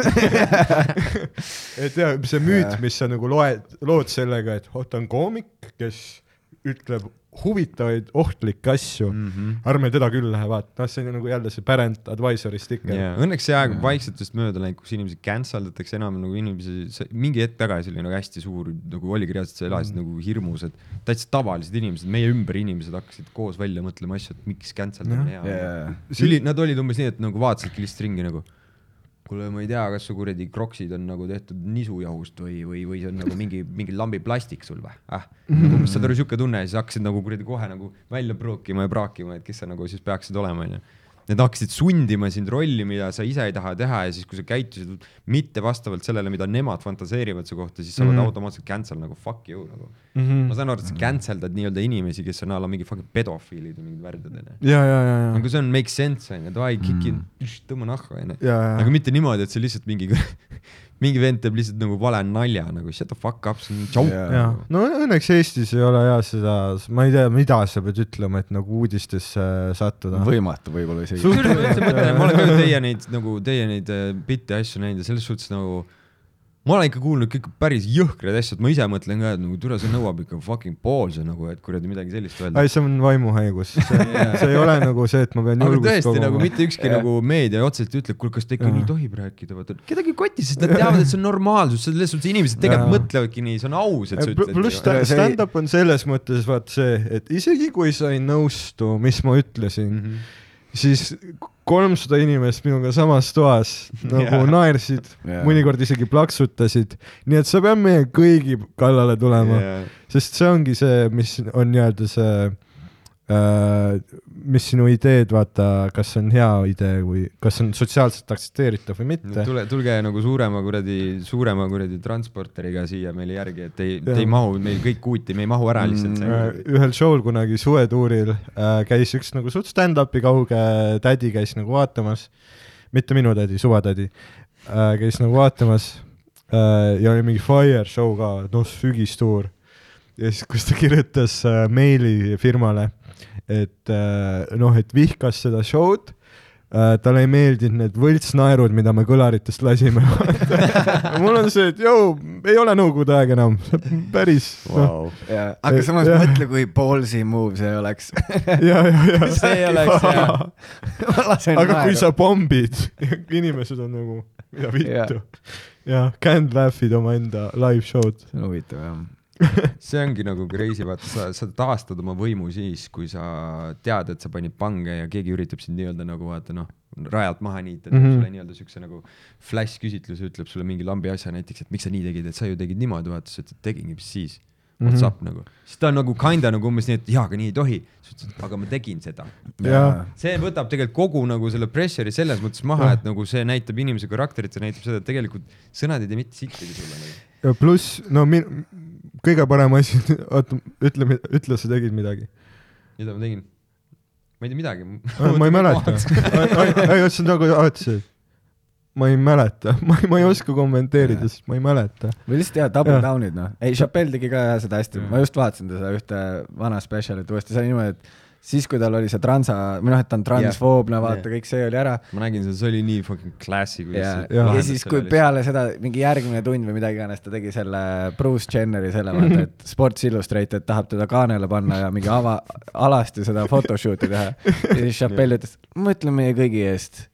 et ja see müüt, mis sa nagu loed, lood sellega, et ta on koomik, kes ütleb huvitavaid ohtlikke asju mm. Mhm. -hmm. ärme teda küll lähe vaata, noh, see on nagu jälle see parent advisory sticker jaa, õnneks see aeg on vaikselt vist mööda läinud, kus inimesi cancel datakse enam nagu inimesi, mingi hetk tagasi oli nagu hästi suur, nagu oligi reaalselt, sa elasid mm. nagu hirmus, et täitsa tavalised inimesed, meie ümber inimesed hakkasid koos välja mõtlema asju, et miks cancel da on hea Jaa. yeah.. üli, nad olid umbes nii, et nagu vaatasidki lihtsalt ringi nagu kuule, ma ei tea, kas su kuradi kroksid on nagu tehtud nisujahust või, või, või see on nagu mingi, mingi lambi plastik sul või ah?? umbes saad aru, siuke tunne ja siis hakkasid nagu kuradi kohe nagu välja prookima ja praakima, et kes sa nagu siis peaksid olema, onju. Need hakkasid sundima sind rolli, mida sa ise ei taha teha ja siis, kui sa käitusid mitte vastavalt sellele, mida nemad fantaseerivad su kohta, siis sa oled mm Mhm. -hmm. automaatselt cancel nagu fuck you nagu mm. mm. -hmm. ma -hmm. saan aru, et sa cancel dad nii-öelda inimesi, kes on a la mingi fucking pedofiilid või mingid värdjad onju. ja, ja, ja, ja, nagu see on make sense onju, davai, kiki, tõmba nahku onju. ja, ja aga, mitte niimoodi, et see lihtsalt mingi, mingi vend teeb lihtsalt nagu vale nalja nagu shut the fuck up, see on joke ja nagu.. no õnneks Eestis ei ole ja seda, ma ei tea, mida sa pead ütlema, et nagu uudistesse sattuda. võimatu võib-olla isegi. ma üldse mõtlen, ma olen ka teie neid nagu teie neid äh, bitte asju näinud ja selles suhtes nagu ma olen ikka kuulnud kõik päris jõhkraid asju, et ma ise mõtlen ka, et nagu tule, see nõuab ikka fucking poolse nagu, et kuradi midagi sellist öelda. ei, see on vaimuhaigus, see, ei ole nagu see, et ma pean aga julgust tõesti nagu koguma. mitte ükski nagu meedia otseselt ei ütle, kuule, kas ta ikka nii tohib rääkida, vaata kedagi ei koti, sest nad teavad, et see on normaalsus, selles suhtes inimesed tegelikult mõtlevadki nii, see on aus, et sa ütled. pluss stand-up on selles mõttes vaat see, et isegi kui sa ei nõustu, mis ma ütlesin mm. -hmm. siis kolmsada inimest minuga samas toas nagu Jaa. naersid Jaa. mõnikord isegi plaksutasid, nii et sa pead meie kõigi kallale tulema Jaa. sest see ongi see, mis on nii-öelda see äh,, mis sinu ideed, vaata, kas see on hea idee või kas see on sotsiaalselt aktsepteeritav või mitte. tule, tulge nagu suurema kuradi, suurema kuradi transporteriga siia meile järgi, et ei, te ei mahu meil kõik kuuti, me ei mahu ära lihtsalt Mm, mm,. ühel show'l kunagi suvetuuril äh, käis üks nagu suht stand-up'i kauge tädi käis nagu vaatamas, mitte minu tädi, suvatädi äh,, käis nagu vaatamas äh, ja oli mingi fire show ka, noh sügistuur. ja siis, kus ta kirjutas äh, meili firmale, et äh, noh, et vihkas seda show'd äh, talle ei meeldinud need võltsnaerud, mida me kõlaritest lasime. mul on see, et jõu, ei ole nõukogude aeg enam, päris wow.. jaa, aga samas Jah. mõtle, kui ballsy move see oleks. ja, ja, ja. see oleks hea. aga kui sa pommid, inimesed on nagu, mida vittu. jah, canned laugh'id omaenda live show'd. see on huvitav jah. see ongi nagu crazy, vaata sa, sa taastad oma võimu siis, kui sa tead, et sa panid pange ja keegi üritab sind nii-öelda nagu vaata noh, rajalt maha niita, teeb mm. -hmm. sulle nii-öelda siukse nagu flash küsitluse, ütleb sulle mingi lambi asja näiteks, et miks sa nii tegid, et sa ju tegid niimoodi, vaata, sa ütled, tegingi, mis siis. What's Mhm. up nagu, siis ta on nagu kinda nagu umbes nii, et jaa, aga nii ei tohi. sa ütled, aga ma tegin seda. Jaa. see võtab tegelikult kogu nagu selle pressure'i selles mõttes maha, et nagu see näitab inimese karakterit, see näitab seda, et tegelikult sõnad ei tee mitte sittagi sulle nagu. ja pluss, no min-, kõige parem asi, oota, ütle, ütle, sa tegid midagi. mida ma tegin? ma ei tea midagi. ma ei mäleta. ei, see on nagu alati see, ma ei mäleta, ma ei, ma ei oska kommenteerida, sest ma ei mäleta. või lihtsalt jah, double Jah. down'id noh. ei, Chappelle tegi ka seda hästi, ma just vaatasin teda ühte vana spetsialit uuesti, see oli niimoodi, et siis, kui tal oli see transa, või noh, et ta on transfoobne, vaata Jah. kõik see oli ära. ma nägin seda, see oli nii fucking classy. ja, Jah. ja lahendas siis, kui peale seda mingi järgmine tund või midagi iganes, ta tegi selle Bruce Jenneri selle vaata, et Sports Illustrated tahab teda kaanele panna ja mingi ava, alasti seda photoshoot'i teha. ja siis Chappelle ütles, ma ütlen meie kõigi eest.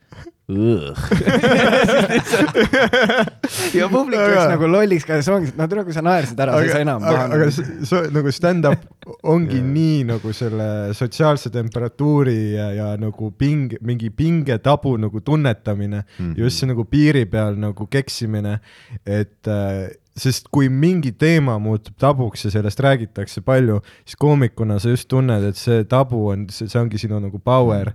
Ja publik läks Aga- nagu lolliks ka, see ongi, no tule, kui sa naersid ära, saa enam aga, aga see- nagu stand-up ongi nii nagu selle sotsiaalse temperatuuri ja, ja nagu ping, mingi pingetabu nagu tunnetamine mm, Mhm. -hmm. just see nagu piiri peal nagu keksimine, et äh, sest kui mingi teema muutub tabuks ja sellest räägitakse palju, siis koomikuna sa just tunned, et see tabu on, see see ongi sinu nagu power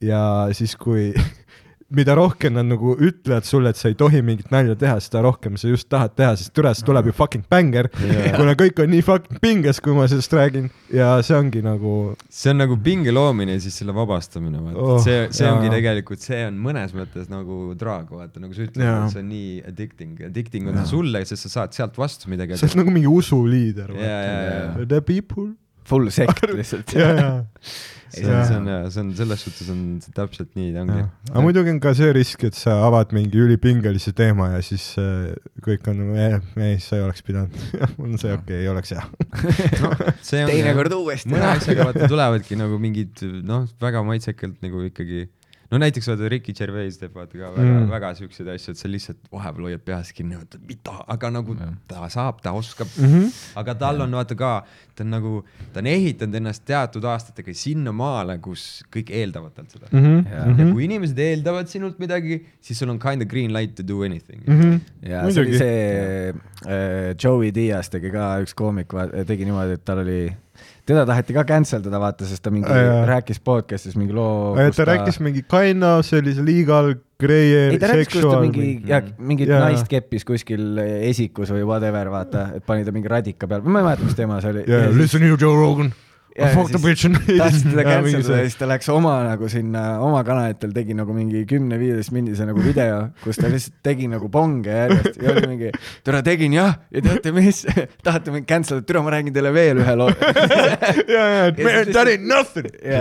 ja siis, kui mida rohkem nad nagu ütlevad sulle, et sa ei tohi mingit nalja teha, seda rohkem sa just tahad teha, sest türa, siis tuleb ju fucking bängar yeah., kuna kõik on nii fucking pinges, kui ma sellest räägin ja see ongi nagu see on nagu pinge loomine ja siis selle vabastamine, vaata Oh, see, see jaa. ongi tegelikult, see on mõnes mõttes nagu draag, vaata, nagu sa ütled et see on nii addicting. Addicting on see sulle, sest sa saad sealt vastu midagi. sa oled nagu mingi usuliider. ja, ja, ja, The people. Full sekt lihtsalt. ja, ja. see on, see on, see on selles suhtes on see täpselt nii ta ongi. aga muidugi on ka see risk, et sa avad mingi ülipingelise teema ja siis äh, kõik on ei, ei, sa ei oleks pidanud. on see okei okay,, ei oleks hea. see on teinekord uuesti. mõne asjaga vaata tulevadki nagu mingid noh, väga maitsekalt nagu ikkagi no näiteks vaata Ricky Gervais teeb vaata ka väga Mm. väga siukseid asju, et sa lihtsalt vahepeal hoiad peas kinni, mõtled mida, aga nagu ta saab, ta oskab mm. Mhm. -hmm. aga tal on vaata ka, ta on nagu, ta on ehitanud ennast teatud aastatega sinnamaale, kus kõik eeldavad talt seda mm. Mhm. -hmm. ja kui inimesed eeldavad sinult midagi, siis sul on kind of green light to do anything mm. Mhm. ja see oli Muidugi. see äh, Joey Diaz tegi ka üks koomik, tegi niimoodi, et tal oli, teda taheti ka cancel dada, vaata, sest ta mingi jaa. rääkis podcast'is mingi loo. ta rääkis mingi kind of sellise legal grey ei, ta rääkis, kuidas ta sexual mingi, ja mingit Jaa. naist keppis kuskil esikus või whatever, vaata, et pani ta mingi radika peal, ma ei mäleta, mis teema see oli. yeah,. Listen you Joe Rogan. I fucked the bitch and tahtsid teda cancel dada ja siis ta läks oma nagu sinna oma kanalitel tegi nagu mingi kümne-viieteist mindise nagu video, kus ta lihtsalt tegi nagu ponge järjest ja oli mingi, türa tegin jah, ja teate mis, tahate mind cancel ida, türa ma räägin teile veel ühe loo. ja, ja, that ain't nothing. ja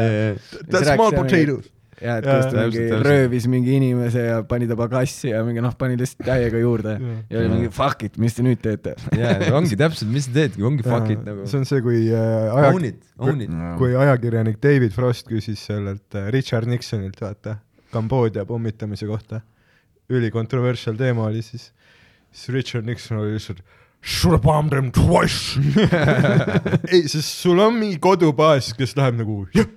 That's small potatoes. Ja et kus ta mingi röövis mingi inimese ja pani ta pagassi ja mingi noh, pani lihtsalt täiega juurde Jaa. ja oli mingi fuck it, mis te nüüd teete? ja ongi täpselt, mis sa teedki, ongi fuck it nagu. see on see, kui äh, Own aja, it, own it. kui ajakirjanik David Frost küsis sellelt äh, Richard Nixonilt, vaata, Kambodža pommitamise kohta. ülikontroversial teema oli siis, siis Richard Nixon oli lihtsalt Should have bombed them twice. ei, sest sul on mingi kodubaas, kes läheb nagu jah,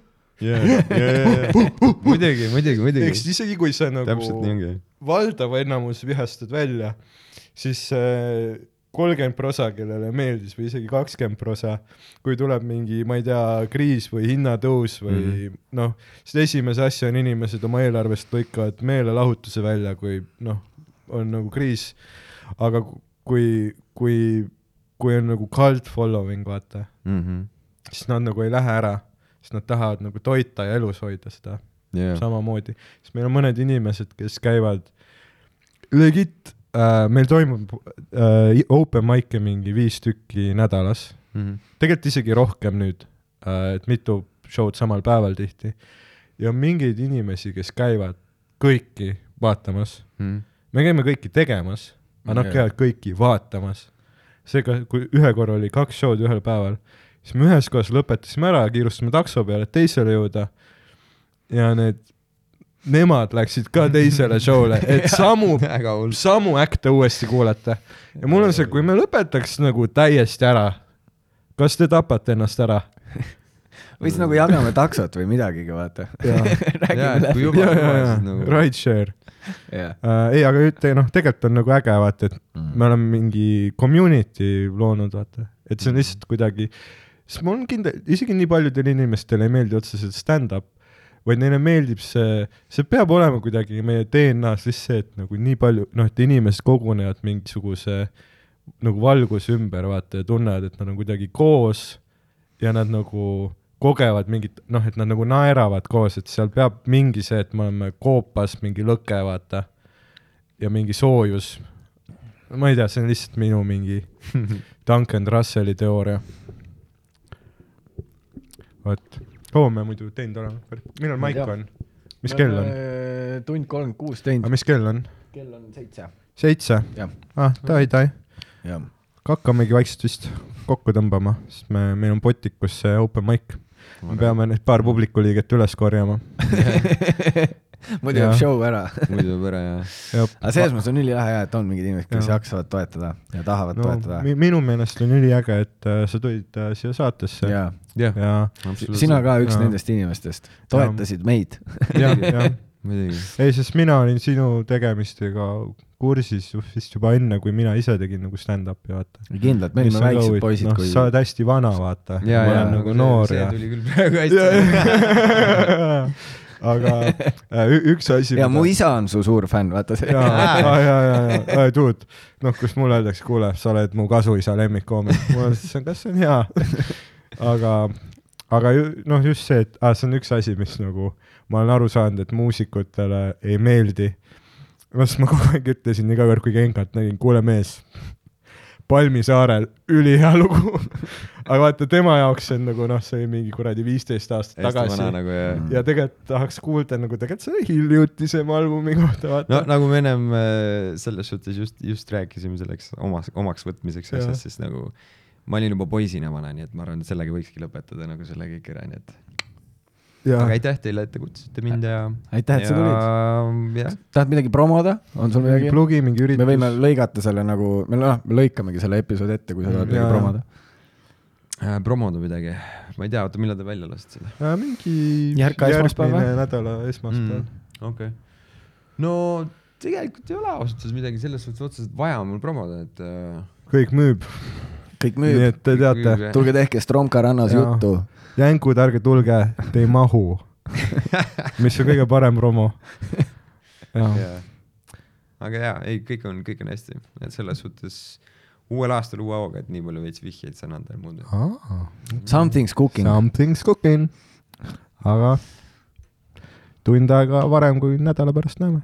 muidugi, muidugi, muidugi eks. isegi kui sa nagu täpselt nii ongi. valdav enamus vihastad välja, siis kolmkümmend prosa, kellele meeldis või isegi kakskümmend prosa, kui tuleb mingi, ma ei tea, kriis või hinnatõus või mm. -hmm. noh, siis esimese asja on inimesed oma eelarvest lõikavad meelelahutuse välja, kui noh, on nagu kriis. aga ku- kui, kui, kui on nagu cult following, vaata, Mhm. siis nad nagu ei lähe ära, sest nad tahavad nagu toita ja elus hoida seda jah, samamoodi, sest meil on mõned inimesed, kes käivad legit äh,, meil toimub äh, open mic'e mingi viis tükki nädalas, Mhm. tegelikult isegi rohkem nüüd äh,, et mitu show'd samal päeval tihti. ja on mingeid inimesi, kes käivad kõiki vaatamas, Mhm. me käime kõiki tegemas, aga nad Jaa. käivad kõiki vaatamas. seega, kui ühe korra oli kaks show'd ühel päeval, siis me ühes kohas lõpetasime ära, kiirustasime takso peale, et teisele jõuda. ja need, nemad läksid ka teisele show'le, et samu, samu äkte uuesti kuulata. ja mul on see, kui me lõpetaks nagu täiesti ära, kas te tapate ennast ära? või siis nagu jagame taksot või midagigi, vaata. Jaa, räägime et kui läbi. juba- ja, ja, ja siis nagu-, rideshare äh,. ei, aga ütle, noh, tegelikult on nagu äge, vaata, et Mm. me oleme mingi community loonud, vaata, et see on lihtsalt kuidagi, sest mul on kindel, isegi nii paljudele inimestele ei meeldi otseselt stand-up, vaid neile meeldib see, see peab olema kuidagi meie DNA-s lihtsalt see, et nagu nii palju, noh, et inimesed kogunevad mingisuguse nagu valguse ümber, vaata, ja tunnevad, et nad on kuidagi koos ja nad nagu kogevad mingit, noh, et nad nagu naeravad koos, et seal peab mingi see, et me oleme koopas mingi lõke, vaata, ja mingi soojus. ma ei tea, see on lihtsalt minu mingi Duncan Russelli teooria. vot, kaua me muidu teinud oleme? millal maik on? mis kell on? tund kolmkümmend kuus aga teinud. mis kell on? kell on seitse. seitse? jah, ah, tai-tai. jah. hakkamegi vaikselt vist kokku tõmbama, sest me, meil on Botikus see open mic. me peame need paar publikuliiget üles korjama. muidu Jah. jääb show ära. muidu tuleb ära ja. aga selles mõttes on ülilahe ja et on mingid inimesed, kes Jah. jaksavad toetada ja tahavad no toetada. mi- minu meelest on üliäge, et äh, sa tulid äh, siia saatesse ja, ja jah, ja, sina ka üks Jaa. nendest inimestest, toetasid meid. ja, ja muidugi. ei, sest mina olin sinu tegemistega kursis vist juba enne, kui mina ise tegin nagu stand-up'i, vaata. kindlalt, me olime väiksed poisid, noh, kui sa oled hästi vana, vaata. ja, ma ja olen nagu noor ja. see tuli küll praegu hästi. aga äh, üks asi. ja mu isa on su suur fänn, vaata see. ja, ja, ja, ja, ja, dude, noh, kus mulle öeldakse, kuule, sa oled mu kasuisa lemmikkoomik, mul on siis, kas see on hea? aga, aga noh, just see, et ah, see on üks asi, mis nagu ma olen aru saanud, et muusikutele ei meeldi. noh, sest ma kogu aeg ütlesin iga kord, kui Genkat nägin, kuule mees, Palmisaarel ülihea lugu. aga vaata tema jaoks see on nagu noh, see mingi kuradi viisteist aastat hästi tagasi. vana nagu ja ja tegelikult tahaks kuulda nagu tegelikult selle hiljutisema albumi kohta, no nagu me ennem äh, selles suhtes just, just rääkisime selleks omaks, omaks võtmiseks asjast, siis nagu ma olin juba poisina vana, nii et ma arvan, et sellega võikski lõpetada nagu selle kõik ära, nii et aga aitäh teile, et te kutsusite mind ja aitäh, et sa tulid. tahad midagi promoda, on sul midagi? plugi mingi üritus. me võime lõigata selle nagu, me noh, me lõikamegi selle episoodi ette, kui sa tahad Mm, jaa, midagi promoda. äh, promoda midagi, ma ei tea, oota, millal te välja lasete seda äh,. mingi järgmine nädala esmaspäev mm.. okei okay.. no tegelikult ei ole ausalt öeldes midagi selles suhtes otseselt vaja mul promoda, et äh, kõik müüb, kõik nii müüb, et te teate, tulge tehke Stromka rannas juttu. jängud, ärge tulge, te ei mahu. mis on kõige parem promo. aga jaa, ei, kõik on, kõik on hästi, et selles suhtes uuel aastal uue hooga, et nii palju veits vihjeid saan anda ja muud. Something's cooking. something's cooking. aga tund aega varem kui nädala pärast näeme.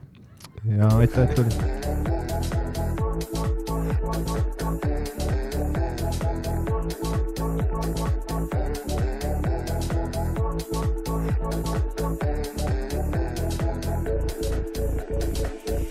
ja aitäh, et tulite.